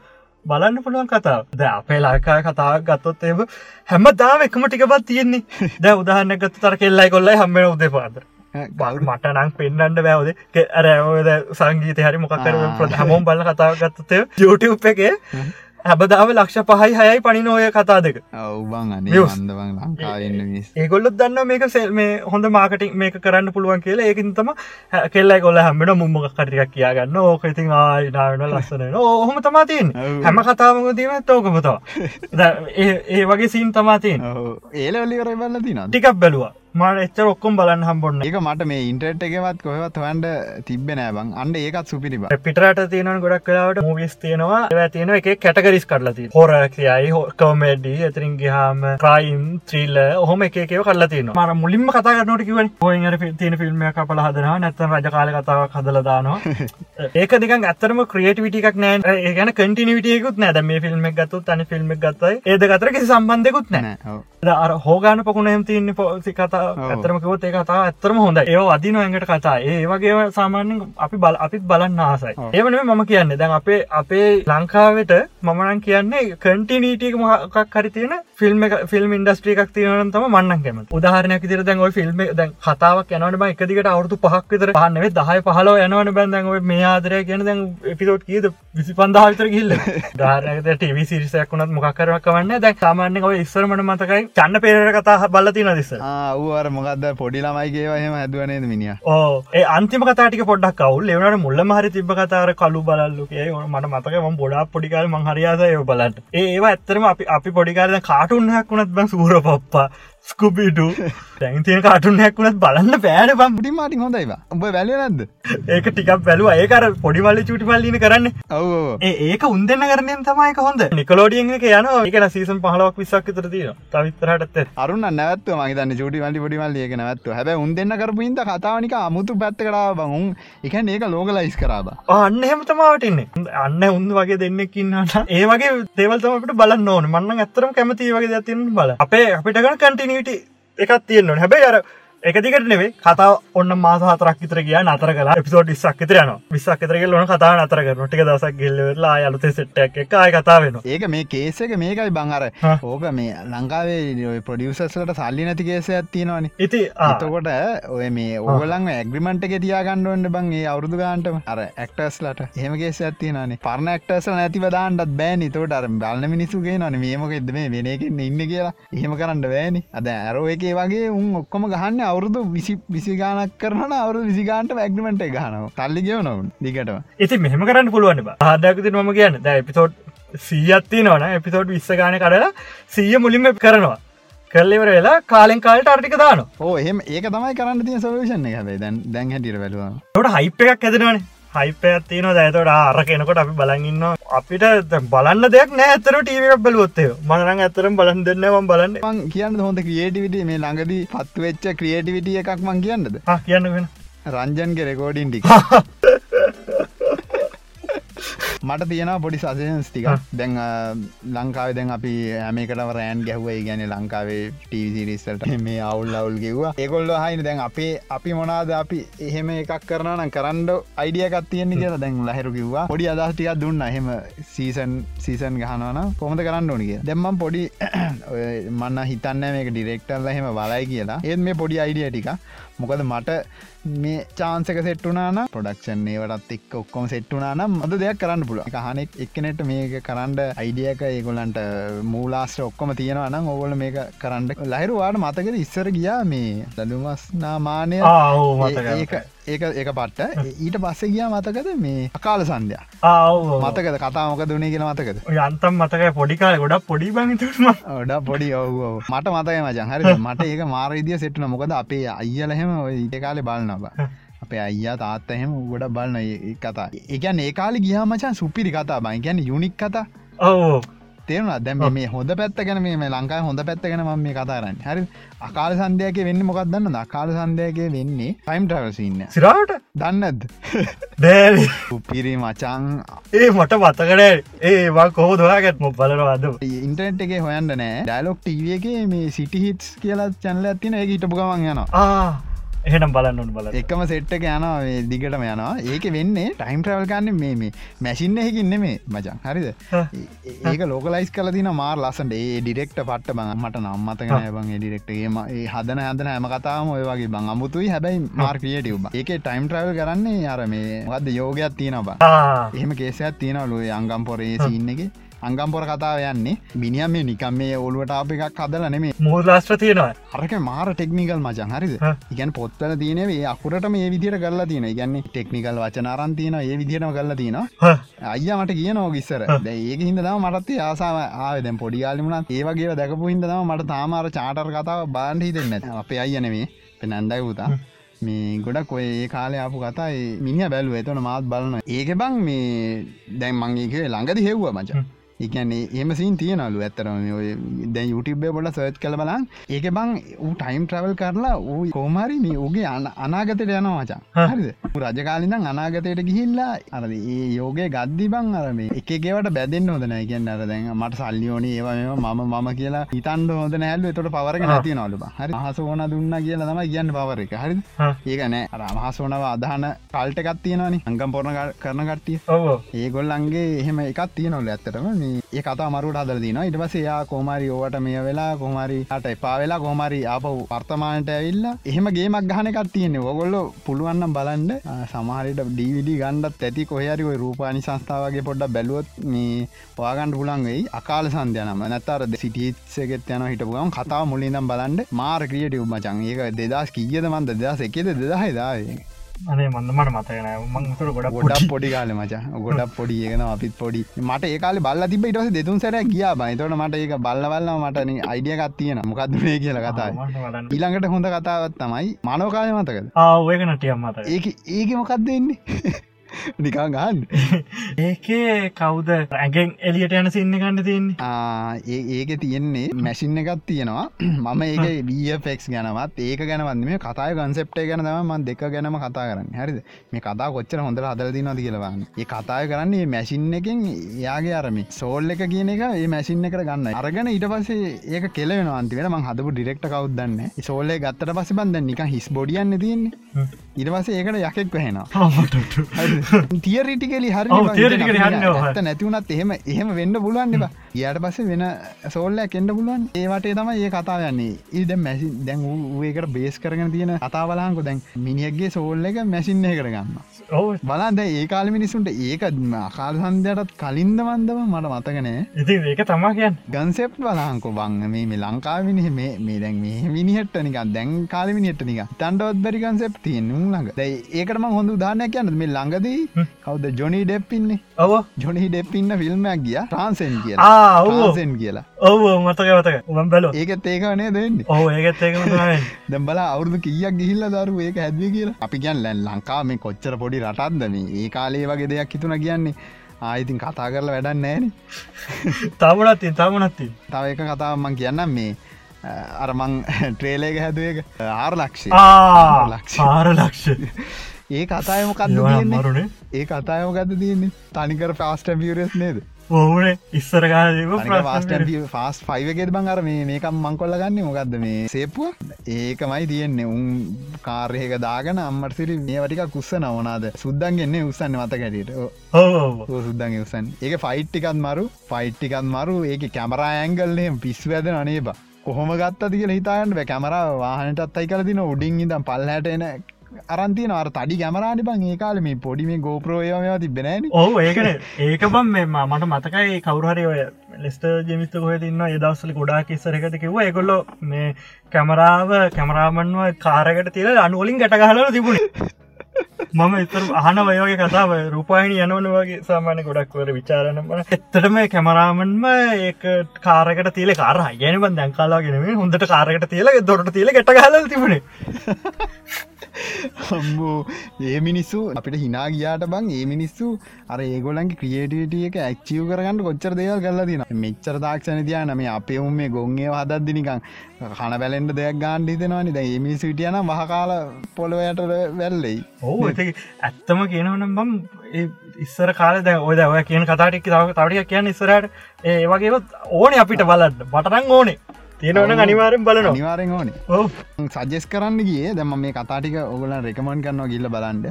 බලන්න පුළුවන් කතා ද අපේ ලංකා කතාවක් ගත්තොත් එම හැම දාම එකම ටිකපත් තියෙන්නේ. ද උදාහන්න ගත්ත තර කෙල්ලයි කොල්ලයි හම්බෙන උදේ පාද බල් මට නං පෙන්න්නට බෑවද? ඇරඇවද සංගීත හරි මොකකර ප්‍ර හමෝම් බල කතාව ගත්තතය YouTube එක හැබදාව ලක්ෂ පහයි හයයි පනින ඔය කතා දෙක. ඒගොල්ලොත් දන්න මේක සෙල් මේ හොඳ මාකටින් මේක කරන්න පුළුවන් කියලා. ඒකින් තම කොල්ල හැමෙන මුම්මක් කටිකක් කියගන්න ඕක ඉතින් ආයිනාවන ලස්සන ඔහොම තමාතින්. හැම කතාවම දීම තෝකමතවා ඒ වගේ සීන් තමාතින් ඒලවල්ලි කර බල්ල තින ටිකක් බැලවා මට එච්චර ඔක්කොම් බලන්න හම්බොන්න ඒක මට මේ ඉන්ටර්ට් එකවත් කොහවත් හොන්ඩ තිබ්බ නෑබං අන්ඩ ඒකත් සුපිරිබ. පිටරට තියෙන ගොඩක් කලාවට මූවිස් තියෙනවා. ඒවා තියෙන එක කැටගරිස් කරලති හොර කියයි කෝමඩි එතරින් ගහම ක්‍රයිම් ත්‍රීල්ල ඔහොම එකකව කරලා තියන මර මුලින්ම කතා කරනට කිව පොයිට තියෙන ෆිල්ම් කපල හදනවා. නැත්තන් රජකාල කතාවක් හදලදානවා ඒක දිකන් ඇත්තරම ක්‍රියටවිටික් නෑ. ඒගන කටිනිවිටියකුත් නෑද මේ ෆිල්ම් ගත්තු තනි ෆිල්ම් ගත්තයි. ඒද ගතර කිසි සම්බන්ධකුත් නෑ. අර හෝගාන පකුණෙම තියන්න පොසි කතා ඇතරම කිවොත් ඒ කතා ඇත්තරම හොඳ ඒ අදින ඇඟට කතා. ඒ වගේ සාමාන්‍යෙන් අපි බල අපිත් බලන්න ආසයි. ඒවන මම කියන්න. දැන් අපේ අපේ ලංකාවට මමනන් කියන්නේ කටිනීටික මොකක් හරි තියෙන ෆිල්ම් ෆිල්ම් ඉන්ඩස්ට්‍රිය එකක් තියෙනන තම මන්නන් කැම උදාහරනයක් තිර දැන් ඔය ෆිල්ම් දැන් කතාවක් යනවන එකදිකට අවුතු පහක් විතර පහන්නවේ දහය පහලෝ යනවන ඔය මේ ආදරය කියන දැන් එපිසෝට් කියද? විසි පන්දහ විතර ගිල්ල ධාරනක ටව සිරිසයක් වුණත් මොකක්කරක් වන්න දැක් සාමාන්‍ය ඔය ඉස්සරමට මතකයි චන්න පේර කතා බල්ලතින දිස ආවර මොකක්ද පොඩි ළමයිගේ එහෙම හැදුවනේද මිනිිය ඕ ඒ අන්තිම කතාටික පොඩක් කවුල් එවනට මුල්ල මහරි තිබ කතාර කලු බලල්ලු කිය මට මතක ම ගොඩක් පොඩිකාල මංහරියාසය බලට ඒ ඒවා ඇත්තරම අපි අපි පොඩිකාරද කාටුන්හයක් වුණත් බං සූර පප්පා ස්කුපිටු තැන්තිය කාටුන්හයක් වුණත් බලන්න පෑන පම් පුටි මාටි හොඳයිවා ඔබ වැල නැද්ද? ඒක ටිකක් බැලුව ඒකර පොඩිමල්ල චුටි පල්ලින කරන්න. ඒක උන්දන්න කරනෙන් තමයි හොඳ. නිකලෝඩියෙන් එක යන ඒකන සීසන් පහලක් විසක් තර තියෙන තවිතරටත් අරුන්න නැත්ව මහිතන්න චුටි වලි පොඩිමල් ඒක නැත්ව හැබ උන් දෙන්න කරපුින්ද කතාවනික අමුතු පැත්ත කරා බංුන් එක ඒක ලෝකලයිස් කරාබ අන්න එහෙම තමාවටන්නේ අන්න උන්ද වගේ දෙන්නෙක්කින්නට ඒ වගේ දේවල්තමට බලන්න ඕන. මන්න ඇත්තරම් කැමති වගේ ඇතින් බල අපේ අපිටගන කටිනීට එකත් තියෙන්න්න හැබැයි අර එකදිකට නෙවේ කතා ඔන්න මාස හතරක් විතර කිය නතර කලා පිසෝඩ් විස්සක් විතරයන විස්සක් විතරගේ ලොන කතා නතර කරන ටික දසක් ගෙල්ලවෙලා අලුත සෙට්ටක් එක අය කතා වෙන ඒක මේ කේස එක මේකයි බංහර. ඕක මේ ලංකාවේ ප්‍රඩියසස්ලට සල්ලි නැති කේස ඇත්තිනවානි ඉති ආ, එතකොට ඔය මේ ඕගලන් ඇග්‍රිමන්ට එක තියාගණ්ඩුවන්ට බං ඒ අවුරදු ගාන්ටම. අර ඇක්ටර්ස්ලට එහෙම කේස ඇත්තිනනේ පරණ ඇක්ටර්ස නැතිව දාන්නත් බෑනි. තෝට අර බලන්න මිනිසුගේ නන මේමක එද මේ වෙන එකෙන් ඉන්න කියලා. එහෙම කරන්න බෑනි. අද ඇරෝ එකේ වගේ උන් ඔක්කොම ගහන්න අවුරුදු විසි විසිගානක් කරන අවුරු විසිගාන්ට ඇග්‍රිමට ගහනව. තල්ලි ගෙවනවුන් දිගටම. ඉති මෙහම කරන්න පුළුවන් ආදකති මම කියන්න. ද එපිසෝඩ් සීයත්ති නොන එපිසෝඩ් විස්ස ගාන කරලා සීය මුලින්ම කරනවා. කරලිවර වෙලා කාලෙන් කාලට අර්ටික දාන ඕ එහෙම. ඒක තමයි කරන්න තිය සොලූෂන් එක. හැබේ දැන් දැන් හැටිර වැලවා ට හයිප් එකක් ඇදෙනවන හයිපයක් තියන දැතට අර කෙනකොට අපි බලගන්න අපිට බලන්න දෙයක් නෑ ඇතර ටීව බලොත්තේ මනරං ඇතරම් බලන් දෙන්නම බලන්න. මං කියන්න හොඳ ක්‍රියේටිවිට මේ ළඟදී පත්තු වෙච්ච ක්‍රියේටිවිටිය එකක් මං කියන්නද? කියන්න වෙන. රංජන්ගේ රෙකෝඩින් ටික මට තියෙන පොඩි සසයන්ස් ටික දැන් ලංකාවේ දැන් අපි හැමකටම රෑන් ගැහුවයි. ගැන ලංකාවේ ටීසිරිස්සට මේ අවුල් අවුල් කිව්වා. ඒකොල්ල හයින දැන් අපේ අපි මොනාද අපි එහෙම එකක් කරන කරන්ඩ අයිඩියකත් තියෙන්නේ කියලා දැන් ලහෙරු කිව්වා. පොඩි අදස්ටිකක් දුන්න. එහෙම සීසන් සීසන් ගහනවන කොමද කරන්න ඕනි කිය දෙම්මම් පොඩි මන්න හිතන්න මේක ඩිරෙක්ටර්ල එහෙම බලයි කියලා. ඒත් මේ පොඩි අයිඩිය ටික මොකද මට මේ චාන්සක සෙට්ටුනාන පොඩක්ෂන් ඒවටත් එක් ඔක්කොම සෙට්ටුනානම් මද දෙයක් කරන්න පුල හනෙක් එක්කනෙට මේක කරන්ඩ අයිඩියක ඒගොලන්ට මූලාස්ට ඔක්කොම තියෙනවනම් ඔගොල මේක කරන්න. ලහිරුවාට මතකද ඉස්සර ගියා මේ ආව් මතක ඒක ඒක ඒක පට්ට ඊට පස්සේ ගියා මතකද මේ අකාල සන්ධ්‍යා මතකද? කතා මොක දුනේ කියලා මතකද? යන්තම් මතකයි පොඩිකාල ගොඩක් පොඩි බංතුම ඔඩ පොඩි ඔව මට මතය මචන් හරි මට ඒක මාරවිදිය සෙට්න මොකද අපේ අයියලහෙම ඉට කාලෙ බලන්නවා අපේ අයියා තාත්තහෙම ගොඩ බලන්න ඒ කතා. එකන් ඒ කාලි ගියා මචන් සුපිරි කතා බයි ගැන යුනික් කතා. ඕ තේරුණා? දැම මේ හොඳ පැත්ත ගැන මේ ලංකායි හොඳ පැත්ත ගැන ම මේ කතාරන්න හරි. අකාල සන්දයක වෙන්න මොකක්දන්න අකාල සන්දයක වෙන්නේ ටයිම් ට්‍රවසින්න සිරාට දන්නද දෑවි උපිරි මචං. ඒ මට මතකන ඒවා කෝ දොයාගත් මො බලරවාද ඉන්ටනෙට් එක හොයන්ට නෑ. ඩයිලොක් ටවගේ මේ සිටිහිටස් කියලා චැනල ඇතින ඒ හිටපු ගමන් යනවා. ආ එහෙනම් බලන්නට බල එකම සෙට්ක යනවා දිගටම යනවා. ඒක වෙන්නේ ටයිම් ට්‍රවල් කන්න මේ මේ මැසින්න එකකින්න මේ මචන් හරිද? ඒක ලෝකලයිස් කල දින මාර් ලසන්ට ඒ ඩිරෙක්ට පට්ට බං මට නම්මතක බං ඩිරෙක්ටගේම හදන හදන හැම කතාම ඔය වගේ බං අමුතුයි. හැබැයි මාර් ක්‍රියටව් ඒක ටයිම් ට්‍රවල් කරන්නේ අර මේ වද යෝගයක් තියෙන බා. එහෙම කේසයක් තියෙනවලු අංගම් පොරේ සින්න එක අංගම්පොර කතාව යන්නේ. මිනිියම් මේ නිකම් මේ ඔලුවට අප එකක් කදල නෙමේ මූලාස්ත්‍ර තියෙනවා. අරක මාර ටෙක්නිකල් මචන් හරිද. ඉගැන් පොත්තල තියනේ අකුරට මේ විදිර කරලා තියෙන ගැන්නේ ටෙක්නිකල් වචනාරන් තියෙන ඒ විදිරම කරලා තියෙන අයිය මට කියන ඕගිස්සර ඒක හිද දම මටත් ආසාාව ආවදැ පොඩිගාලිමුණත් ඒවගේ දැකපු හිද දම මට තාමාර චාටර් කතාව බාන්ඩ හිතෙන්න අපේ අයියනවේ පෙනන්ඩයි පුතා මේ ගොඩක් ඔය ඒ කාලය අපපු කතා මිනි බැලුව. එතන මාත් බලන ඒක බං මේ දැන් මංගේක ළඟද හෙව්ව මච එකන්නේ එම සින් තියනලු ඇත්තරම ඔය දැන් යුටිබ්බේ බොල සර්ච් කළ බලන් ඒක බං ඌ ටයිම් ට්‍රවල් කරලා ඌ කෝමරි මේ අන අනාගතයට යනවා මචා හරිද? ඌ රජකාලිදම් අනාගතයට ගිහිල්ලා අර ඒ යෝගය ගද්දි බං අරම එකගේවට බැදෙන් හොදන කියන්න අර දැන් මට සල්ලියෝන ඒවා මම මම කියලා හිතන්ඩ හොද නැල්ල එතොට පවරක නැති නලු හරි. හස ඕන දුන්න කියලා තම කියන්න පවර එක. හරි ඒක නෑ. අර අමහසෝනව අදහන කල්ටකත් තියෙනවානි. අංගම් පොරණ කරන කට්ටිය. ඒගොල්ලන්ගේ එහෙම එකක් තියනොල් ඇත්තටම. මේ ඒ කතා මරුට හදල දින ඉට පස යා කෝමරි ඕවට මේ වෙලා කොමරි අට එපා වෙලා කොමරි අප වර්තමානට ඇවිල්ල එහෙම ගේමක් ගහනකත් තියෙන්නේ. ඔගොල්ල පුළුවන්නම් බලන්ඩ සමහරට ඩවිඩ ගණ්ඩත් ඇති කොහරි ඔය රූපානි සංස්ථාවගේ පොඩ්ඩ බැලුවොත් මේ පවාගණ්ඩ පුලන්වෙයි අකාල සන්ධයනම නැතර සිටිත්සගෙත් යන හිටපුගම් කතාව මුලින්දම් බලන්ඩ මාර් ක්‍රියට උමචන් ඒක දෙදස් කියද මන්ද? දෙදස් එකෙද දෙදහහිදාවේ අනේ මන්න මට මතකන මංතුර ගොඩ ගොඩක් පොඩි. කාල මච. ගොඩක් පොඩි ඒකන අපිත් පොඩි. මට ඒකාල බල්ල තිබ ඉටස දෙතුන් සැර කියා බයි තොට මට ඒක බල්ලවල්ල මටන අයිඩියකත් තියෙන මොකක්දේ කියල කතා ඊළඟට හොඳ කතාවත් තමයි මනෝකාය මතකද? ආවක නටියම් මත ඒක ඒක මොකක් දෙන්නේ නිකා ගන්න ඒකේ කවුද? ඇගෙන් එලියට යන සින්න කන්න තියන්නේ. ඒක තියෙන්නේ මැසින් එකත් තියෙනවා. මම ඒක බෆෙක්ස් ගැනවත් ඒක ගැනවන්න මේ කතාය ගන්සෙප්ටේ ගැන මන් දෙක ගැනම කතා කරන්න. හරිද? මේ කතා කොච්චර හොඳට හදල නද කියලවන්න ඒ කතාය කරන්නේ මැසින් එකෙන් යාගේ අරම සෝල් එක කියන එක ඒ මැසින් එකට ගන්න. අරගෙන ඊට පස්සේ ඒක කෙලවෙන අන්තිවට මං හදපු ඩිරෙක්ට කවද්දන්න සෝල්ලේ ගත්තට පස බන්ද නික හිස් බොඩියන්න තියන්නේ. ඉට පස ඒකට යකෙක් වෙනවා තියරිටිකලි හරි. ඇත්ත නැතිවුණත් එහෙම එහෙම වෙන්න පුළුවන් එබ යට පස්ස වෙන සෝල්ලයක් කෙන්ඩ පුළුවන්. ඒවටේ තම ඒ කතා යන්නේ. ඉද මැසි දැන් ඒකට බේස් කරගෙන තියෙන කතා බලාංකො දැන් මිනිියක්ගේ සෝල්ල එක මැසින්න කරගන්න බලන්ද ඒ කාල මිනිසුන්ට ඒක අකාල් සන්දයටත් කලින්ද වන්දව මට මතකනෑ ඉති ඒක තමා කියන්න. ගන්සෙප් බලාංකො බං මේ මේ ලංකාවිනි මේ මේ දැන් මේ මිනිහට නික දැන් කාලමිනිට නික තන්ටවත් බැරි කන්සෙප් තියෙන් ළඟ. දැයි ඒකටම හොඳ උදානයක් යන්න මේ ළඟදී කවද? ජොනි ඩෙප්පින්නේ ඔව. ජොනි ඩෙප්පින්න ෆිල්ම්මයක් ගිය. ට්‍රන්සෙන් කිය ආ ආවෝ කාසෙන් කියලා. ඔව මතක මතක උම් බැලෝ ඒකත් ඒකනේ දෙන්නේ ඔහ ඒකත් ඒක දැම්බල අවුදු කියක් ගිහිල්ල දරු ඒක හැදව කියලා. අපි කියන් ලැන් ලංකා මේ කොච්චර පොඩි රටත්දම ඒ කාලේ වගේ දෙයක් හිතුන කියන්නේ. ආයිතින් කතා කරලා වැඩන්න නෑන තමනත්තින් තමනත්ති තව එක කතාවමං කියන්නම්. මේ අරමං ට්‍රේලේක හැදුව එක ආර ලක්ෂ ලක්ෂ. ආර ලක්ෂ ඒ කතායමකක්ද මරුණේ ඒ කතායමකද තියන්නේ? තනිකර පාස්ට පියරස් නේද? ඕනේ ෆාස්ට ෆාස් ෆයිවගෙත් බං අර මේ මේකම් මංකොල්ල ගන්න මොකක්ද මේ සේපුුව ඒකමයි තියෙන්නේ. උන් කාර්යක දාගන අම්මට සිරි මේ වටික කුස්ස නවනාද සුද්දන්ගෙන්නේ උසන්න මත කැටට ඕ සුද්දන් උසන් ඒක ෆයිට්ටිකත් මරු. ෆයිට්ටිකත් මරු. ඒක කැමරා ඇංගල්ලේ පිස් වැද අනේබ කොහොම ගත්ත තික හිතාගන්න බෑ. කැමර වාහනටත් අයි කල තින උඩින් ඉදම් පල්හට එන අරන්තින අර තඩි කැමරාට බං ඒ කාල මේ පොඩි මේ ගෝප්‍රෝයමවා තිබෙනෑන ඔහු ඒකන. ඒක බම් මෙම මට මතකයි කවරුහරි ඔය ලෙස්ට ජමිස්ත කොහ තින්න එදස්සල ගොඩා කිස්සරකට කිව ඒකොල්ලො මේ කැමරාව කැමරාමන්ව කාරකට තිල අනුවලින් ගැටගහල තිබුණ. මම එතර අහන වයෝගේ කතාව. රූපාහිනි යනවන වගේ සාමාන්‍ය ගොඩක්වර විචාරණ බන එත්තටම කැමරාමන්ම ඒක කාරකට තියල කාර ගැනබන් දැන්කාලාගෙනීම හොඳට කාරකට තියල දොරට තියල ගැට හල තිබුණේ. හම්බෝ ඒ මිනිස්සු අපිට හිනා ගියාට බං ඒ මිනිස්සු අර ඒගොලන්ගේ ක්‍රියටටිය එක ඇක්චියව කරගන්න කොච්චර දේවල් කරලා තින මෙච්චර තාක්ෂණ තියන මේ අපේ උම් මේ ගොන්ගේ හදද්දිනිකං කන බැලෙන්ට දෙයක් ගාන්ඩ හිතෙනවානි. දැ මිනි සිටියන මහකාල පොළොවයට වැල්ලෙයි. ඕ ඇත්තම කියනවනම් බම් ඉස්සර කාල දැ ඔය ඔය කියන කතාටික් තාව තවටික කියන්න ඉස්සරට ඒ වගේවත් ඕනේ අපිට බලන්න. බටරං ඕනේ. තියෙනවන අනිවාරෙන් බලන අනිවාරෙන් ඕනේ. සජෙස් කරන්න ගිය. දැම මේ කතාටික ඔගලන් රෙකමන් කරනවා ගිල්ල බලන්ඩ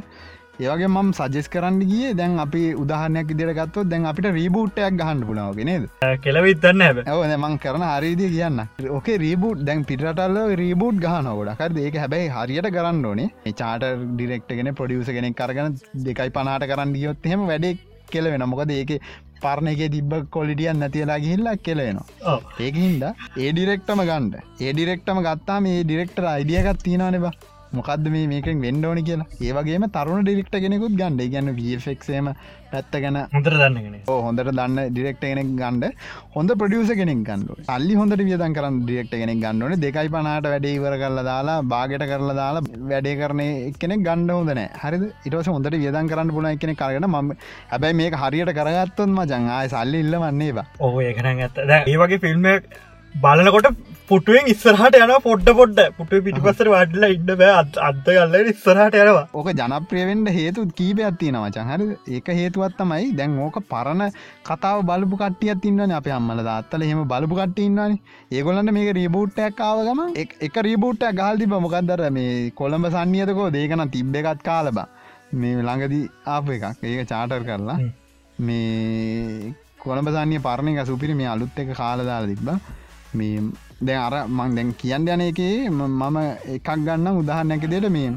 ඒවගේ මම් සජෙස් කරන්න ගිය. දැන් අපි උදාහනයක් ඉදිර ගත්තොත් දැන් අපිට රීබූට්ටයක් ගහන්න පුලාවගෙනේද කෙලවිත්තන්න ඇව මං කරන හරිදිය කියන්න. ඕකේ රීබූට් දැන් පිටල්ල රීබූට් ගහනකොට ඒක හැබැයි හරියට කරන්න ඕනේ. චාට ඩිරෙක්ටගෙන පොඩියස කෙනෙක් කරගන දෙකයි පනාට කරන්න ගියොත් හෙම වැඩේ කෙලවෙන මොකද ඒක පරණ එක තිබ්බ කොලිටියන් නැතිලා ගිහිල්ලක් කෙලේනවා ඒකහින්ද ඒ ඩිරෙක්ටම ගණ්ඩ ඒ ඩිරෙක්ටම ගත්තා මේ ඩිරෙක්ටර අයිඩියගත් තිනනවා මොකක්ද මේ මේකෙන් වෙන්ඩෝනි කියලා? ඒවගේම තරුණ ඩිරෙක්ට කෙනෙකුත් ගණ්ඩ ගැන්න වෆෙක්සේම පැත්ත ගැන හොඳර දන්නගෙන හොඳට දන්න ඩිරෙක්ට කෙනෙක් ගණ්ඩ හොඳ ප්‍රඩියස කෙනෙක් ගන්නඩ අල්ලි හොඳට වියදන් කරන්න ඩිරෙක්ට කෙනෙක් ගන්නවන දෙකයි පනාට වැඩේ ඉවර කරලා දාලා බාගට කරලා දාලා වැඩේ කරන කෙනෙක් ගණ්ඩ හොදන හරි ඉටස හොඳට වියදන් කරන්න පුල එකනෙ කරන ම හැබැයි මේක හරියට කරගත්තොන්ම ජංආය සල්ලි ඉල්ල වන්නේ බා ඕ ඒකන ඇත්ත. ඒ වගේ ෆිල්ම් බලනකොට පුටුවෙන් ඉස්සරහට යන පොඩ්ඩ පොඩ්ඩ. පුට පිටිපසර වඩලා ඉන්න බෑ. අත්ත කල්ල ඉස්සරහට යනවා. ඕක ජනප්‍රියවෙන්ට හේතු කීප ඇත්තින වචන් හරි ඒක හේතුවත්තමයි දැන් ඕක පරණ කතාව බලපු කටියත් ඉන්නන අප අම්මල දත්තල හෙම බලපු කට ඉන්නන්නේ ඒගොලන්න මේක රීබූට්ටයක් කාවගම එක රීබූට්ට ගහල්ති මොකක්දර මේ කොළඹ සන්නියතකෝ දේකන තිබ්බ එකත් කාලබා මේ ළඟදී ආප එකක්. ඒක චාටර් කරලා මේ කොළඹ සන්නිය පරණක සුපිරි මේ අලුත් එක කාලදාල තිබ්බා. මේ දැ අර මං දැන් කියන්න යන එකේ මම එකක් ගන්න උදාහන්නැක දෙට මේ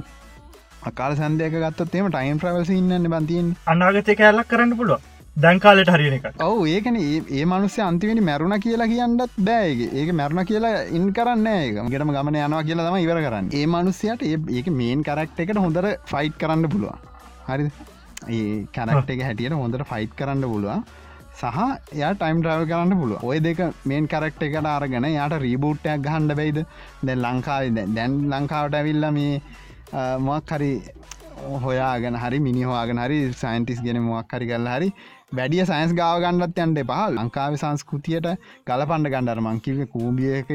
අකාල සන්දයක ගත්තත් එම ටයිම් ප්‍රවල්ස ඉන්න බන්තියෙන් අනාගතය කෑල්ලක් කරන්න පුළුව දැන්කාලට හරින එක ඔව ඒකන. ඒ මනුස්සේ අන්තිවෙනි මැරුණ කියලා කියන්නත් බෑගේ ඒක. මැරුණ කියලා ඉන් කරන්න ගෙටම ගමන යනවා කියලා තම ඉවර කරන්න. ඒ මනුස්සයට ඒක මේන් කරක්ට එකට හොඳර ෆයිට් කරන්න පුළුවන්. හරි ඒ කැනක්ට එක හැටියට හොඳට ෆයිට් කරන්න පුළුවන් සහ යා ටයිම් ්‍රව කරන්න පුළුව ඔය දෙක මේන් කරක්ට එකට අරගෙන යාට රීබූට්ටයක් ගහන්ඩ බයිද? දැ ලංකාව දැන් ලංකාවට ඇවිල්ල මේ මොක් හරි හොයාගෙන හරි මිනිහවාගෙන හරි සයින්ටිස් ගෙන මොක් හරි කල්ල හරි වැඩිය සයින්ස් ගාව ගණ්ඩත් යන්ට පහ ලංකාව සංස්කෘතියට ගල පණ්ඩ ගණ්ඩර මංකිව කූබියක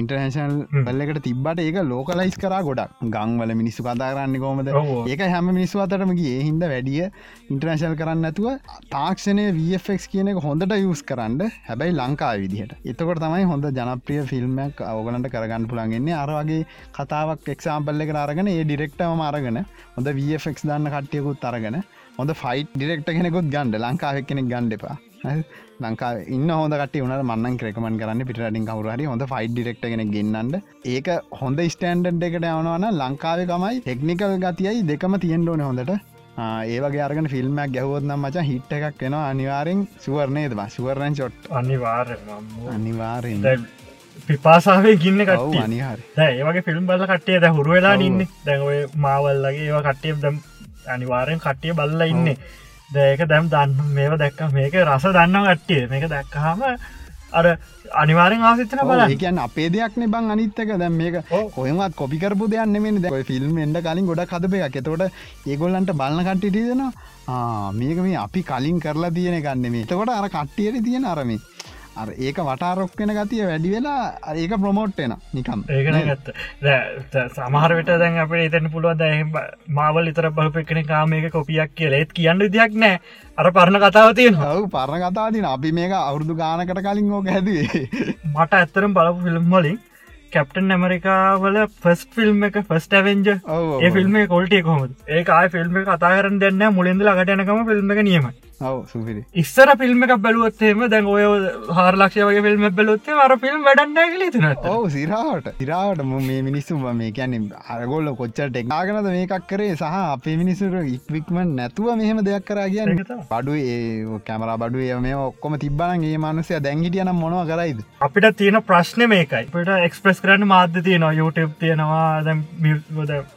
ඉන්ටර්නේශනල් බල්ලකට තිබ්බට ඒක ලෝකලයිස් කර ගොඩක්. ගංවල මිනිස්සු කතා කරන්න කොමද ඒක හැම මිනිස්සු අතරමගේ හින්ද වැඩිය ඉන්ටර්නේශල් කරන්න ඇතුව තාක්ෂණය වෆක් කියන එක හොඳට යස් කරන්න හැබැයි ලංකා විදිහට. එතකොට තමයි හොඳ ජනප්‍රිය ෆිල්ම්මක් අවගලන්ට කරගන්න පුළන්ගන්නේ අරවගේ කතාවක් එක්සාම්පල්ල එක අරගෙන ඒ ඩිරෙක්ටම අරගෙන හොඳ වෆක් දන්න කට්ටියකුත් අරගෙන හොඳ ෆයිට් ඩිරෙක්ට කෙනෙකුත් ගන්ඩ ලංකාවක් කෙනෙක් ගණ්ඩපා ලංකා ඉන්න හොඳ කට වන මන්න ක්‍රකමන් කරන්න පිටින් කවරුහරි හොඳ ෆයිට් ඩිරෙක්ට කෙන ගෙන්න්නට ඒක හොඳ ස්ටන්ඩ් එකට යවනවන ලංකාවකමයි ටෙක්නිකල් ගතියයි දෙකම තියෙන්ඩෝන හොඳට. ඒවගේ අරගෙන ෆිල්ම්මක් ගැහවොත්නම් මච හිට් එකක් වෙන අනිවාරෙන් සුවරණයද සුවරණ චොට් අනිවාර අනිවාරෙන් පිපාසාාවේ ගින්න කට්ටිය. අනිහාරි ඒවගේ ෆිල්ම් බල කට්ටිය ද හුරු වෙලා. ඉන්න. දැන්ඔය මාවල්ලගේ ඒවා කට්ටිය දම් අනිවාරෙන් කට්ටිය බල්ල ඉන්න දැක දැම් දන්න මේව දැක්ක මේක රස දන්න කට්ටිය. මේක දැක්කහම අර අනිවාරෙන් ආසිතන බල ඒකන් අපේ දෙයක්න බං අනිත්තක දැම් මේක. කොයමත් කොපිකරපු දෙයන්න මේ දැ ෆිල්ම් එඩ කලින් ගොඩ කදපය එක එතකොට ඒගොල්ලන්ට බලන්න කට්ටිටදෙනවා මේක මේ අපි කලින් කරලා තියෙන ගන්න මේ එතකොට අර කට්ටියට තියෙන අරමි අර ඒක වටාරොක්කෙන ගතිය වැඩි වෙලා ඒක ප්‍රමෝට්ටෙන නිකම් ඒකන ගත්ත. සමහරට දැන් අප එතන පුළුව දැ මාවල් ඉතර බලපෙක්කන කාමයක කොපියක් කියලෙත් කියන්න දෙයක් නෑ. අර පරණ කතාව තියෙන ඔව් පරණ කතාතින අපි මේක අවුරදු ගානකට කලින් ඕක හැදේ මට ඇත්තරම් බලපු ෆිල්ම් වලින් කැප්ටන් ඇමරිකාවල ෆස් ෆිල්ම් එක ෆස්ට ඇවෙන්ජ. ඒ ෆිල්ම් කොල්ටිය කොහොම ඒ ආය ෆිල්ම් එක කතා කරන්න දෙන්න මුලින්ද ලගටයනකම ෆිල්ම් එක නියමයි ඉස්සර ෆිල්ම් එකක් බැලුවත්තේම දැන් ඔය හාරලක්ෂය වගේ ෆිල්ම් බැලොත්තේ අර ෆිල්ම් වැඩන්න කලි තුනත් ඔව සිරාවට. සිරාවට මේ මිනිස්සු මේ කියැන අරගොල්ල කොච්චර ටෙක්නාගනද මේකක් කරේ සහ අපේ මිනිසුර ඉක්වික්මන් නැතුව මෙහෙම දෙයක් කරා කියන්න. බඩු ඒ කැමර බඩු මේ ඔක්කොම තිබ්බන ඒ මනුසය දැංගිටියන මොනව කරයිද? අපිට තියෙන ප්‍රශ්න මේකයි. පට එක්ස්ප්‍රස් කරන්න මාධ්‍ය තියෙනවා YouTube තියෙනවා දැම්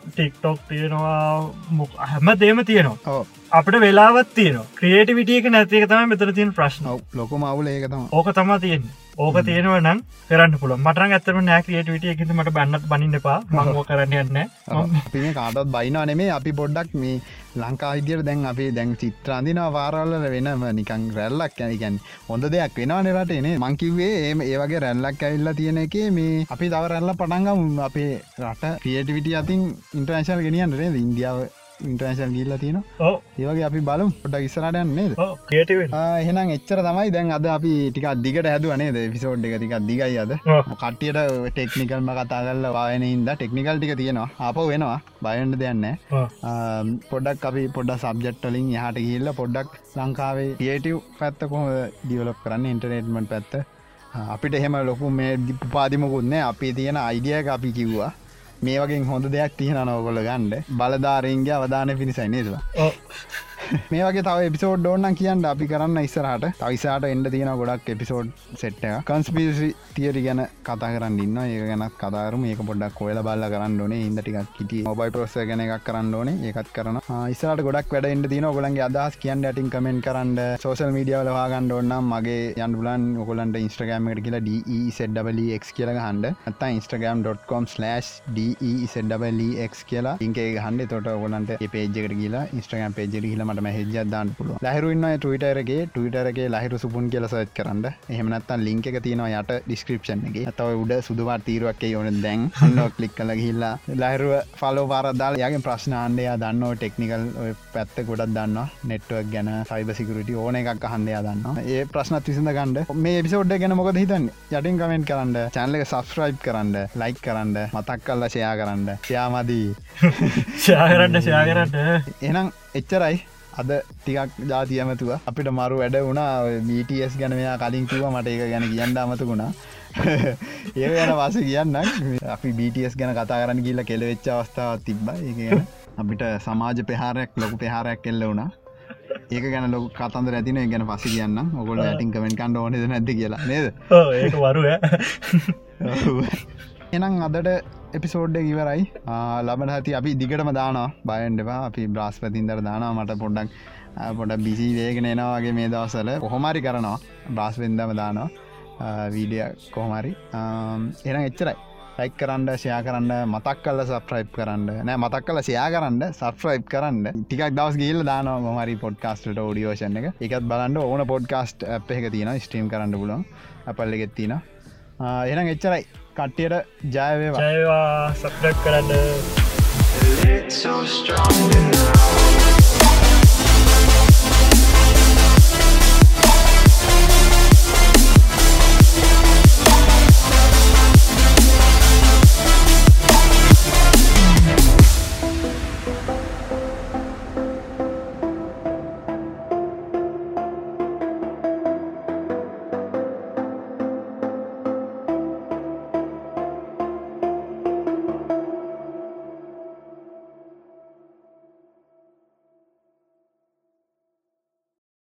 ටික්ටොක් තියෙනවා හැම දේම තියෙනවා අපට වෙලාවත් තියෙනවා. ක්‍රියේටිවිටියක නැතික තම මෙතර තියෙන ප්‍රශ්න. ලොකො මවුල ඒක තම ඕක තම තියෙන් ඕක තියෙනව නම් කරන්න පුළ මට ඇතරම නෑ ක්‍රියේටිවිටිය එකතු මට බන්නත් බනින්න එපා. මංගෝ කරන්න යන්න මේ කාටත් බයිනා නෙමේ අපි පොඩ්ඩක් මේ ලංකා විදිර දැන් අපේ දැන් චිත්‍රාන්දින වාරල්ල වෙනම නිකං රැල්ලක් ඇනිකැන් හොඳ දෙයක් වෙනවා නිරටනේ මංකිවේ ඒම ඒවගේ රැල්ලක් ඇල්ලා තියෙන එක මේ අපි තව රැල්ල පටන්ගම් අපේ රට ක්‍රියටිවිටිය අතින් ඉන්ට්‍රේශල් ගෙනියන් රේ ඉන්දියාව ඉන්ට්‍රේශල් ගිල්ල තියෙන ඕ ඒවගේ අපි බලම්. පොඩක් ඉස්සරටයන් නේද? ක්‍රියටව එහෙනම් එච්චර තමයි. දැන් අද අපි ටිකක් දිගට හැදුවනේද පිසෝඩ් එක ටිකක් දිගයි අද. කට්ටියට ටෙක්නිකල්ම කතා කල්ල වායනඉද ටෙක්නිකල් ටික තියෙනවා. අප වෙනවා බයන්ට දෙයන්න පොඩක් අපි පොඩ සබ්ජෙට්ටලින් යහට ගිල්ල පොඩ්ඩක් ලංකාවේ ඒටව් පැත්ත කොහ ඩියවලප් කරන්න ඉන්ටර්නෙට්මට පැත්ත? අපිට එහෙම ලොකු මේ පාදිමකුත්නෑ අපි තියෙන අයිඩියක අපි කිව්වා මේ වගේ හොඳ දෙයක් තියෙන නෝකොල ගණ්ඩ බලධාරන්ගේ අවධානය පිණිසයි නේදවා ඕ මේ වගේ තව එපිසෝඩ් ඕන්න කියන්න. අපි කරන්න ඉස්සරහට. තවිසාට එන්ඩ තියෙන ගොඩක් එපිසෝඩ් සෙට් එක කන්ස්පිසි තියරි ගැන කතා කරන්න ඉන්න ඒ ගැනත් කතාරම ඒක පොඩක් කොයල බල්ල කරන්න ඕනේ. ඉද ටිකක් කිට මොබයි පොස්ස ගැන එකක් කරන්න ඕනේ. ඒකත් කරන ඉස්සරට ගොඩක් වැඩ එන්ඩ තින ඔගලන්ගේ අදහස් කියන්න ඇටින් කමෙන්ට කරන්න. සෝසල් මීඩියවල වාගන්න ඔන්නම් මගේ යන් බුලන් ඔකොලන්ට ඉස්ට්‍රගෑමට කියලා ඩක් කියල හන්ඩ ඇත ඉස්ටගම්.com/ ඩක් කියලා ඉන්ගේ හන්ඩ තොට ඔගලන්ට පේජකට කියලා ඉස්ට්‍රගම් පේජ හිලමට මහෙජදදාන්න පුළුව ලහරුන්න ටවිටරගේ ටවිටරගේ ලහිරු සුපුන් කියල සත් කරන්න. එහමනත්තන් ලිංක එක තියෙනවා යට ඩිස්ක්‍රපෂන් එක. ඇතව උඩ සුදුවා තීරුවක් ඕන දැන්. න්න කලික් කල හිල්ලා ලහිරුව ෆලෝ පාරදාල යගේ ප්‍රශ්නාන්ඩයා දන්න ටෙක්නිකල් පැත්ත ගොඩක් දන්න නෙට්වක් ගැන සයිබ සිකරට ඕන එකක් හන්ඩයා දන්න ඒ ප්‍රශ්නත් විසඳ ගණඩ මේ පිසෝඩ් ගැන මොකද හිතන්න? යටින් කමෙන්ට් කරන්න චැනලක සබස්ක්‍රයිබ් කරන්න ලයික් කරන්න මතක් කල්ල ෂයා කරන්න. ෂයාමදී ෂයාකරන්න ෂයාකරන්න එනම් එච්චරයි අද ටිකක් ජාතියමතුව අපිට මරු වැඩ වුණා. BTS ගැන මෙයා කලින් කිව මට ඒක ගැන කියන්න අමතකුණා ඒ යන වාස කියන්න අපි BTS ගැන කතා කරන්න කියල්ල කෙලවෙච්ච අවස්ථාවත් තිබ්බ. ඒ අපිට සමාජ පෙහාරයක් ලොකු පෙහාරයක් කෙල්ල වුණා. ඒක ගැන ලොක කතන්දර ඇතින. ගැන පස කියන්න ඔගොල ඇටින් කමෙන්ට කන්ඩ ඕනෙද නැද කියලා. නේද? ඒක වරුව. එනම් අදට එපිසෝඩ්ඩ ඉවරයි. ලබන හති අපි දිගටම දානවා. බයන්ඩවා අපි බ්‍රාස්පතින්දර දානවා. මට පොඩ්ඩක් ආ, පොඩක් බිසි වේගෙන එනවාගේ මේ දවසල කොහොමරි කරනවා. බ්‍රාස්වෙන්දම දානවා. වීඩිය කොහොමරි එනම් එච්චරයි. යික් කරන්න ෂයා කරන්න මතක් කල්ල සප්‍රයිප් කරන්න. නෑ මතක් කල ෂයා කරන්න සප්‍රයිප් කරන්න. ටිකක් දවස් ගිල්ල දානවා මොහරි පොඩ්කාස්ට ෝඩියෝෂන් එක. එකත් බලන්න ඕන පොඩ්කාස්ට් අප එක තියෙන ස්ට්‍රීම් කරන්න පුලුවන් අපල්ල ගෙත්තින එනම් එච්චරයි. කට්ටියට ජයවේවා ජයවා සප්‍රක් කරන්න Lit so strong tonight.